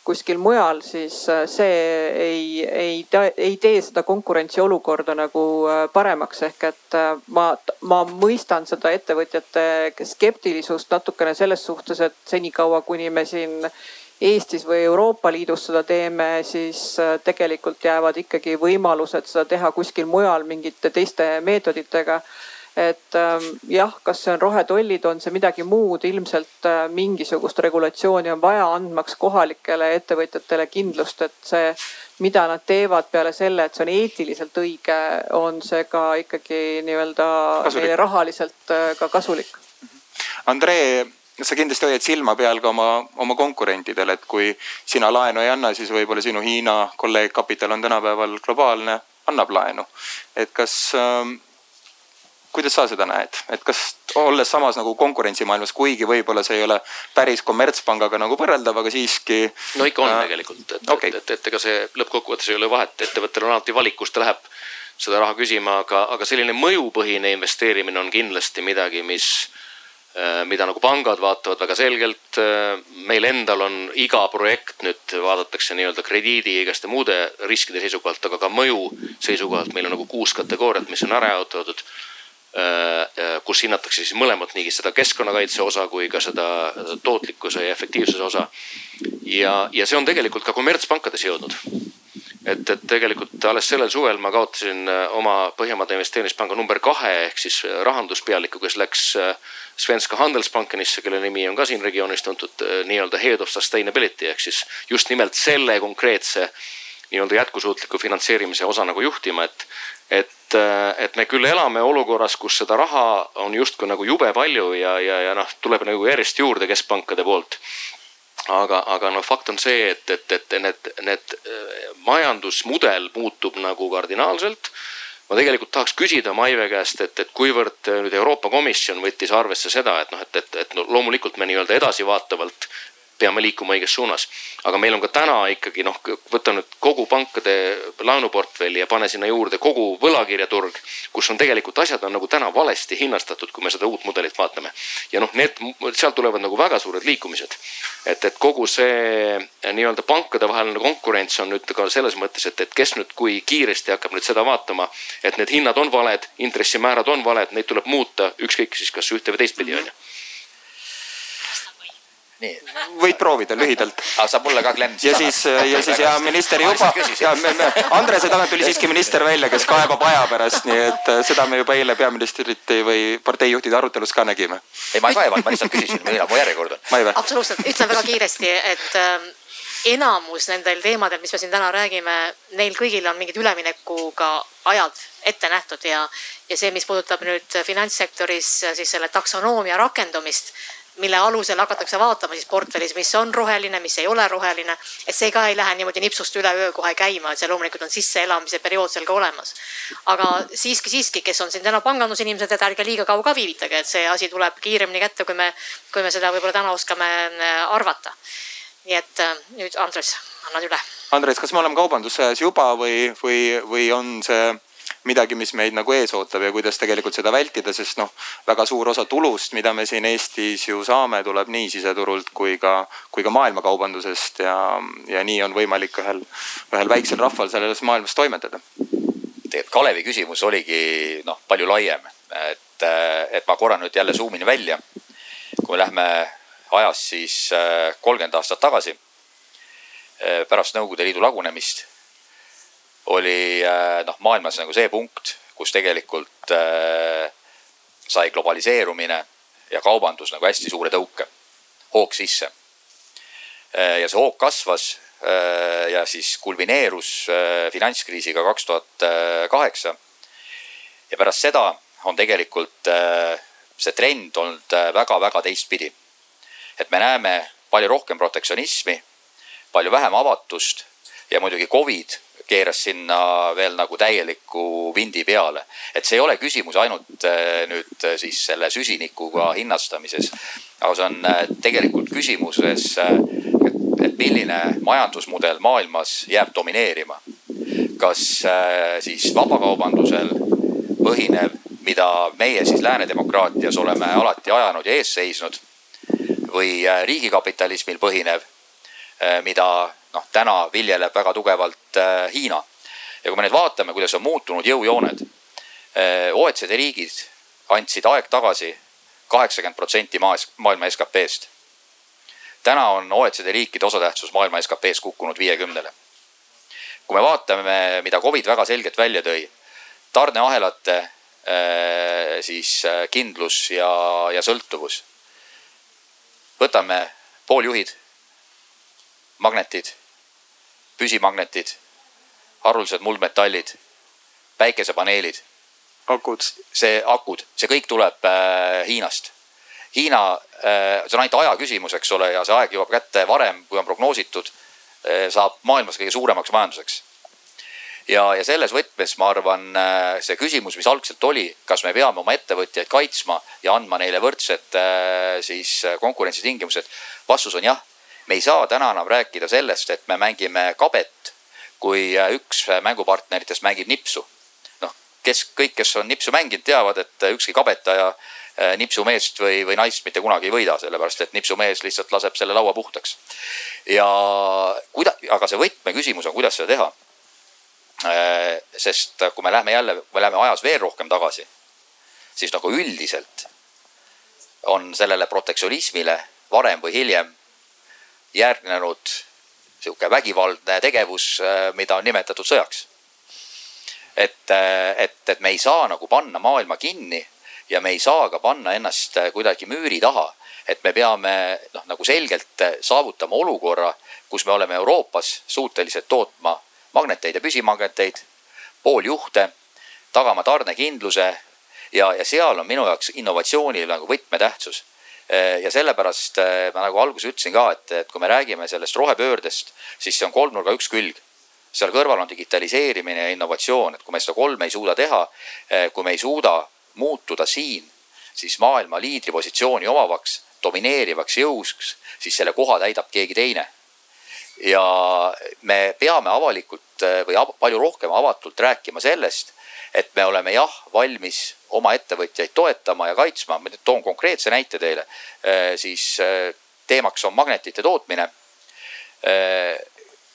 kuskil mujal, siis äh, see ei, ei, ei tee seda konkurentsiolukorda nagu äh, paremaks, ehk et äh, ma, ma mõistan seda ettevõtjate skeptilisust natukene selles suhtes, et senikaua, kuni me siin Eestis või Euroopa Liidus seda teeme, siis tegelikult jäävad ikkagi võimalused seda teha kuskil mujal mingite teiste meetoditega et ähm, jah, kas see on rohetollid, on see midagi muud, ilmselt äh, mingisugust regulatsiooni on vaja, andmaks kohalikele ettevõtjatele kindlust, et see, mida nad teevad peale selle, et see on eetiliselt õige, on see ka ikkagi nii-öelda rahaliselt äh, ka kasulik. Andrei sa kindlasti hoiad silma peal ka oma, oma konkurentidel, et kui sina laenu ei anna, siis võib-olla sinu Hiina kolleeg Kapital on tänapäeval globaalne, annab laenu. et kas ähm, kuidas sa seda näed, et kas olles samas nagu konkurentsimaailmas, kuigi võib-olla see ei ole päris kommertspangaga nagu võrreldav, aga siiski. no ikka on äh, tegelikult, et okay., et, et, ega see lõppkokkuvõttes ei ole vahet, ettevõttel on alati valik, kust ta läheb seda raha küsima, aga, aga selline mõjupõhine investeerimine on kindlasti midagi, mis mida nagu pangad vaatavad väga selgelt. Äh, meil endal on iga projekt nüüd vaadatakse nii-öelda krediidi ja igaste muude riskide seisukohalt, aga ka mõju seisukohalt. meil on nagu kuus kategooriat, mis on ära jaotatud Äh, äh, kus hinnatakse siis mõlemat, nii seda keskkonnakaitse osa kui ka seda tootlikkuse ja efektiivsuse osa. ja, ja see on tegelikult ka kommertspankades jõudnud. et, et tegelikult alles sellel suvel ma kaotasin äh, oma Põhjamaade Investeerimispanga number kahe ehk siis rahanduspealiku, kes läks Svenska Handelsbankenisse, kelle nimi on ka siin regioonis tuntud nii-öelda head of sustainability ehk siis just nimelt selle konkreetse nii-öelda jätkusuutliku finantseerimise osa nagu juhtima, et, et, et me küll elame olukorras, kus seda raha on justkui nagu jube palju ja, ja, ja noh, tuleb nagu järjest juurde keskpankade poolt. aga, aga noh, fakt on see, et, et, et need, need majandusmudel muutub nagu kardinaalselt ma tegelikult tahaks küsida Maive käest, et, et kuivõrd nüüd Euroopa Komisjon võttis arvesse seda, et noh, et, et, et no loomulikult me nii-öelda edasivaatavalt peame liikuma õiges suunas. aga meil on ka täna ikkagi noh, võta nüüd kogu pankade laenuportfelli ja pane sinna juurde kogu võlakirjaturg, kus on tegelikult asjad on nagu täna valesti hinnastatud, kui me seda uut mudelit vaatame. ja noh, need, sealt tulevad nagu väga suured liikumised. et, et kogu see nii-öelda pankade vaheline konkurents on nüüd ka selles mõttes, et, et kes nüüd, kui kiiresti hakkab nüüd seda vaatama, et need hinnad on valed, intressimäärad on valed, neid tuleb muuta, ükskõik siis kas ühte või teistpidi on ju nii. Võid proovida lühidalt. aga saab mulle ka klemm. ja siis, ja siis ja minister juba, ja me, me, Andrese tagant tuli siiski minister välja, kes kaebab aja pärast, nii et äh, seda me juba eile peaministrite või parteijuhtide arutelus ka nägime. ei, ma ei kaevanud, ma lihtsalt küsisin, millal mu järjekord on. absoluutselt, ütlen väga kiiresti, et äh, enamus nendel teemadel, mis me siin täna räägime, neil kõigil on mingid üleminekuga ajad ette nähtud ja, ja see, mis puudutab nüüd finantssektoris siis selle taksonoomia rakendumist mille alusel hakatakse vaatama siis portfellis, mis on roheline, mis ei ole roheline. et see ka ei lähe niimoodi nipsust üleöö kohe käima, et see loomulikult on sisseelamise periood seal ka olemas. aga siiski, siiski, kes on siin täna pangandusinimesed, et ärge liiga kaua ka viivitage, et see asi tuleb kiiremini kätte, kui me, kui me seda võib-olla täna oskame äh, arvata. nii et äh, nüüd Andres, annan üle. Andres, kas me oleme kaubandussõjas juba või, või, või on see midagi, mis meid nagu ees ootab ja kuidas tegelikult seda vältida, sest noh, väga suur osa tulust, mida me siin Eestis ju saame, tuleb nii siseturult kui ka, kui ka maailmakaubandusest ja, ja nii on võimalik ühel, ühel väiksel rahval selles maailmas toimetada. tegelikult Kalevi küsimus oligi noh, palju laiem, et, et ma korra nüüd jälle zoom in välja. kui me lähme ajas siis kolmkümmend aastat tagasi, pärast Nõukogude Liidu lagunemist, oli äh, noh, maailmas nagu see punkt, kus tegelikult sai globaliseerumine ja kaubandus nagu hästi suure tõuke, hoog sisse. ja see hoog kasvas ja siis kulmineerus finantskriisiga kaks tuhat kaheksa. ja pärast seda on tegelikult see trend olnud väga-väga teistpidi et me näeme palju rohkem protektsionismi, palju vähem avatust ja muidugi Covid keeras sinna veel nagu täieliku vindi peale. et see ei ole küsimus ainult äh, nüüd äh, siis selle süsinikuga hinnastamises, aga see on äh, tegelikult küsimuses, et, milline majandusmudel maailmas jääb domineerima. kas siis vabakaubandusel põhinev, mida meie siis lääne demokraatias oleme alati ajanud ja ees seisnud või riigikapitalismil põhinev, mida noh, täna viljeleb väga tugevalt äh, Hiina. ja kui me nüüd vaatame, kuidas on muutunud jõujooned, OECD riigid andsid aeg tagasi kaheksakümmend protsenti maailma SKP-st. täna on OECD riikide osatähtsus maailma SKP-s kukkunud viiekümnele. kui me vaatame, mida Covid väga selgelt välja tõi, tarneahelate siis kindlus ja, ja sõltuvus võtame pooljuhid, magnetid, püsimagnetid, haruldased muldmetallid, päikesepaneelid. akud. see akud, see kõik tuleb äh, Hiinast. Hiina äh,, see on ainult aja küsimus, eks ole, ja see aeg jõuab kätte varem, kui on prognoositud äh,, saab maailmas kõige suuremaks majanduseks ja, ja selles võtmes ma arvan, äh, see küsimus, mis algselt oli, kas me peame oma ettevõtjaid kaitsma ja andma neile võrdsed äh, siis äh, konkurentsitingimused. vastus on jah. Me ei saa täna enam rääkida sellest, et me mängime kabet, kui üks mängupartneritest mängib nipsu. noh, kes kõik, kes on nipsu mänginud, teavad, et ükski kabetaja nipsumeest või, või naist mitte kunagi ei võida, sellepärast et nipsumees lihtsalt laseb selle laua puhtaks. ja kuida-, aga see võtmeküsimus on, kuidas seda teha Äh, sest kui me läheme jälle, me läheme ajas veel rohkem tagasi, siis nagu üldiselt on sellele protektsionismile varem või hiljem järgnenud sihuke vägivaldne tegevus, äh, mida on nimetatud sõjaks. et, äh, et, et me ei saa nagu panna maailma kinni ja me ei saa ka panna ennast kuidagi müüri taha, et me peame noh, nagu selgelt saavutama olukorra, kus me oleme Euroopas suutelised tootma magneteid ja püsimagneteid, pooljuhte, tagama tarnekindluse ja, ja seal on minu jaoks innovatsioonil nagu võtmetähtsus. Ja sellepärast eh, ma nagu alguses ütlesin ka, et, et kui me räägime sellest rohepöördest, siis see on kolmnurga üks külg. seal kõrval on digitaliseerimine ja innovatsioon, et kui me seda kolme ei suuda teha, eh, kui me ei suuda muutuda siin, siis maailma liidripositsiooni omavaks, domineerivaks jõuks, siis selle koha täidab keegi teine ja me peame avalikult või palju rohkem avatult rääkima sellest, et me oleme jah, valmis oma ettevõtjaid toetama ja kaitsma, ma toon konkreetse näite teile, eh, siis eh, teemaks on magnetite tootmine.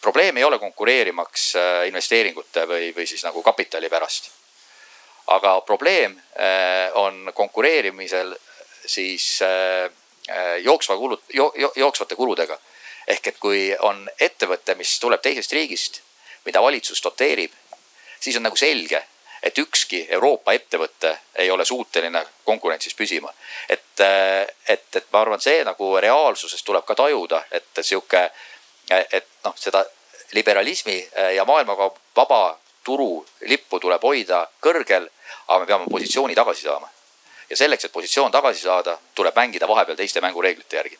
probleem ei ole konkureerimaks investeeringute või, või siis nagu kapitali pärast. aga probleem on konkureerimisel siis jooksva kulud, jooksvate kuludega ehk et kui on ettevõte, mis tuleb teisest riigist, mida valitsus doteerib, siis on nagu selge, et ükski Euroopa ettevõte ei ole suuteline konkurentsis püsima. et, et, et ma arvan, see nagu reaalsuses tuleb ka tajuda, et sihuke, et noh, seda liberalismi ja maailmaga vaba turu lippu tuleb hoida kõrgel, aga me peame positsiooni tagasi saama. ja selleks, et positsioon tagasi saada, tuleb mängida vahepeal teiste mängureeglite järgi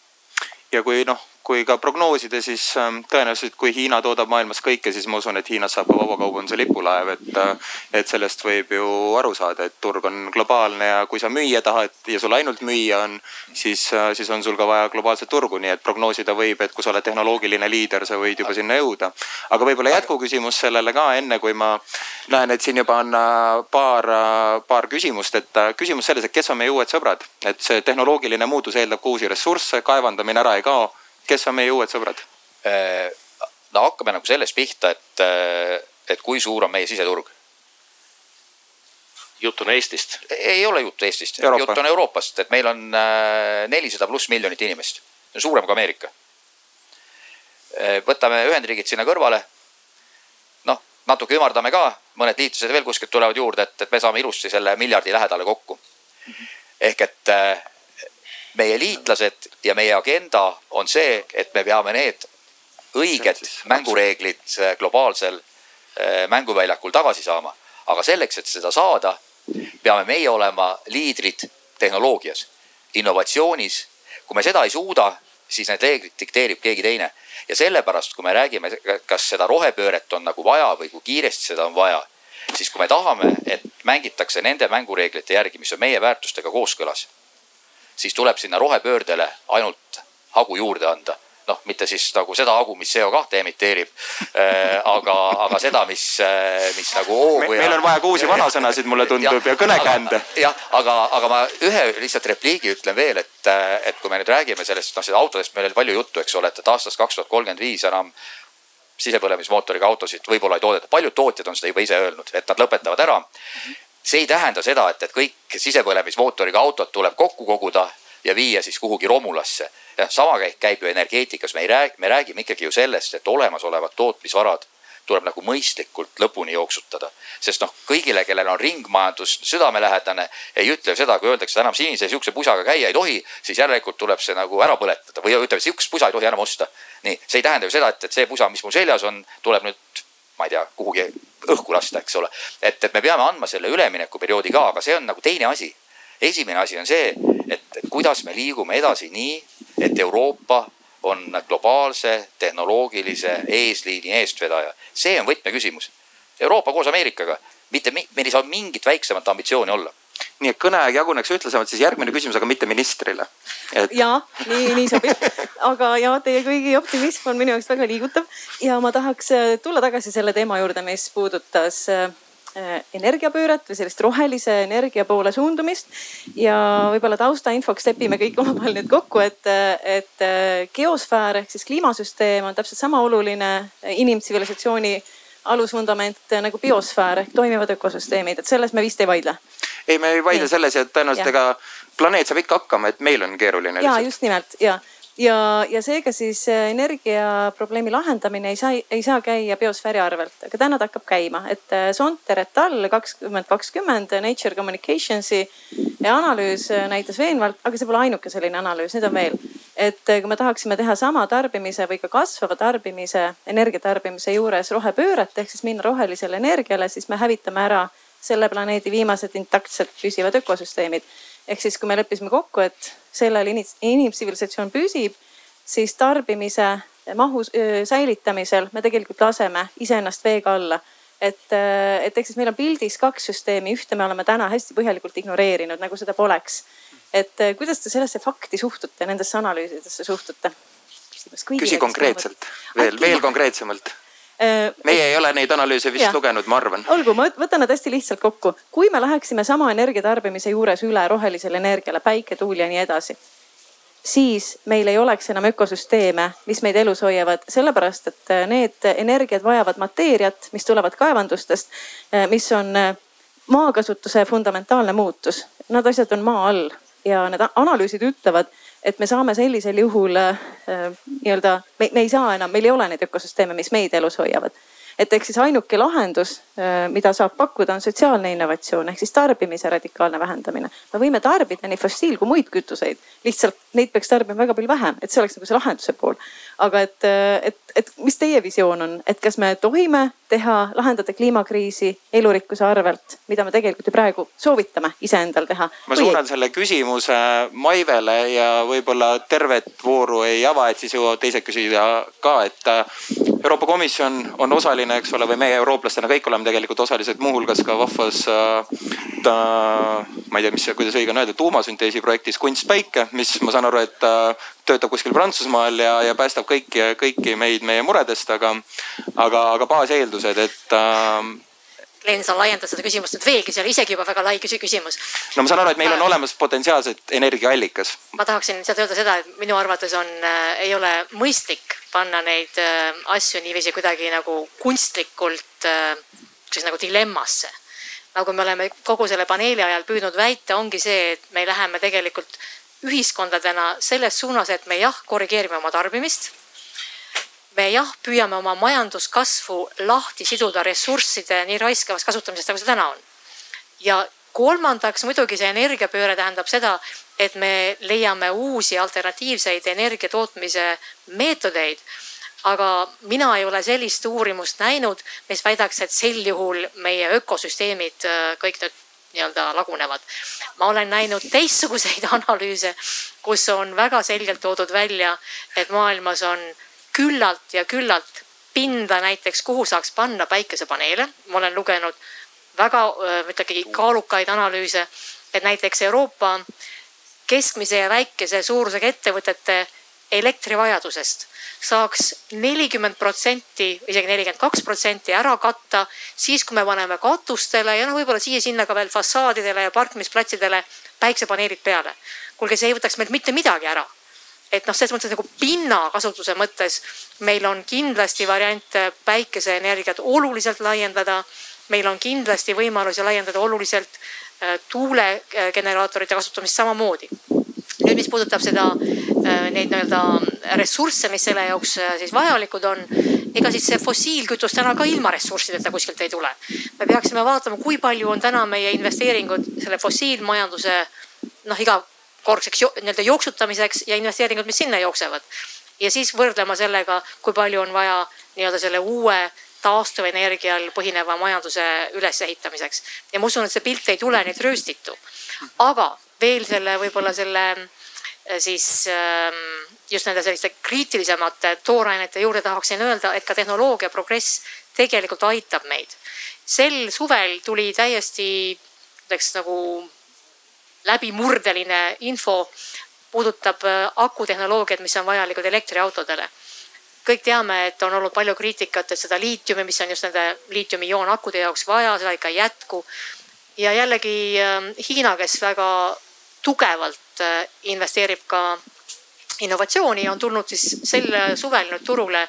ja kui noh, kui ka prognoosida, siis ähm, tõenäoliselt, kui Hiina toodab maailmas kõike, siis ma usun, et Hiinast saab ka vabakaubanduse lipulaev, et, äh, et sellest võib ju aru saada, et turg on globaalne ja kui sa müüa tahad ja sul ainult müüa on, siis, siis on sul ka vaja globaalset turgu, nii et prognoosida võib, et kui sa oled tehnoloogiline liider, sa võid juba sinna jõuda. aga võib-olla jätkuküsimus sellele ka enne, kui ma näen, et siin juba on paar, paar küsimust, et küsimus selles, et kes on meie uued sõbrad, et see tehnoloogiline muutus eeldab ka uusi ressursse, kaevandamine ära ei kao. Kes on meie uued sõbrad? Äh, no hakkame nagu sellest pihta, et, äh, et kui suur on meie siseturg. jutt on Eestist? ei ole jutt Eestist, jutt on Euroopast, et meil on äh, nelisada pluss miljonit inimest, suurem kui Ameerika. võtame Ühendriigid sinna kõrvale. noh, natuke ümardame ka, mõned liitlased veel kuskilt tulevad juurde, et, et me saame ilusti selle miljardi lähedale kokku. ehk et meie liitlased ja meie agenda on see, et me peame need õiged mängureeglid globaalsel äh, mänguväljakul tagasi saama. aga selleks, et seda saada, peame meie olema liidrid tehnoloogias, innovatsioonis. kui me seda ei suuda, siis need reeglid dikteerib keegi teine. ja sellepärast, kui me räägime, kas seda rohepööret on nagu vaja või kui kiiresti seda on vaja, siis kui me tahame, et mängitakse nende mängureeglite järgi, mis on meie väärtustega kooskõlas siis tuleb sinna rohepöördele ainult hagu juurde anda noh, mitte siis nagu seda hagu, mis CO2 emiteerib äh,. aga, aga seda, mis, äh, mis nagu hoogu ja. meil on vaja ka uusi vanasõnasid, mulle tundub ja, ja kõnekäände. jah, aga, aga ma ühe lihtsalt repliigi ütlen veel, et, äh, et kui me nüüd räägime sellest, noh, seda autodest meil oli palju juttu, eks ole, et, et aastast kaks tuhat kolmkümmend viis enam sisepõlemismootoriga autosid võib-olla ei toodeta, paljud tootjad on seda juba ise öelnud, et nad lõpetavad ära mm. -hmm see ei tähenda seda, et, et kõik sisepõlemismootoriga autod tuleb kokku koguda ja viia siis kuhugi romulasse. sama käib, käib ju energeetikas, me ei räägi, me räägime ikkagi ju sellest, et olemasolevad tootmisvarad tuleb nagu mõistlikult lõpuni jooksutada. sest noh, kõigile, kellel on ringmajandus südamelähedane, ei ütle seda, kui öeldakse enam sinise sihukese pusaga käia ei tohi, siis järelikult tuleb see nagu ära põletada või ütleme, sihukest pusa ei tohi enam osta. nii, see ei tähenda ju seda, et, et see pusa, mis mul seljas on, tuleb nüüd ma ei tea, kuhugi õhku lasta, eks ole. et, et me peame andma selle üleminekuperioodi ka, aga see on nagu teine asi. esimene asi on see, et, et kuidas me liigume edasi nii, et Euroopa on globaalse tehnoloogilise eesliini eestvedaja. see on võtmeküsimus. Euroopa koos Ameerikaga, mitte, meil ei saa mingit väiksemat ambitsiooni olla nii et kõneaeg jaguneks ühtlasemalt, siis järgmine küsimus, aga mitte ministrile et.... ja nii, nii sobib. aga ja teie kõigi optimism on minu jaoks väga liigutav ja ma tahaks äh, tulla tagasi selle teema juurde, mis puudutas äh, energiapööret või sellist rohelise energia poole suundumist. ja võib-olla taustainfoks lepime kõik omavahel nüüd kokku, et, et äh, geosfäär ehk siis kliimasüsteem on täpselt sama oluline inimtsivilisatsiooni alusvundament nagu biosfäär ehk toimivad ökosüsteemid, et selles me vist ei vaidle. Ei, me ei vaidle selles ja tõenäoliselt ega planeet saab ikka hakkama, et meil on keeruline. ja just nimelt ja ja, ja seega siis äh, energiaprobleemi lahendamine ei saa, ei saa käia biosfääri arvelt, aga täna ta hakkab käima, et äh, Sonter et al kakskümmend kakskümmend Nature Communicationsi analüüs äh, näitas veenvalt, aga see pole ainuke selline analüüs, neid on veel. et kui me tahaksime teha sama tarbimise või ka kasvava tarbimise, energiatarbimise juures rohepööret ehk siis minna rohelisele energiale, siis me hävitame ära selle planeedi viimased intaktsed püsivad ökosüsteemid ehk siis, kui me leppisime kokku, et sellel inimtsivilisatsioon püsib, siis tarbimise mahu säilitamisel me tegelikult laseme iseennast veega alla. et, et ehk siis meil on pildis kaks süsteemi, ühte me oleme täna hästi põhjalikult ignoreerinud, nagu seda poleks. et kuidas te sellesse fakti suhtute, nendesse analüüsidesse suhtute? küsi konkreetselt, veel, veel konkreetsemalt meie ei ole neid analüüse vist ja. lugenud, ma arvan. olgu, ma võtan nad hästi lihtsalt kokku. kui me läheksime sama energiatarbimise juures üle rohelisele energiale, päike, tuul ja nii edasi, siis meil ei oleks enam ökosüsteeme, mis meid elus hoiavad, sellepärast et äh, need energiad vajavad mateeriat, mis tulevad kaevandustest, äh, mis on maakasutuse fundamentaalne muutus. Nad asjad on maa all ja need analüüsid ütlevad et me saame sellisel juhul äh, nii-öelda, me, ei saa enam, meil ei ole neid ökosüsteeme, mis meid elus hoiavad. et ehk siis ainuke lahendus äh,, mida saab pakkuda, on sotsiaalne innovatsioon ehk siis tarbimise radikaalne vähendamine. me võime tarbida nii fossiil kui muid kütuseid, lihtsalt neid peaks tarbima väga palju vähem, et see oleks nagu see lahenduse pool. aga et, äh, et, et mis teie visioon on, et kas me tohime teha, lahendada kliimakriisi elurikkuse arvelt, mida me tegelikult ju praegu soovitame iseendal teha. ma suunan selle küsimuse Maivele ja võib-olla tervet vooru ei ava, et siis jõuavad teised küsida ka, et äh, Euroopa Komisjon on osaline, eks ole, või meie eurooplastena kõik oleme tegelikult osalised muuhulgas ka vahvas äh, ta, ma ei tea, mis, kuidas õige on öelda, tuumasünteesi projektis Kunst päike, mis ma saan aru, et äh, töötab kuskil Prantsusmaal ja, ja päästab kõiki, kõiki meid meie muredest, aga, aga, aga baaseeldused, et äh, Len, sa laiendad seda küsimust nüüd veelgi, see oli isegi juba väga lai küsimus. no ma saan aru, et meil on olemas potentsiaalselt energiaallikas. ma tahaksin lihtsalt öelda seda, et minu arvates on äh,, ei ole mõistlik panna neid äh, asju niiviisi kuidagi nagu kunstlikult äh, siis nagu dilemmasse. nagu me oleme kogu selle paneeli ajal püüdnud väita, ongi see, et me läheme tegelikult ühiskondadena selles suunas, et me jah, korrigeerime oma tarbimist me jah, püüame oma majanduskasvu lahti siduda ressursside nii raiskavast kasutamisest, nagu see täna on. ja kolmandaks muidugi see energiapööre tähendab seda, et me leiame uusi alternatiivseid energia tootmise meetodeid. aga mina ei ole sellist uurimust näinud, mis väidaks, et sel juhul meie ökosüsteemid äh, kõik nüüd nii-öelda lagunevad. ma olen näinud teistsuguseid <laughs> analüüse, kus on väga selgelt toodud välja, et maailmas on küllalt ja küllalt pinda näiteks, kuhu saaks panna päikesepaneele. ma olen lugenud väga ütlegi kaalukaid analüüse, et näiteks Euroopa keskmise ja väikese suurusega ettevõtete elektrivajadusest saaks nelikümmend protsenti, isegi nelikümmend kaks protsenti ära katta siis, kui me paneme katustele ja noh, võib-olla siia-sinna ka veel fassaadidele ja parkimisplatsidele päiksepaneelid peale. kuulge, see ei võtaks meilt mitte midagi ära et noh, selles mõttes nagu pinnakasutuse mõttes meil on kindlasti variante päikeseenergiat oluliselt laiendada. meil on kindlasti võimalusi laiendada oluliselt äh, tuulegeneraatorite kasutamist samamoodi. nüüd, mis puudutab seda, äh, neid nii-öelda ressursse, mis selle jaoks äh, siis vajalikud on, ega siis see fossiilkütus täna ka ilma ressurssideta kuskilt ei tule. me peaksime vaatama, kui palju on täna meie investeeringud selle fossiilmajanduse noh, iga kordseks nii-öelda jooksutamiseks ja investeeringud, mis sinna jooksevad. ja siis võrdlema sellega, kui palju on vaja nii-öelda selle uue taastuvenergial põhineva majanduse ülesehitamiseks. ja ma usun, et see pilt ei tule nüüd rööstitu. aga veel selle võib-olla selle äh, siis ähm, just nende selliste kriitilisemate toorainete juurde tahaksin öelda, et ka tehnoloogia progress tegelikult aitab meid. sel suvel tuli täiesti, ütleks nagu läbimurdeline info puudutab äh, akutehnoloogiat, mis on vajalikud elektriautodele. kõik teame, et on olnud palju kriitikat, et seda liitiumi, mis on just nende liitiumioon-akude jaoks vaja, seda ikka ei jätku. ja jällegi ähm, Hiina, kes väga tugevalt äh, investeerib ka innovatsiooni, on tulnud siis sel suvel nüüd turule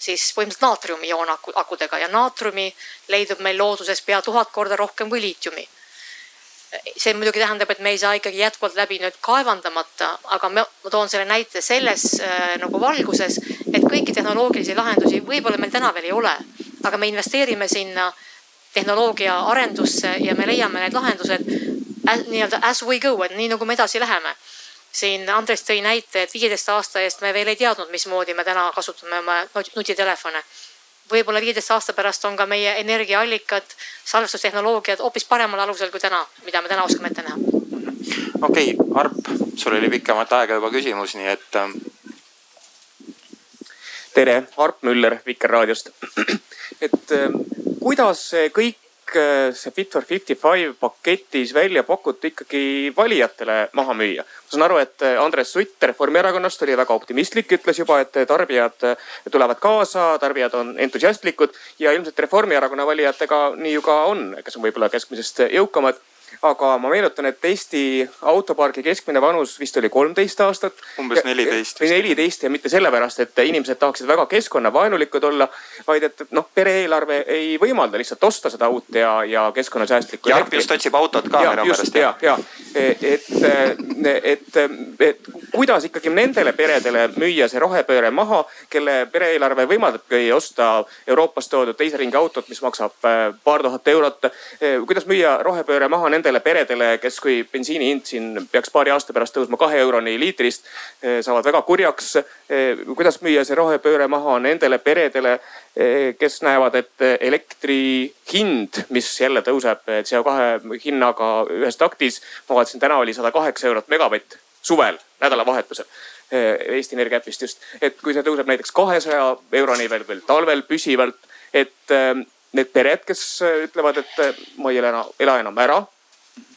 siis põhimõtteliselt naatriumioon akudega ja naatriumi leidub meil looduses pea tuhat korda rohkem kui liitiumi see muidugi tähendab, et me ei saa ikkagi jätkuvalt läbi nüüd kaevandamata, aga ma, ma toon selle näite selles äh, nagu valguses, et kõiki tehnoloogilisi lahendusi võib-olla meil täna veel ei ole, aga me investeerime sinna tehnoloogia arendusse ja me leiame need lahendused nii-öelda as we go, et nii nagu me edasi läheme. siin Andres tõi näite, et viieteist aasta eest me veel ei teadnud, mismoodi me täna kasutame oma nutitelefone võib-olla viieteist aasta pärast on ka meie energiaallikad, salvestustehnoloogiad hoopis paremal alusel kui täna, mida me täna oskame ette näha. okei okay,, Arp, sul oli pikemat aega juba küsimus, nii et. Ähm, tere, Arp Müller Vikerraadiost. <clears throat> et ähm, kuidas see kõik Äh, see Fit for 55 paketis välja pakuti ikkagi valijatele maha müüa. ma saan aru, et äh, Andres Sutt Reformierakonnast oli väga optimistlik, ütles juba, et tarbijad äh, tulevad kaasa, tarbijad on entusiastlikud ja ilmselt Reformierakonna valijatega nii ju ka on, kes on võib-olla keskmisest jõukamad aga ma meenutan, et Eesti autopargi keskmine vanus vist oli kolmteist aastat. umbes neliteist. või neliteist ja mitte sellepärast, et inimesed tahaksid väga keskkonnavaenulikud olla, vaid et noh, pere-eelarve ei võimalda lihtsalt osta seda uut ja, ja keskkonnasäästlikku. Jarp just otsib autot ka minu meelest. ja, ja, et, et, et, et kuidas ikkagi nendele peredele müüa see rohepööre maha, kelle pere-eelarve võimaldabki osta Euroopast toodud teise ringi autot, mis maksab äh, paar tuhat eurot. kuidas müüa rohepööre maha nendele nendele peredele, kes, kui bensiini hind siin peaks paari aasta pärast tõusma kahe euroni liitrist, saavad väga kurjaks. kuidas müüa see rohepööre maha nendele peredele, kes näevad, et elektri hind, mis jälle tõuseb CO2 hinnaga ühes taktis. ma vaatasin, täna oli sada kaheksa eurot megavatt suvel, nädalavahetusel Eesti Energia äpist just, et kui see tõuseb näiteks kahesaja euroni veel, veel talvel püsivalt, et need pered, kes ütlevad, et ma ei ela, ela enam ära.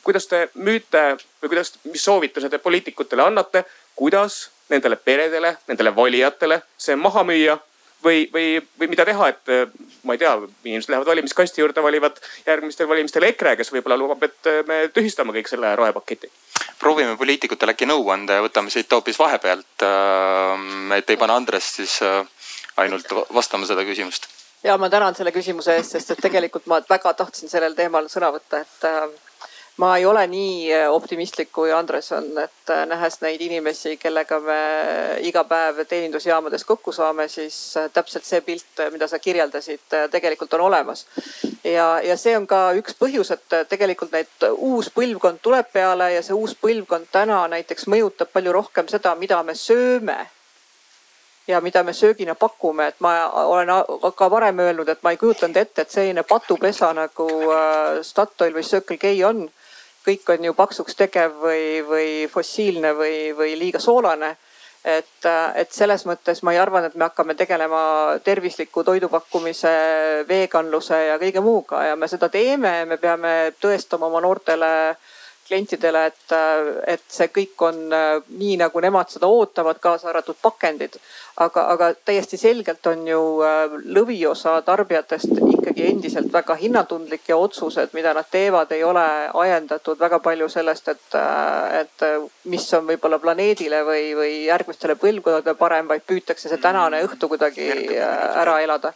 Kuidas te müüte või kuidas, mis soovituse te poliitikutele annate, kuidas nendele peredele, nendele valijatele see maha müüa või, või, või mida teha, et äh, ma ei tea, inimesed lähevad valimiskasti juurde, valivad järgmistel valimistel EKRE, kes võib-olla lubab, et me tühistame kõik selle rohepaketi. proovime poliitikutele äkki nõu anda ja võtame siit hoopis vahepealt. et ei pane Andrest siis ainult vastama seda küsimust ja ma tänan selle küsimuse eest, sest et tegelikult ma väga tahtsin sellel teemal sõna võtta, et äh, ma ei ole nii äh, optimistlik kui Andres on, et äh, nähes neid inimesi, kellega me iga päev teenindusjaamades kokku saame, siis täpselt see pilt, mida sa kirjeldasid, tegelikult on olemas. ja, ja see on ka üks põhjus, et tegelikult neid uus põlvkond tuleb peale ja see uus põlvkond täna näiteks mõjutab palju rohkem seda, mida me sööme ja mida me söögina pakume, et ma olen ka varem öelnud, et ma ei kujutanud ette, et selline patupesa nagu äh, Statoil või Circle K on. Kõik on ju paksuks tegev või, või fossiilne või, või liiga soolane. et, et selles mõttes ma ei arvanud, et me hakkame tegelema tervisliku toidu pakkumise, veganluse ja kõige muuga ja me seda teeme, me peame tõestama oma noortele klientidele, et, et see kõik on äh, nii, nagu nemad seda ootavad, kaasa arvatud pakendid. aga, aga täiesti selgelt on ju äh, lõviosa tarbijatest ikkagi endiselt väga hinnatundlik ja otsused, mida nad teevad, ei ole ajendatud väga palju sellest, et, äh, et mis on võib-olla planeedile või, või järgmistele põlvkondadele parem, vaid püütakse see tänane õhtu kuidagi ära elada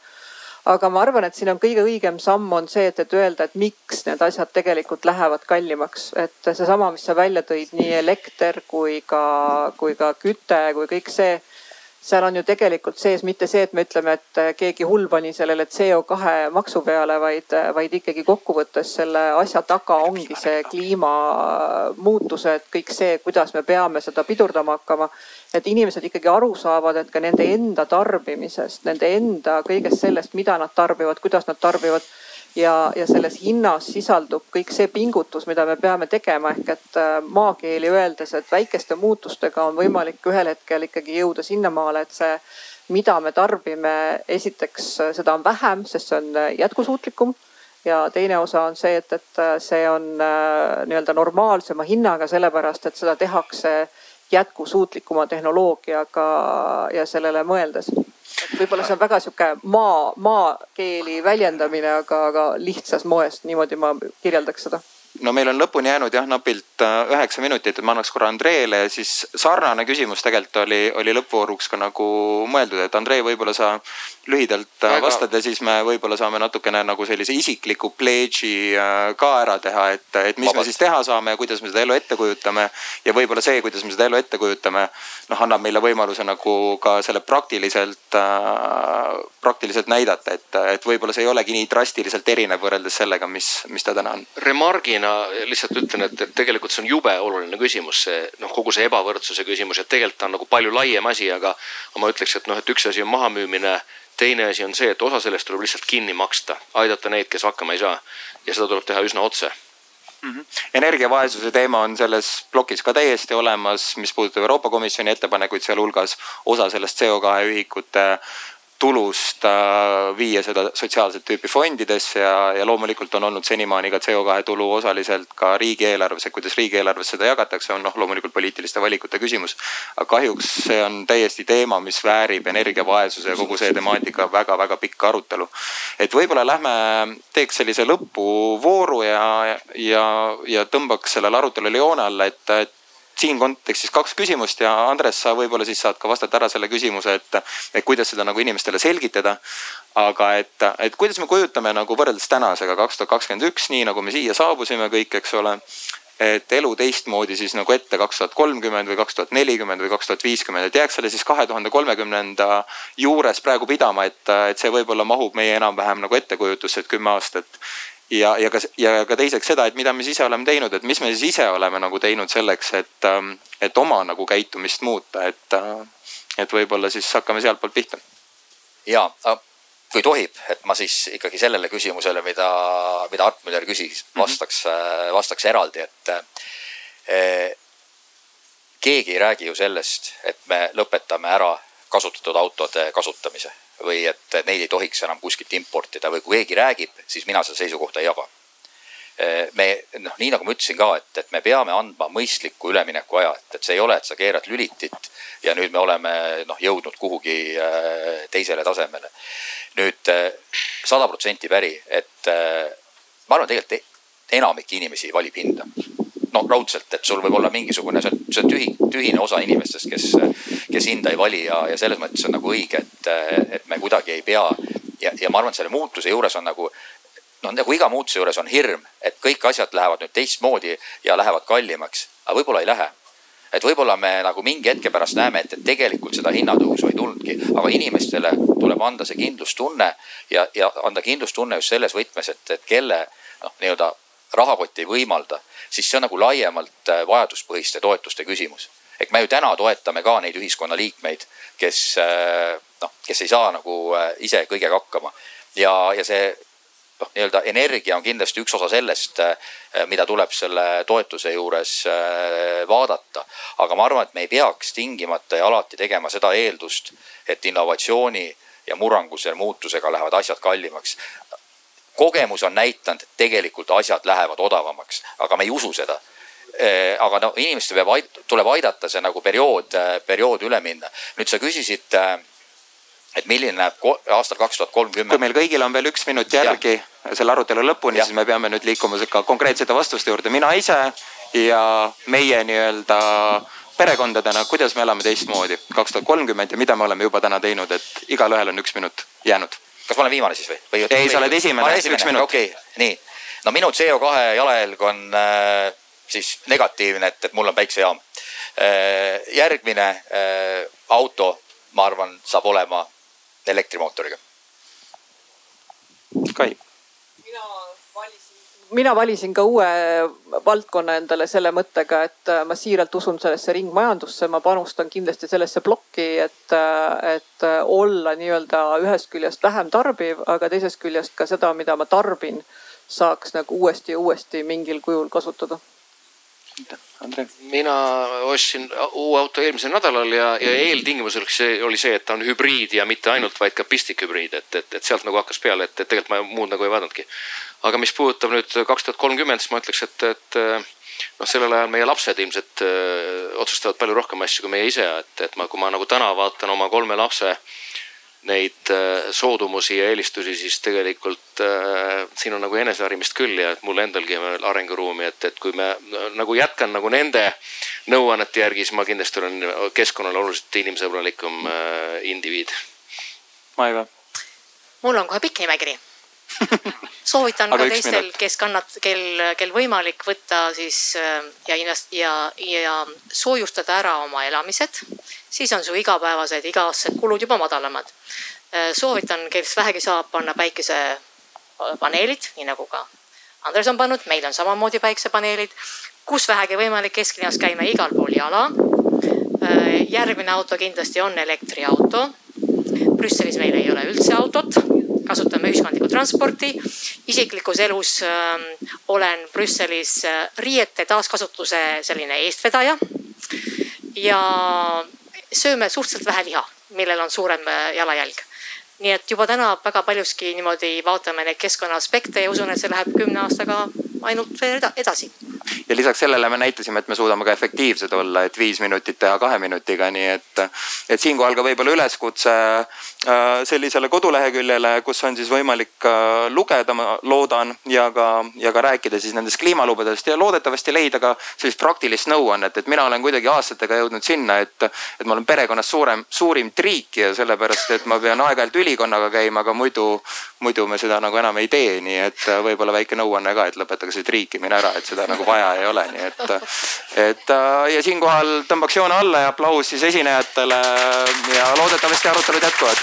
aga ma arvan, et siin on kõige õigem samm on see, et, et öelda, et miks need asjad tegelikult lähevad kallimaks, et seesama, mis sa välja tõid, nii elekter kui ka, kui ka küte kui kõik see seal on ju tegelikult sees mitte see, et me ütleme, et keegi hull pani sellele CO2 maksu peale, vaid, vaid ikkagi kokkuvõttes selle asja taga ongi see kliimamuutused, kõik see, kuidas me peame seda pidurdama hakkama. et inimesed ikkagi aru saavad, et ka nende enda tarbimisest, nende enda kõigest sellest, mida nad tarbivad, kuidas nad tarbivad ja, ja selles hinnas sisaldub kõik see pingutus, mida me peame tegema, ehk et äh, maakeeli öeldes, et väikeste muutustega on võimalik ühel hetkel ikkagi jõuda sinnamaale, et see, mida me tarbime, esiteks äh, seda on vähem, sest see on äh, jätkusuutlikum. Ja teine osa on see, et, et see on nii-öelda normaalsema hinnaga, sellepärast et seda tehakse jätkusuutlikuma tehnoloogiaga ja sellele mõeldes võib-olla see on väga sihuke maa, maakeeli väljendamine, aga, aga lihtsas moes, niimoodi ma kirjeldaks seda no meil on lõpuni jäänud jah, napilt äh, üheksa minutit, et ma annaks korra Andreele ja siis sarnane küsimus tegelikult oli, oli lõppvooruks ka nagu mõeldud, et Andrei, võib-olla sa lühidalt äh, Väga. vastad ja siis me võib-olla saame natukene nagu sellise isikliku pledge'i äh, ka ära teha, et, et mis Vabalt. me siis teha saame ja kuidas me seda elu ette kujutame. ja võib-olla see, kuidas me seda elu ette kujutame, noh, annab meile võimaluse nagu ka selle praktiliselt äh,, praktiliselt näidata, et, et võib-olla see ei olegi nii drastiliselt erinev võrreldes sellega, mis, mis ta täna on. Remargina lihtsalt ütlen, et, et tegelikult see on jube oluline küsimus, see noh, kogu see ebavõrdsuse küsimus, et tegelikult ta on nagu palju laiem asi, aga ma ütleks, et noh, et üks asi on mahamüümine. teine asi on see, et osa sellest tuleb lihtsalt kinni maksta, aidata neid, kes hakkama ei saa ja seda tuleb teha üsna otse Mm -hmm. energiavaesuse teema on selles plokis ka täiesti olemas, mis puudutab Euroopa Komisjoni ettepanekuid, sealhulgas osa sellest CO2 ühikute tulust äh, viia seda sotsiaalset tüüpi fondidesse ja, ja loomulikult on olnud senimaani ka CO2 tulu osaliselt ka riigieelarves, et kuidas riigieelarves seda jagatakse, on noh, loomulikult poliitiliste valikute küsimus. aga kahjuks see on täiesti teema, mis väärib energiavaesuse ja kogu see temaatika väga-väga pikka arutelu. et võib-olla lähme, teeks sellise lõpuvooru ja, ja, ja tõmbaks sellele arutelule joone alla, et, et siin kontekstis kaks küsimust ja Andres, sa võib-olla siis saad ka vastata ära selle küsimuse, et, et kuidas seda nagu inimestele selgitada. aga et, et kuidas me kujutame nagu võrreldes tänasega kaks tuhat kakskümmend üks, nii nagu me siia saabusime kõik, eks ole et elu teistmoodi siis nagu ette kaks tuhat kolmkümmend või kaks tuhat nelikümmend või kaks tuhat viiskümmend, et jääks selle siis kahe tuhande kolmekümnenda juures praegu pidama, et, et see võib-olla mahub meie enam-vähem nagu ettekujutusse, et kümme aastat ja, ja ka, ja ka teiseks seda, et mida me siis ise oleme teinud, et mis me siis ise oleme nagu teinud selleks, et, ähm, et oma nagu käitumist muuta, et, äh, et võib-olla siis hakkame sealtpoolt pihta. ja, kui tohib, et ma siis ikkagi sellele küsimusele, mida, mida Art Müller küsis, mhm. vastaks mm, -hmm. vastaks eraldi, et eh, keegi ei räägi ju sellest, et me lõpetame ära kasutatud autode kasutamise või et neid ei tohiks enam kuskilt importida või kui keegi räägib, siis mina seda seisukohta ei jaga. me noh, nii nagu ma ütlesin ka, et, et me peame andma mõistliku üleminekuaja, et, et see ei ole, et sa keerad lülitit ja nüüd me oleme noh, jõudnud kuhugi teisele tasemele nüüd äh, sada protsenti päri, et äh, ma arvan, tegelikult enamik inimesi valib hinda. No raudselt, et sul võib olla mingisugune, see on, see on tühi, tühine osa inimestest, kes, kes hinda ei vali ja, ja selles mõttes on nagu õige, et, et me kuidagi ei pea. ja, ja ma arvan, et selle muutuse juures on nagu noh, nagu iga muutuse juures on hirm, et kõik asjad lähevad nüüd teistmoodi ja lähevad kallimaks, aga võib-olla ei lähe et võib-olla me nagu mingi hetke pärast näeme, et, et tegelikult seda hinnatõusu ei tulnudki, aga inimestele tuleb anda see kindlustunne ja, ja anda kindlustunne just selles võtmes, et, et kelle noh, nii-öelda rahakott ei võimalda, siis see on nagu laiemalt äh, vajaduspõhiste toetuste küsimus. ehk me ju täna toetame ka neid ühiskonnaliikmeid, kes äh, noh, kes ei saa nagu äh, ise kõigega hakkama ja, ja see noh, nii-öelda energia on kindlasti üks osa sellest, mida tuleb selle toetuse juures vaadata. aga ma arvan, et me ei peaks tingimata ja alati tegema seda eeldust, et innovatsiooni ja murranguse muutusega lähevad asjad kallimaks. Kogemus on näidanud, et tegelikult asjad lähevad odavamaks, aga me ei usu seda aga no inimestel peab, tuleb aidata see nagu periood, periood üle minna. nüüd sa küsisid et milline näeb aastal kaks tuhat kolmkümmend. kui meil kõigil on veel üks minut järgi ja. selle arutelu lõpuni, siis me peame nüüd liikuma ka konkreetsete vastuste juurde. mina ise ja meie nii-öelda perekondadena, kuidas me elame teistmoodi kaks tuhat kolmkümmend ja mida me oleme juba täna teinud, et igalühel on üks minut jäänud. Kas ma olen viimane siis või, või? ei, sa oled esimene, üks minut. okei okay., nii. no minu CO2 jalajälg on äh, siis negatiivne, et, et mul on päiksejaam äh,. järgmine äh, auto, ma arvan, saab olema elektrimootoriga. Kai mina valisin ka uue valdkonna endale selle mõttega, et äh, ma siiralt usun sellesse ringmajandusse, ma panustan kindlasti sellesse plokki, et, äh, et äh, olla nii-öelda ühest küljest vähem tarbiv, aga teisest küljest ka seda, mida ma tarbin, saaks nagu uuesti ja uuesti mingil kujul kasutada Andre? mina ostsin uue auto eelmisel nädalal ja, ja eeltingimus oli see, oli see, et ta on hübriid ja mitte ainult, vaid ka pistikhübriid, et, et, et sealt nagu hakkas peale, et, et tegelikult ma muud nagu ei vaadanudki. Aga mis puudutab nüüd kaks tuhat kolmkümmend, siis ma ütleks, et, et noh, sellel ajal meie lapsed ilmselt öö, otsustavad palju rohkem asju kui meie ise, et, et ma, kui ma nagu täna vaatan oma kolme lapse öö, neid äh, soodumusi ja eelistusi, siis tegelikult äh, siin on nagu eneseharimist küll ja mul endalgi on veel arenguruumi, et, et kui me nagu jätkan nagu nende nõuannete järgi, siis ma kindlasti olen keskkonnale oluliselt inimsõbralikum äh, indiviid. Maive? mul on kohe pikk nimekiri <laughs> soovitan ka teistel, kes kannat-, kel, kel võimalik võtta siis äh, ja invest- ja, ja soojustada ära oma elamised, siis on su igapäevased, iga-aastased kulud juba madalamad. Äh, soovitan, kes vähegi saab panna päikesepaneelid, nii nagu ka Andres on pannud, meil on samamoodi päiksepaneelid, kus vähegi võimalik kesklinnas käime igal pool jala. Äh, järgmine auto kindlasti on elektriauto. Brüsselis meil ei ole üldse autot kasutame ühiskondlikku transporti. isiklikus elus äh, olen Brüsselis äh, riiete taaskasutuse selline eestvedaja. ja sööme suhteliselt vähe liha, millel on suurem äh, jalajälg nii et juba täna väga paljuski niimoodi vaatame neid keskkonna aspekte ja usun, et see läheb kümne aastaga ainult veel edasi. ja lisaks sellele me näitasime, et me suudame ka efektiivsed olla, et viis minutit teha kahe minutiga, nii et, et siinkohal ka võib-olla üleskutse äh, sellisele koduleheküljele, kus on siis võimalik äh, lugeda, ma loodan, ja ka, ja ka rääkida siis nendest kliimalubadest ja loodetavasti leida ka sellist praktilist nõuannet, et mina olen kuidagi aastatega jõudnud sinna, et, et ma olen perekonnas suurem, suurim triik ja sellepärast, et ma pean aeg-ajalt ülikonnaga käima, aga muidu, muidu me seda nagu enam ei tee, nii et võib-olla väike nõuanne ka, et lõpetage see triikimine ära, et seda nagu vaja ei ole, nii et, et ja siinkohal tõmbaks joone alla ja aplaus siis esinejatele ja loodetavasti arutelud jätkuvad.